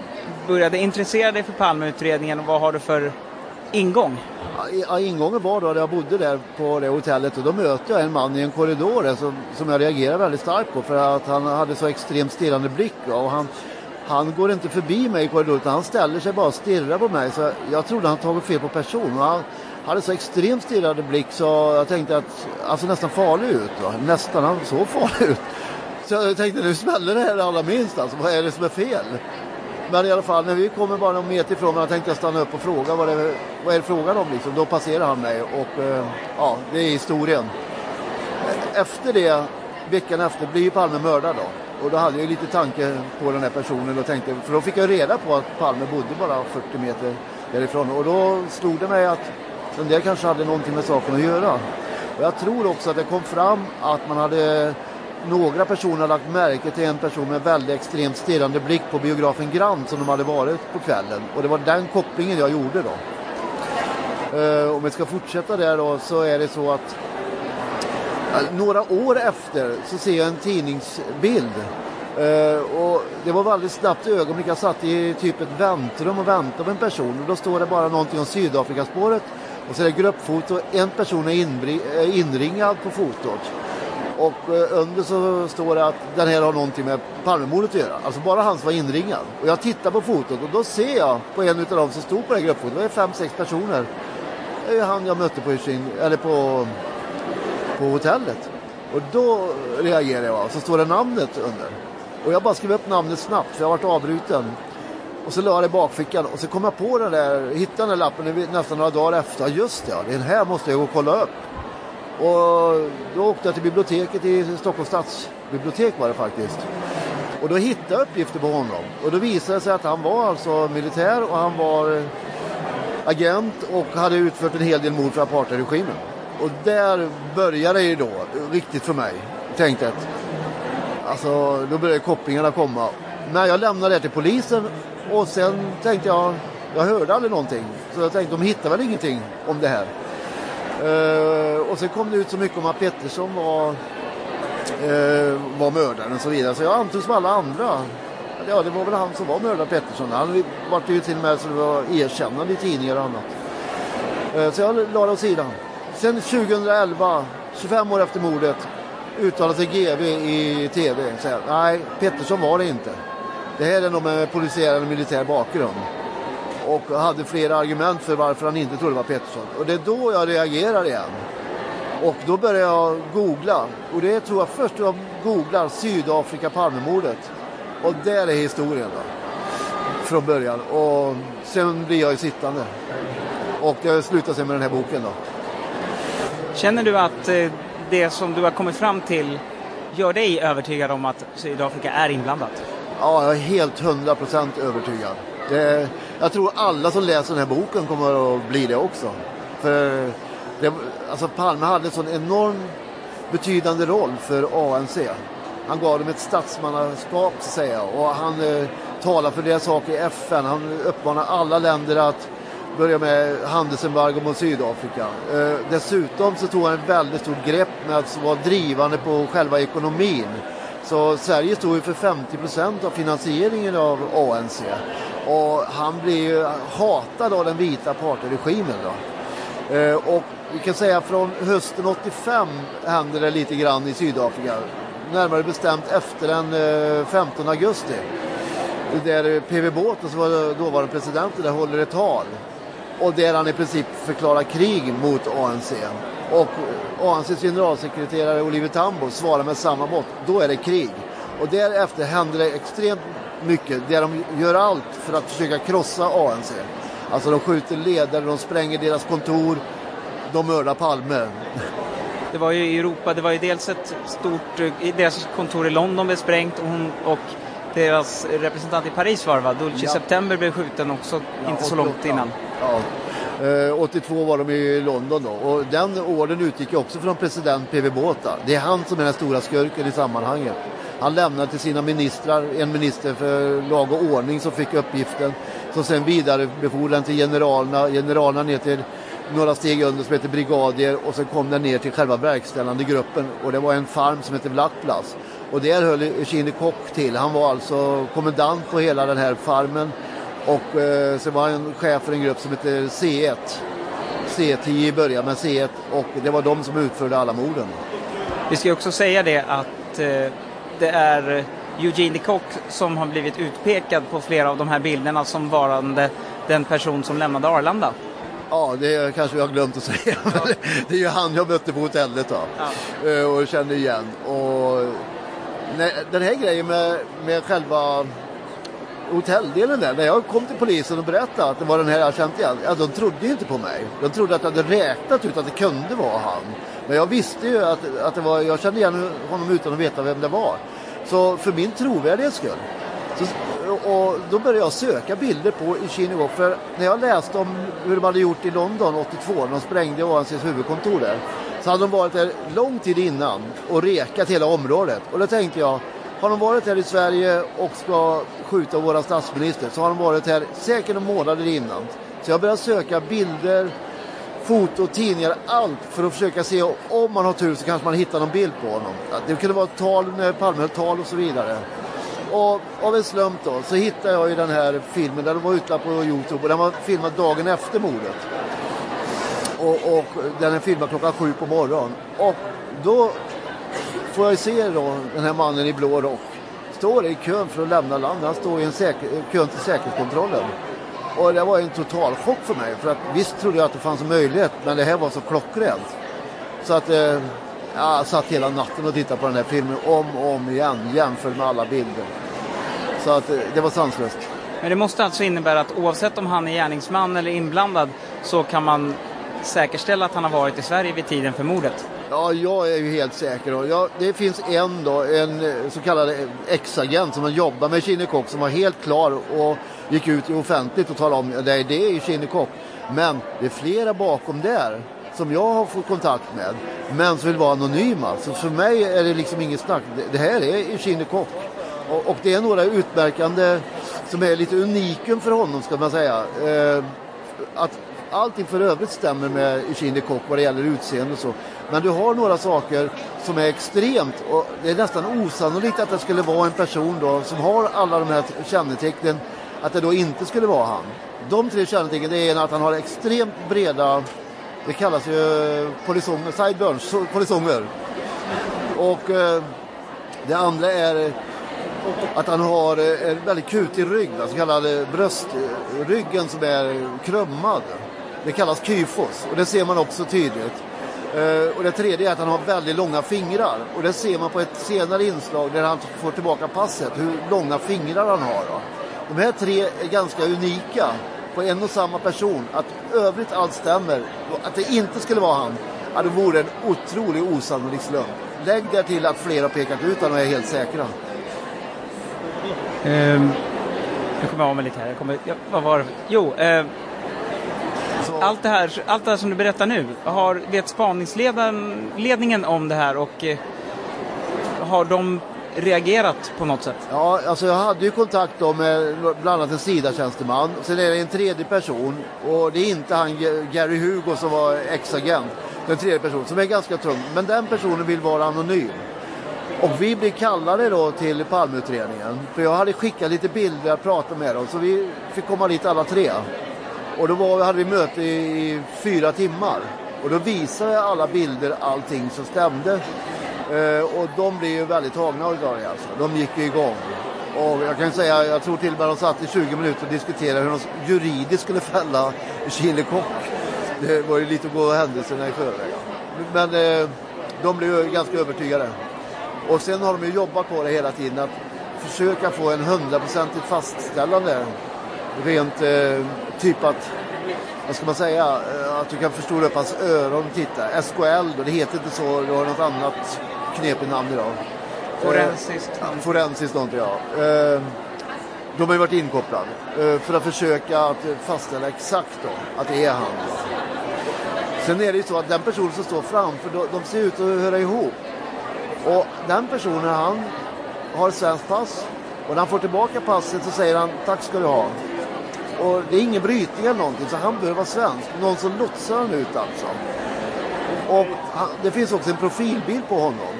började intressera dig för Palmeutredningen och vad har du för ingång? Ja, ingången var då att jag bodde där på det hotellet och då mötte jag en man i en korridor där som, som jag reagerade väldigt starkt på för att han hade så extremt stirrande blick va? och han, han går inte förbi mig i korridoren utan han ställer sig bara och stirrar på mig så jag trodde han tagit fel på person. Han hade så extremt stirrande blick så jag tänkte att han såg nästan farlig ut. Va? Nästan, han såg farlig ut. Så jag tänkte nu smäller det här allra minst alltså. Vad är det som är fel? Men i alla fall när vi kommer bara någon meter ifrån varandra tänkte jag stanna upp och fråga vad det, vad är det frågan om liksom. Då passerar han mig och eh, ja, det är historien. Efter det, veckan efter, blir ju Palme mördad då. Och då hade jag lite tanke på den här personen och tänkte, för då fick jag reda på att Palme bodde bara 40 meter därifrån. Och då slog det mig att den där kanske hade någonting med saken att göra. Och jag tror också att det kom fram att man hade några personer hade lagt märke till en person med väldigt extremt stirrande blick på biografen Grand som de hade varit på kvällen. Och det var den kopplingen jag gjorde då. Uh, om vi ska fortsätta där då så är det så att uh, några år efter så ser jag en tidningsbild. Uh, och det var väldigt snabbt ögonblick. Jag satt i typ ett väntrum och väntade på en person och då står det bara någonting om Sydafrikaspåret och så är det gruppfoto. En person är eh, inringad på fotot. Och eh, under så står det att den här har någonting med Palmemordet att göra. Alltså bara han som var inringad. Och jag tittar på fotot och då ser jag på en av dem som stod på det här gruppfotot, det var fem, sex personer. Det är han jag mötte på, eller på, på hotellet. Och då reagerar jag och så står det namnet under. Och jag bara skrev upp namnet snabbt för jag har varit avbruten. Och så la jag det i bakfickan och så kom jag på den där, hittade den där lappen nästan några dagar efter. Just det, ja, den här måste jag gå och kolla upp. Och då åkte jag till biblioteket i Stockholms stadsbibliotek var det faktiskt. Och då hittade jag uppgifter på honom. Och då visade det sig att han var alltså militär och han var agent och hade utfört en hel del mord för apartheidregimen. Och där började det ju då, riktigt för mig. Tänkte att, alltså då började kopplingarna komma. När jag lämnade det till polisen och sen tänkte jag, jag hörde aldrig någonting. Så jag tänkte, de hittar väl ingenting om det här. Uh, och sen kom det ut så mycket om att Pettersson var, uh, var mördaren och så vidare. Så jag antog som alla andra. Ja, det var väl han som var mördaren Pettersson. Han var ju till och med så det var erkännande i tidningar och annat. Uh, så jag la det åt sidan. Sen 2011, 25 år efter mordet, uttalade sig GV i tv. Säger, nej, Pettersson var det inte. Det här är nog med polisiär eller militär bakgrund och hade flera argument för varför han inte trodde det var Pettersson. Och det är då jag reagerar igen. Och då börjar jag googla. Och det tror jag först jag googlar Sydafrika Palmemordet. Och där är historien då. Från början. Och sen blir jag ju sittande. Och det slutar sig med den här boken då. Känner du att eh, det som du har kommit fram till gör dig övertygad om att Sydafrika är inblandat? Ja, jag är helt hundra procent övertygad. Det, jag tror alla som läser den här boken kommer att bli det också. För det, alltså Palme hade en sån enorm betydande roll för ANC. Han gav dem ett statsmannaskap så att säga och han eh, talade för deras sak i FN. Han uppmanade alla länder att börja med handelsembargo mot Sydafrika. Eh, dessutom så tog han ett väldigt stort grepp med att vara drivande på själva ekonomin. Så Sverige står ju för 50 procent av finansieringen av ANC. Och han blir ju hatad av den vita apartheidregimen då. Eh, och vi kan säga från hösten 85 händer det lite grann i Sydafrika. Närmare bestämt efter den eh, 15 augusti. Där PV Båten som var dåvarande president där håller ett tal. Och där han i princip förklarar krig mot ANC. Och ANCs generalsekreterare Oliver Tambo svarar med samma mått. Då är det krig. Och därefter händer det extremt mycket där de gör allt för att försöka krossa ANC. Alltså de skjuter ledare, de spränger deras kontor, de mördar Palme. Det var ju i Europa, det var ju dels ett stort, eh, deras kontor i London blev sprängt och, hon, och deras representant i Paris var det va? Dulce Ja. September blev skjuten också, Ja, inte så långt 88. innan. Ja. Eh, 82 var de i London då och den orden utgick också från president PV Botha. Det är han som är den stora skurken i sammanhanget. Han lämnade till sina ministrar, en minister för lag och ordning som fick uppgiften, som sen vidarebefordrade den till generalerna, generalerna ner till några steg under som heter brigadier och sen kom den ner till själva verkställande gruppen och det var en farm som heter Vlakplas. Och där höll Chine Kock till. Han var alltså kommendant på hela den här farmen och eh, så var han chef för en grupp som heter C1. C10 i början, men C1 och det var de som utförde alla morden. Vi ska också säga det att eh, det är Eugene de Kock som har blivit utpekad på flera av de här bilderna som varande den person som lämnade Arlanda. Ja, det kanske jag har glömt att säga. men det är ju han jag mötte på hotellet då. Eh, och kände igen. Och nej, den här grejen med, med själva hotelldelen där. När jag kom till polisen och berättade att det var den här jag känt igen. Ja, de trodde ju inte på mig. De trodde att jag hade räknat ut att det kunde vara han. Men jag visste ju att, att det var, jag kände igen honom utan att veta vem det var. Så för min trovärdighets skull. Så, och då började jag söka bilder på Kinevåg. För när jag läste om hur de hade gjort i London 82, när de sprängde ANCs huvudkontor där. Så hade de varit där lång tid innan och rekat hela området. Och då tänkte jag, har de varit här i Sverige och ska skjuta våra statsminister så har de varit här säkert månader innan. Så jag började söka bilder, foto, tidningar, allt för att försöka se om man har tur så kanske man hittar någon bild på honom. Det kunde vara tal eh, när Palme höll tal och så vidare. Och av en slump då så hittade jag ju den här filmen, där den var utlagd på Youtube och den var filmad dagen efter mordet. Och, och den är filmad klockan sju på morgonen. Och då får jag se då den här mannen i blå rock står i kön för att lämna landet. Han står i en säker, kön till säkerhetskontrollen. Och det var en total chock för mig. För att visst trodde jag att det fanns en möjlighet, men det här var så klockrent. Så att eh, jag satt hela natten och tittade på den här filmen om och om igen, jämfört med alla bilder. Så att eh, det var sanslöst. Men det måste alltså innebära att oavsett om han är gärningsman eller inblandad så kan man säkerställa att han har varit i Sverige vid tiden för mordet. Ja, jag är ju helt säker. Jag, det finns en då, en eh, så kallad eh, ex-agent som har jobbat med Kinnekock som var helt klar och gick ut offentligt och talade om att det är ju Kinnekock. Men det är flera bakom där som jag har fått kontakt med, men som vill vara anonyma. Så för mig är det liksom inget snack. Det, här är Kinnekock. Och, och det är några utmärkande som är lite unikum för honom ska man säga. Eh, att allting för övrigt stämmer med Eugene Kock vad det gäller utseende och så. Men du har några saker som är extremt och det är nästan osannolikt att det skulle vara en person då som har alla de här kännetecknen att det då inte skulle vara han. De tre kännetecknen det är en att han har extremt breda, det kallas ju polisonger, sideburns, polisonger. Och eh, det andra är att han har eh, en väldigt kutig rygg, så kallad eh, bröstryggen som är krummad. Det kallas kyfos och det ser man också tydligt. Eh, och det tredje är att han har väldigt långa fingrar och det ser man på ett senare inslag där han får tillbaka passet, hur långa fingrar han har. Då. De här tre är ganska unika på en och samma person. Att övrigt allt stämmer, och att det inte skulle vara han, ja, det vore en otrolig osannolik slump. Lägg där till att flera pekat ut honom och är helt säkra. Um, ehm, nu kommer jag av mig lite här. Jag kommer, ja, vad var det? Jo, ehm, ehm, allt, det här, allt det här som du berättar nu, har, vet spaningsledningen om det här och eh, har de reagerat på något sätt? Ja, alltså jag hade ju kontakt då med bland annat en SIDA-tjänsteman. Sen är det en tredje person och det är inte han Gary Hugo som var ex-agent. Den tredje personen som är ganska tung. Men den personen vill vara anonym. Och vi blev kallade då till Palmeutredningen. För jag hade skickat lite bilder och pratat med dem. Så vi fick komma dit alla tre. Och då var, hade vi möte i, i fyra timmar. Och då visade jag alla bilder, allting som stämde. Eh, och de blev ju väldigt tagna av det alltså. De gick ju igång. Och jag kan säga, jag tror till och med de satt i 20 minuter och diskuterade hur de juridiskt skulle fälla Chile Kock. Det var ju lite att gå händelserna i förväg. Men eh, de blev ju ganska övertygade. Och sen har de ju jobbat på det hela tiden att försöka få en hundraprocentigt fastställande. Rent eh, typ att, vad ska man säga, eh, att du kan förstora upp hans öron och titta. SKL då, det heter inte så, det har något annat knepigt namn idag. Forensiskt. Eh, forensiskt någonting ja. Eh, de har ju varit inkopplade eh, för att försöka att fastställa exakt då, att det är han. Då. Sen är det ju så att den personen som står framför, de, de ser ut att höra ihop. Och den personen han har svenskt pass och när han får tillbaka passet så säger han tack ska du ha. Och det är ingen brytning eller någonting så han bör vara svensk. Någon som lotsar han ut alltså. Och han, det finns också en profilbild på honom.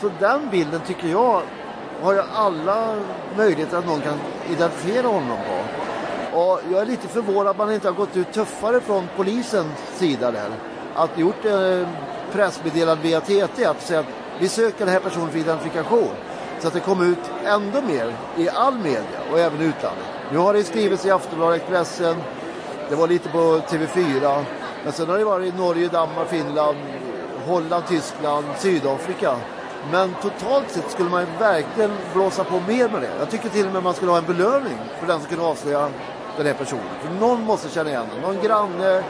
Så den bilden tycker jag har jag alla möjligheter att någon kan identifiera honom på. Och jag är lite förvånad att man inte har gått ut tuffare från polisens sida där. Att gjort eh, pressmeddelande via TT att säga att vi söker den här personen för identifikation. Så att det kom ut ändå mer i all media och även utlandet. Nu har det skrivits i Aftonbladet, Expressen, det var lite på TV4. Men sen har det varit i Norge, Danmark, Finland, Holland, Tyskland, Sydafrika. Men totalt sett skulle man verkligen blåsa på mer med det. Jag tycker till och med man skulle ha en belöning för den som kunde avslöja den här personen. För någon måste känna igen den. Någon granne,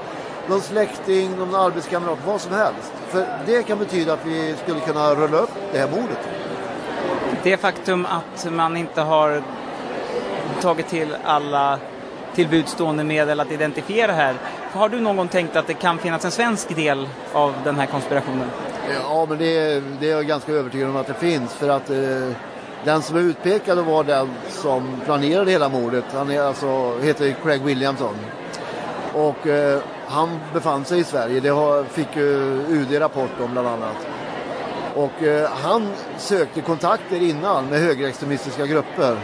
någon släkting, någon arbetskamrat, vad som helst. För det kan betyda att vi skulle kunna rulla upp det här mordet. Det faktum att man inte har tagit till alla tillbudstående medel att identifiera här. Har du någon gång tänkt att det kan finnas en svensk del av den här konspirationen? Ja, men det, det är jag ganska övertygad om att det finns. För att eh, den som är utpekad var den som planerade hela mordet. Han är alltså, heter Craig Williamson. Och eh, han befann sig i Sverige. Det har, fick ju UD rapport om bland annat. Och eh, han sökte kontakter innan med högerextremistiska grupper.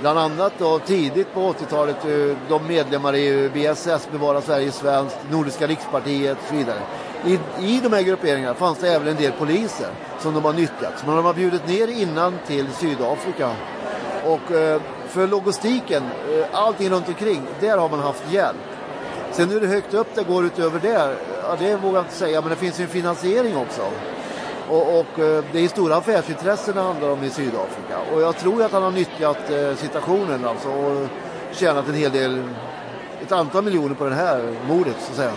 Bland annat då tidigt på 80-talet eh, de medlemmar i BSS, Bevara Sverige Svenskt, Nordiska rikspartiet och så vidare. I, I de här grupperingarna fanns det även en del poliser som de har nyttjat. Som de har bjudit ner innan till Sydafrika. Och eh, för logistiken, eh, allting runt omkring, där har man haft hjälp. Sen hur högt upp det går utöver det, ja, det vågar jag inte säga, men det finns ju en finansiering också. Och, och eh, det är stora affärsintressen det handlar om i Sydafrika. Och jag tror att han har nyttjat eh, situationen alltså och tjänat en hel del, ett antal miljoner på det här mordet så att säga.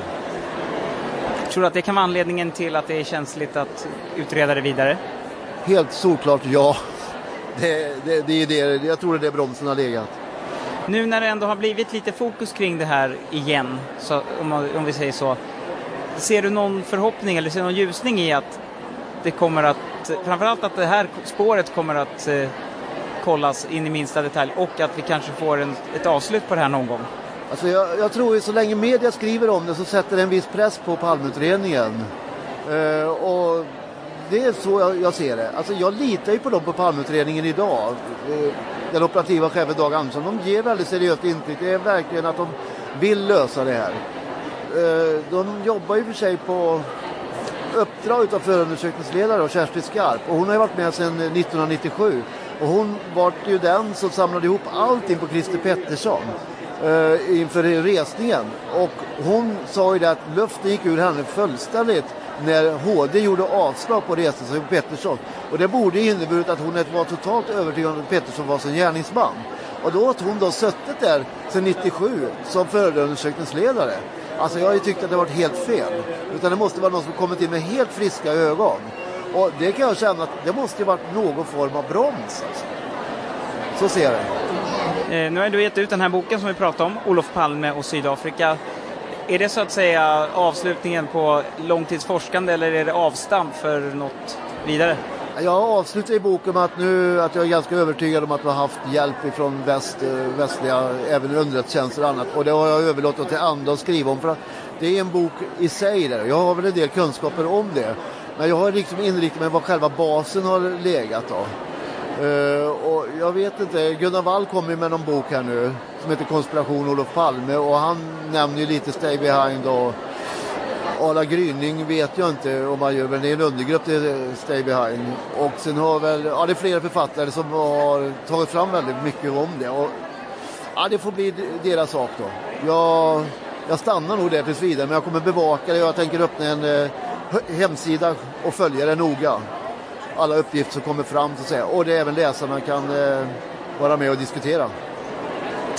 Tror du att det kan vara anledningen till att det är känsligt att utreda det vidare? Helt solklart ja. Det, det, det är det, jag tror det är det bromsen har legat. Nu när det ändå har blivit lite fokus kring det här igen, så, om, om vi säger så. Ser du någon förhoppning eller ser du någon ljusning i att det kommer att, framförallt att det här spåret kommer att eh, kollas in i minsta detalj och att vi kanske får en, ett avslut på det här någon gång? Alltså jag, jag tror att så länge media skriver om det så sätter det en viss press på Palmeutredningen. Eh, och det är så jag, jag, ser det. Alltså jag litar ju på dem på Palmeutredningen idag. Eh, den operativa chefen Dag Andersson, de ger väldigt seriöst intryck. Det är verkligen att de vill lösa det här. Eh, de jobbar ju för sig på uppdrag av förundersökningsledare och Kerstin Skarp och hon har ju varit med sedan eh, 1997. Och hon var ju den som samlade ihop allting på Christer Pettersson eh, inför resningen. Och hon sa ju det att luften gick ur henne fullständigt när HD gjorde avslag på resningen på Pettersson. Och det borde inneburit att hon var totalt övertygad om att Pettersson var sin gärningsman. Och då har hon då suttit där sedan 97 som förundersökningsledare. Alltså jag har ju tyckt att det varit helt fel. Utan det måste vara någon som kommit in med helt friska ögon. Och det kan jag känna att det måste ju varit någon form av broms. Alltså. Så ser jag det. Eh, nu har du gett ut den här boken som vi pratade om, Olof Palme och Sydafrika. Är det så att säga avslutningen på långtidsforskande eller är det avstamp för något vidare? Jag avslutar i boken med att, nu, att jag är ganska övertygad om att vi har haft hjälp från väst, västliga, även underrättelsetjänster och annat. Och det har jag överlåtit till andra att skriva om. För att det är en bok i sig där. Jag har väl en del kunskaper om det. Men jag har liksom inriktat mig på var själva basen har legat då. Uh, eh, och jag vet inte, Gunnar Wall kom ju med någon bok här nu som heter Konspiration Olof Palme och han nämner ju lite Stay Behind och Arla Gryning vet jag inte om man gör, men det är en undergrupp till Stay Behind. Och sen har väl, ja det är flera författare som har tagit fram väldigt mycket om det. Och, ja, det får bli deras sak då. Jag, jag stannar nog där tills vidare, men jag kommer bevaka det. Jag tänker öppna en eh, hemsida och följa det noga. Alla uppgifter som kommer fram så att säga. Och det är även läsarna kan eh, vara med och diskutera.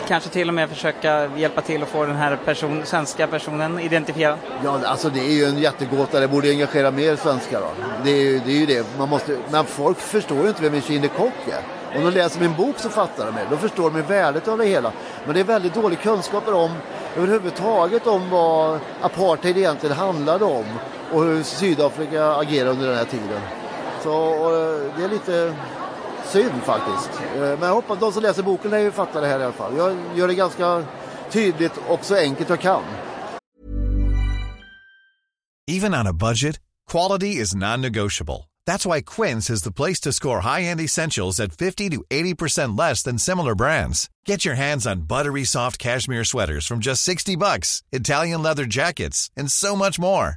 Kanske till och med försöka hjälpa till att få den här person, svenska personen identifierad? Ja, alltså det är ju en jättegåta. Det borde engagera mer svenskar. Då. Det, är, ju- det är ju det. Man måste, men folk förstår ju inte vem en Kock är. Om de läser min bok så fattar de det. Då förstår de ju värdet av det hela. Men det är väldigt dålig kunskaper om överhuvudtaget om vad apartheid egentligen handlade om och hur Sydafrika agerade under den här tiden. Så och, eh, det är lite synd faktiskt. Eh, Men jag hoppas de som läser boken ju det här i alla fall. Jag gör det ganska tydligt och så enkelt jag kan. Even on a budget, quality is non-negotiable. That's why Quince is the place to score high-end essentials at 50 to 80% less than similar brands. Get your hands on buttery soft cashmere sweaters from just 60 bucks, Italian leather jackets, and so much more.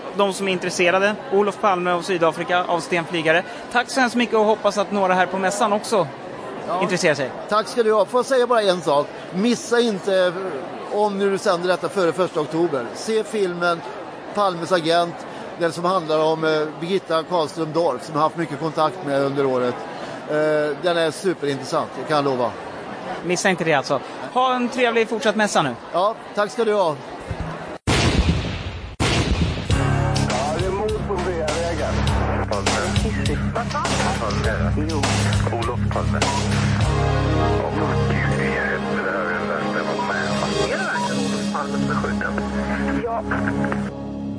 De som är intresserade. Olof Palme och Sydafrika av Sten Flygare. Tack så hemskt mycket och hoppas att några här på mässan också intresserar sig. Tack ska du ha. Får jag säga bara en sak? Missa inte, om nu du sänder detta före första oktober, se filmen Palmes agent, den som handlar om eh, Birgitta Karlström Dorf som jag har haft mycket kontakt med under året. Eh, Den är superintressant, det kan jag lova. Missa inte det alltså. Ha en trevlig fortsatt mässa nu. Ja, tack ska du ha.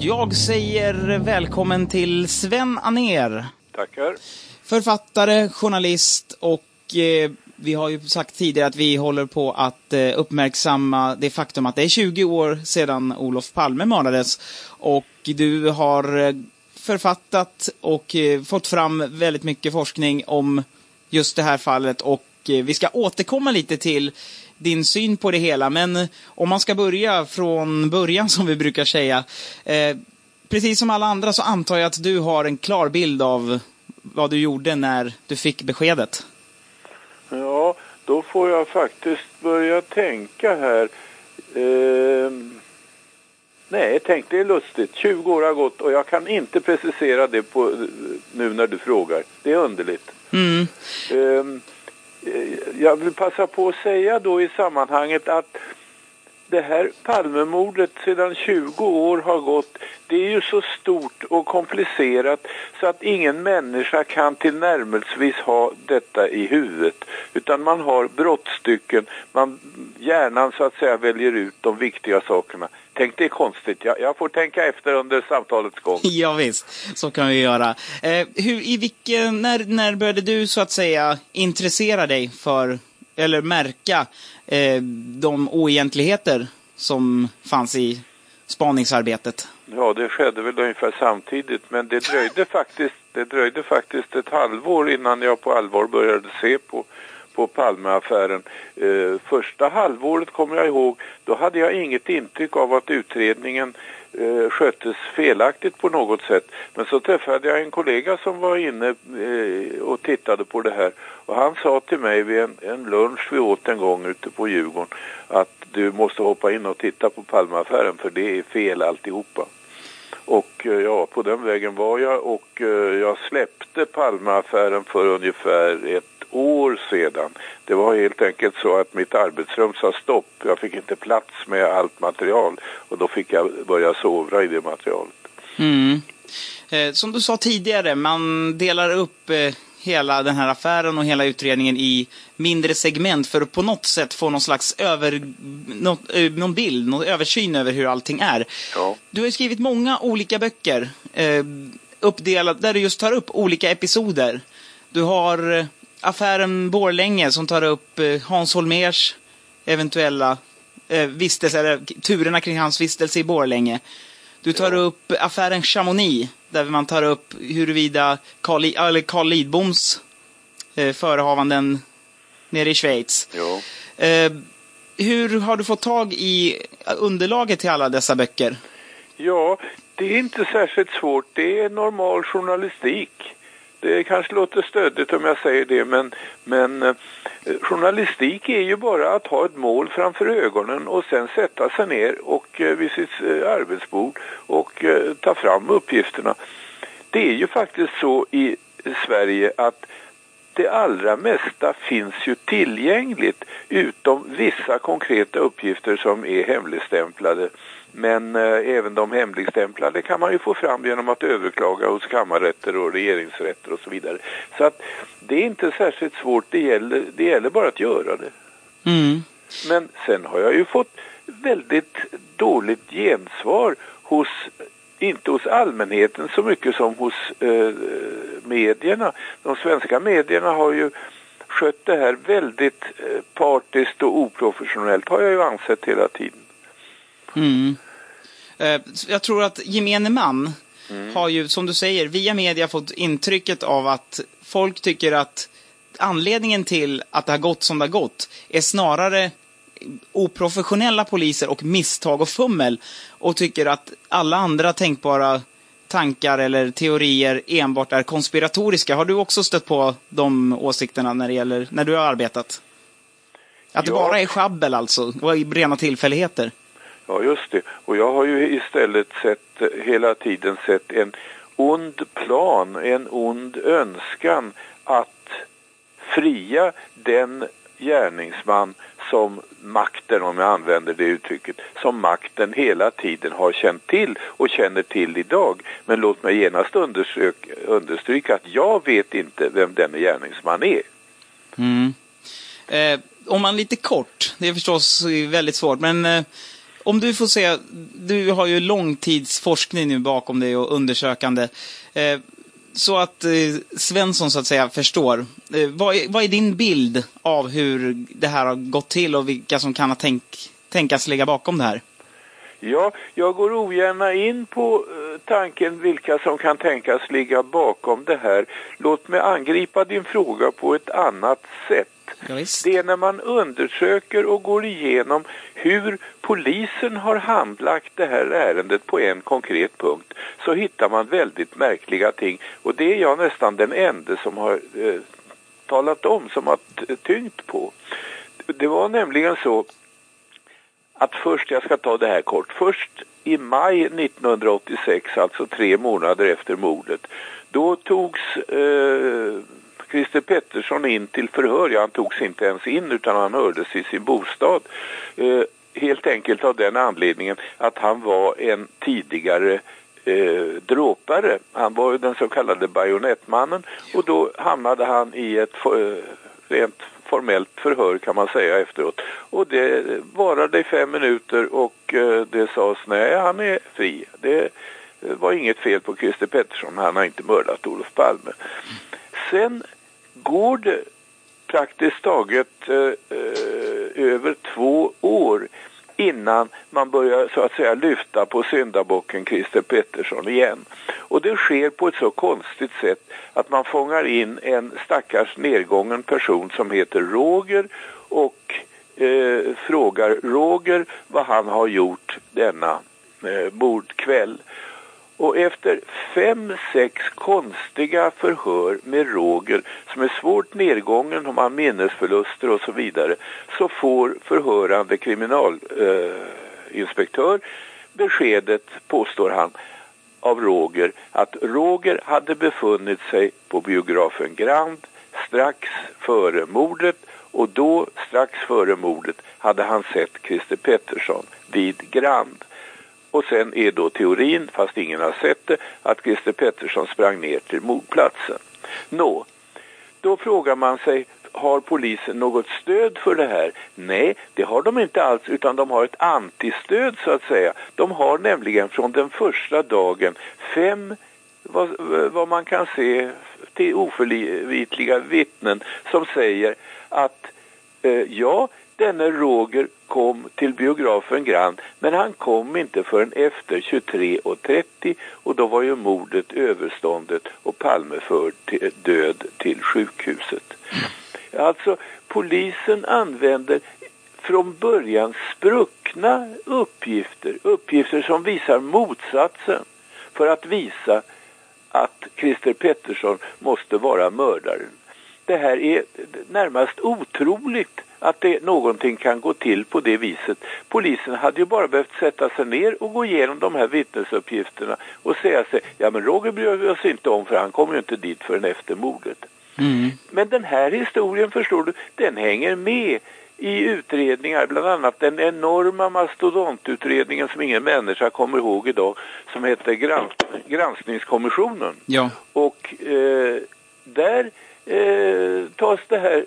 Jag säger välkommen till Sven Aner. Tackar. Författare, journalist och eh, vi har ju sagt tidigare att vi håller på att eh, uppmärksamma det faktum att det är 20 år sedan Olof Palme mördades. Och du har eh, författat och eh, fått fram väldigt mycket forskning om just det här fallet och eh, vi ska återkomma lite till din syn på det hela. Men om man ska börja från början som vi brukar säga. Eh, precis som alla andra så antar jag att du har en klar bild av vad du gjorde när du fick beskedet. Ja, då får jag faktiskt börja tänka här. Ehm, nej, tänk det är lustigt. 20 år har gått och jag kan inte precisera det på, nu när du frågar. Det är underligt. Mm. Ehm, eh, Eh, jag vill passa på att säga då i sammanhanget att det här Palmemordet sedan 20 år har gått, det är ju så stort och komplicerat så att ingen människa kan tillnärmelsevis ha detta i huvudet. Utan man har brottstycken, man, hjärnan så att säga väljer ut de viktiga sakerna. Tänk det är konstigt, jag, jag får tänka efter under samtalets gång. Ja, visst, så kan vi göra. Eh, hur, i vilken, när, när började du så att säga intressera dig för, eller märka, eh, de oegentligheter som fanns i spaningsarbetet? Ja, det skedde väl ungefär samtidigt, men det dröjde faktiskt, det dröjde faktiskt ett halvår innan jag på allvar började se på, på Palmeaffären. Eh, första halvåret kommer jag ihåg, då hade jag inget intryck av att utredningen eh, sköttes felaktigt på något sätt. Men så träffade jag en kollega som var inne eh, och tittade på det här. Och han sa till mig vid en, en lunch vi åt en gång ute på Djurgården att du måste hoppa in och titta på Palmeaffären för det är fel alltihopa. Och eh, ja, på den vägen var jag och eh, jag släppte Palmeaffären för ungefär ett år sedan. Det var helt enkelt så att mitt arbetsrum sa stopp. Jag fick inte plats med allt material och då fick jag börja sovra i det materialet. Mm. Eh, som du sa tidigare, man delar upp eh, hela den här affären och hela utredningen i mindre segment för att på något sätt få någon slags över, något, eh, någon bild, någon översyn över hur allting är. Ja. Du har ju skrivit många olika böcker eh, uppdelat, där du just tar upp olika episoder. Du har eh, affären Borlänge som tar upp eh, Hans Holmers eventuella eh, vistelse, eller turerna kring hans vistelse i Borlänge. Du tar upp affären Chamonix, där man tar upp huruvida Carl Lidboms eh, förehavanden nere i Schweiz. Ja. Eh, hur har du fått tag i underlaget till alla dessa böcker? Ja, det är inte särskilt svårt. Det är normal journalistik. Det kanske låter stöddigt om jag säger det, men, men eh, journalistik är ju bara att ha ett mål framför ögonen och sen sätta sig ner och eh, vid sitt eh, arbetsbord och eh, ta fram uppgifterna. Det är ju faktiskt så i Sverige att det allra mesta finns ju tillgängligt utom vissa konkreta uppgifter som är hemligstämplade. Men eh, även de hemligstämplade kan man ju få fram genom att överklaga hos kammarrätter och regeringsrätter och så vidare. Så att det är inte särskilt svårt, det gäller, det gäller bara att göra det. Mm. Men sen har jag ju fått väldigt dåligt gensvar hos, inte hos allmänheten så mycket som hos eh, medierna. De svenska medierna har ju skött det här väldigt eh, partiskt och oprofessionellt har jag ju ansett hela tiden. Mm. Eh, Jag tror att gemene man Mm. har ju, som du säger, via media fått intrycket av att folk tycker att anledningen till att det har gått som det har gått är snarare oprofessionella poliser och misstag och fummel och tycker att alla andra tänkbara tankar eller teorier enbart är konspiratoriska. Har du också stött på de åsikterna när det gäller, när du har arbetat? Att det Ja. bara är sjabbel alltså, och rena tillfälligheter? Ja, just det. Och jag har ju istället sett, hela tiden sett en ond plan, en ond önskan att fria den gärningsman som makten, om jag använder det uttrycket, som makten hela tiden har känt till och känner till idag. Men låt mig genast understryka att jag vet inte vem denne gärningsman är. Mm. Eh, om man lite kort, det är förstås väldigt svårt, men eh, om du får se, du har ju långtidsforskning nu bakom dig och undersökande. Eh, så att eh, Svensson så att säga förstår. Eh, vad, är, vad är din bild av hur det här har gått till och vilka som kan ha tänk, tänkas ligga bakom det här? Ja, jag går ogärna in på eh, tanken vilka som kan tänkas ligga bakom det här. Låt mig angripa din fråga på ett annat sätt. Det är när man undersöker och går igenom hur polisen har handlagt det här ärendet på en konkret punkt så hittar man väldigt märkliga ting. Och det är jag nästan den enda som har eh, talat om, som har tyngt på. Det var nämligen så att först, jag ska ta det här kort, först i maj 1986, alltså tre månader efter mordet, då togs eh, Christer Pettersson in till förhör. Ja, han togs inte ens in utan han hördes i sin bostad. Eh, helt enkelt av den anledningen att han var en tidigare eh, dråpare. Han var ju den så kallade bajonettmannen och då hamnade han i ett eh, rent formellt förhör kan man säga efteråt. Och det varade i fem minuter och eh, det sades nej, han är fri. Det eh, var inget fel på Christer Pettersson, han har inte mördat Olof Palme. Sen går det praktiskt taget eh, eh, över två år innan man börjar så att säga lyfta på syndabocken Christer Pettersson igen. Och det sker på ett så konstigt sätt att man fångar in en stackars nedgången person som heter Roger och eh, frågar Roger vad han har gjort denna eh, mordkväll. Och efter fem, sex konstiga förhör med Roger som är svårt nedgången, om har minnesförluster och så vidare, så får förhörande kriminalinspektör eh, beskedet, påstår han, av Roger att Roger hade befunnit sig på biografen Grand strax före mordet och då, strax före mordet, hade han sett Christer Pettersson vid Grand. Och sen är då teorin, fast ingen har sett det, att Christer Pettersson sprang ner till mordplatsen. Nå, då frågar man sig, har polisen något stöd för det här? Nej, det har de inte alls utan de har ett antistöd så att säga. De har nämligen från den första dagen fem, vad, vad man kan se, till oförvitliga vittnen som säger att eh, ja, denne Roger kom till biografen Grand men han kom inte förrän efter 23.30 och då var ju mordet överståndet och Palme förd till, död till sjukhuset. Alltså polisen använder från början spruckna uppgifter, uppgifter som visar motsatsen för att visa att Christer Pettersson måste vara mördaren. Det här är närmast otroligt att det, någonting kan gå till på det viset. Polisen hade ju bara behövt sätta sig ner och gå igenom de här vittnesuppgifterna och säga sig, ja men Roger bryr vi oss inte om för han kommer ju inte dit förrän efter mordet. Mm. Men den här historien förstår du, den hänger med i utredningar, bland annat den enorma mastodontutredningen som ingen människa kommer ihåg idag, som heter grans Granskningskommissionen. Ja. Och eh, där eh, tas det här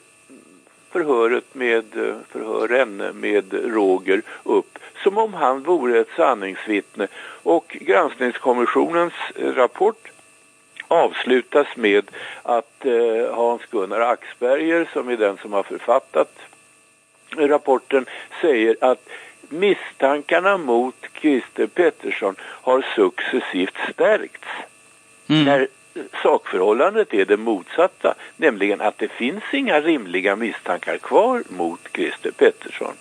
förhöret med förhören med Roger upp som om han vore ett sanningsvittne och granskningskommissionens rapport avslutas med att eh, Hans-Gunnar Axberger som är den som har författat rapporten säger att misstankarna mot Christer Pettersson har successivt stärkts. Mm. När sakförhållandet är det motsatta, nämligen att det finns inga rimliga misstankar kvar mot Christer Pettersson.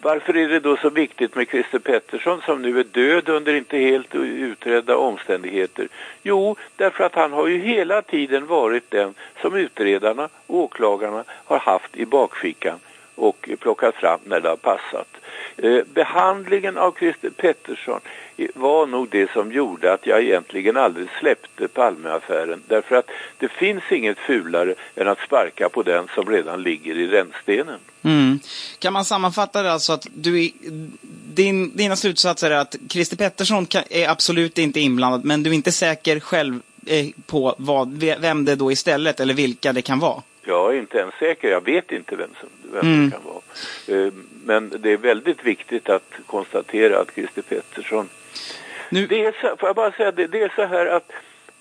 Varför är det då så viktigt med Christer Pettersson som nu är död under inte helt utredda omständigheter? Jo, därför att han har ju hela tiden varit den som utredarna och åklagarna har haft i bakfickan och plockat fram när det har passat. Eh, behandlingen av Christer Pettersson var nog det som gjorde att jag egentligen aldrig släppte Palmeaffären. Därför att det finns inget fulare än att sparka på den som redan ligger i rännstenen. Mm. Kan man sammanfatta det alltså att du din, dina slutsatser är att Christer Pettersson kan, är absolut inte inblandad men du är inte säker själv eh, på vad, vem det då istället eller vilka det kan vara? Jag är inte ens säker, jag vet inte vem, som, vem Mm. det kan vara. Eh, Men det är väldigt viktigt att konstatera att Christer Pettersson... Det är så, får jag bara säga det, det är så här att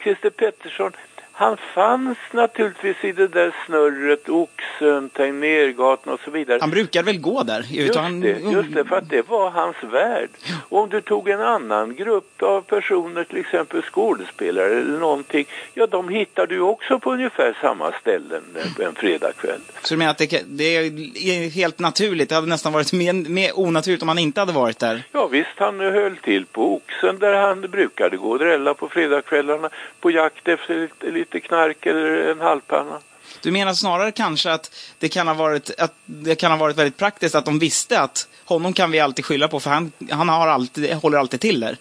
Christer Pettersson, han fanns naturligtvis i det där snurret, Oxen, Tegnérgatan och så vidare. Han brukar väl gå där? Just utan- det, just det, för att det var hans värld. Och om du tog en annan grupp av personer, till exempel skådespelare eller någonting, ja de hittar du också på ungefär samma ställen en- en fredagkväll. Så du menar att det, det är helt naturligt? Det hade nästan varit mer, mer onaturligt om han inte hade varit där? Ja visst, han höll till på Oxen där han brukade gå och drälla på fredagskvällarna på jakt efter lite, lite knark eller en halvpanna. Du menar snarare kanske att det kan ha varit, att det kan ha varit väldigt praktiskt att de visste att honom kan vi alltid skylla på för han, han har alltid, håller alltid till där.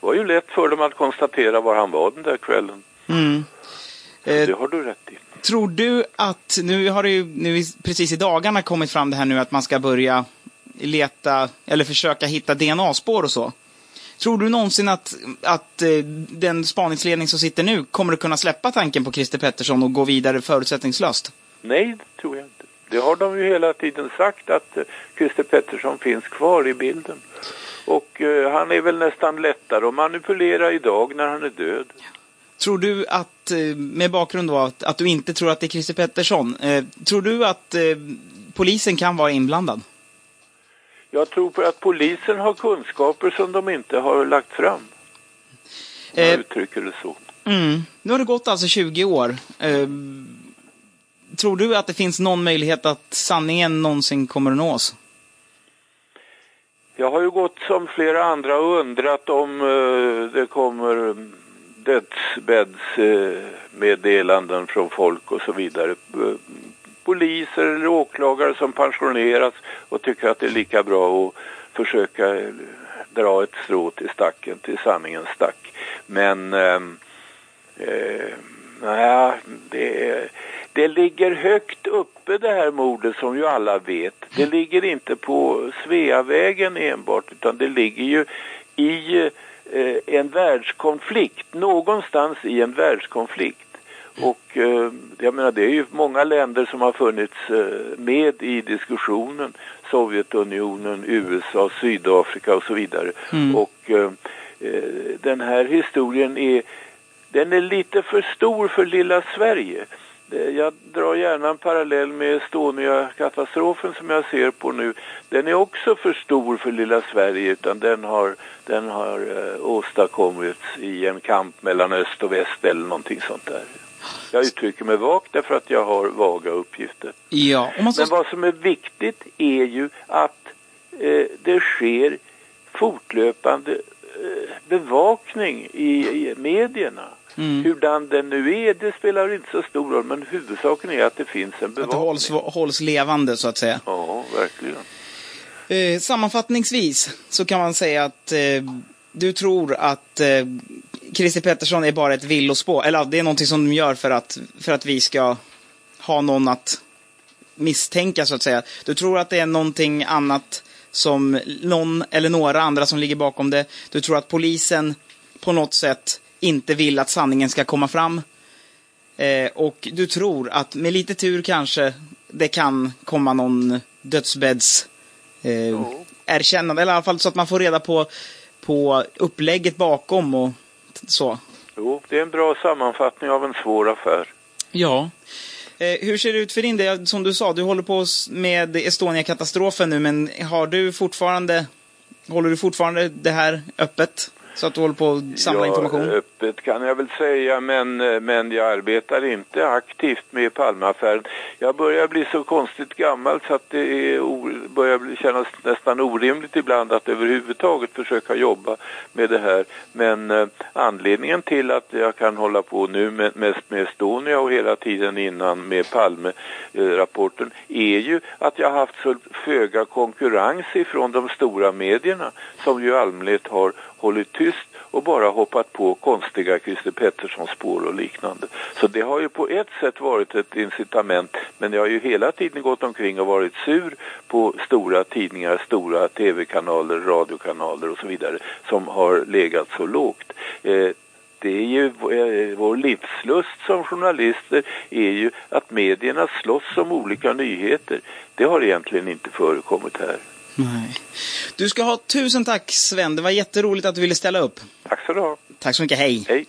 Det var ju lätt för dem att konstatera var han var den där kvällen. Mm. Eh, Det har du rätt i. Tror du att, nu har det ju nu precis i dagarna kommit fram det här nu att man ska börja leta, eller försöka hitta DNA-spår och så. Tror du någonsin att, att eh, den spaningsledning som sitter nu kommer att kunna släppa tanken på Christer Pettersson och gå vidare förutsättningslöst? Nej, det tror jag inte. Det har de ju hela tiden sagt att eh, Christer Pettersson finns kvar i bilden. Och eh, han är väl nästan lättare att manipulera idag när han är död. Tror du att, med bakgrund då att, att du inte tror att det är Christer Pettersson, eh, tror du att eh, polisen kan vara inblandad? Jag tror på att polisen har kunskaper som de inte har lagt fram. Om jag Eh. uttrycker det så. Mm. Nu har det gått alltså 20 år. Eh, tror du att det finns någon möjlighet att sanningen någonsin kommer att nås? Jag har ju gått som flera andra och undrat om eh, det kommer dödsbäddsmeddelanden från folk och så vidare. Poliser eller åklagare som pensioneras och tycker att det är lika bra att försöka eh, dra ett strå till stacken, till sanningens stack. Men ehm, eh, eh, nej, det, det ligger högt uppe det här mordet som ju alla vet. Det ligger inte på Sveavägen enbart utan det ligger ju i eh, en världskonflikt, någonstans i en världskonflikt. Och eh, jag menar det är ju många länder som har funnits eh, med i diskussionen. Sovjetunionen, USA, Sydafrika och så vidare. Mm. Och eh, den här historien är, den är lite för stor för lilla Sverige. Jag drar gärna en parallell med Estonia-katastrofen som jag ser på nu. Den är också för stor för lilla Sverige utan den har, den har åstadkommits i en kamp mellan öst och väst eller någonting sånt där. Jag uttrycker mig vagt därför att jag har vaga uppgifter. Ja. Men vad som är viktigt är ju att eh, det sker fortlöpande eh, bevakning i, i medierna. Mm. Hurdan den nu är, det spelar inte så stor roll, men huvudsaken är att det finns en Att det bevakning. hålls, hålls levande, så att säga. Ja, verkligen. Eh, sammanfattningsvis så kan man säga att eh, du tror att eh, Christer Pettersson är bara ett villospår. Eller det är någonting som de gör för att, för att vi ska ha någon att misstänka, så att säga. Du tror att det är någonting annat som någon eller några andra som ligger bakom det. Du tror att polisen på något sätt inte vill att sanningen ska komma fram. Eh, och du tror att med lite tur kanske det kan komma någon dödsbädds eh, erkännande. Eller i alla fall så att man får reda på, på upplägget bakom och så. Jo, det är en bra sammanfattning av en svår affär. Ja. Eh, hur ser det ut för din del? Som du sa, du håller på med Estonia-katastrofen nu, men har du fortfarande, håller du fortfarande det här öppet? Så att du håller på att samla ja, information? öppet kan jag väl säga, men, eh, men jag arbetar inte aktivt med Palmeaffären. Jag börjar bli så konstigt gammal så att det är o, börjar bli, kännas nästan orimligt ibland att överhuvudtaget försöka jobba med det här. Men eh, anledningen till att jag kan hålla på nu med, mest med Estonia och hela tiden innan med Palme-rapporten är ju att jag har haft så föga konkurrens ifrån de stora medierna som ju allmänhet har hållit tyst och bara hoppat på konstiga Christer Pettersson-spår och liknande. Så det har ju på ett sätt varit ett incitament men jag har ju hela tiden gått omkring och varit sur på stora tidningar, stora tv-kanaler, radiokanaler och så vidare som har legat så lågt. Eh, det är ju eh, vår livslust som journalister är ju att medierna slåss om olika nyheter. Det har egentligen inte förekommit här. Nej. Du ska ha tusen tack Sven, det var jätteroligt att du ville ställa upp. Tack så du ha. Tack så mycket, hej. Hej.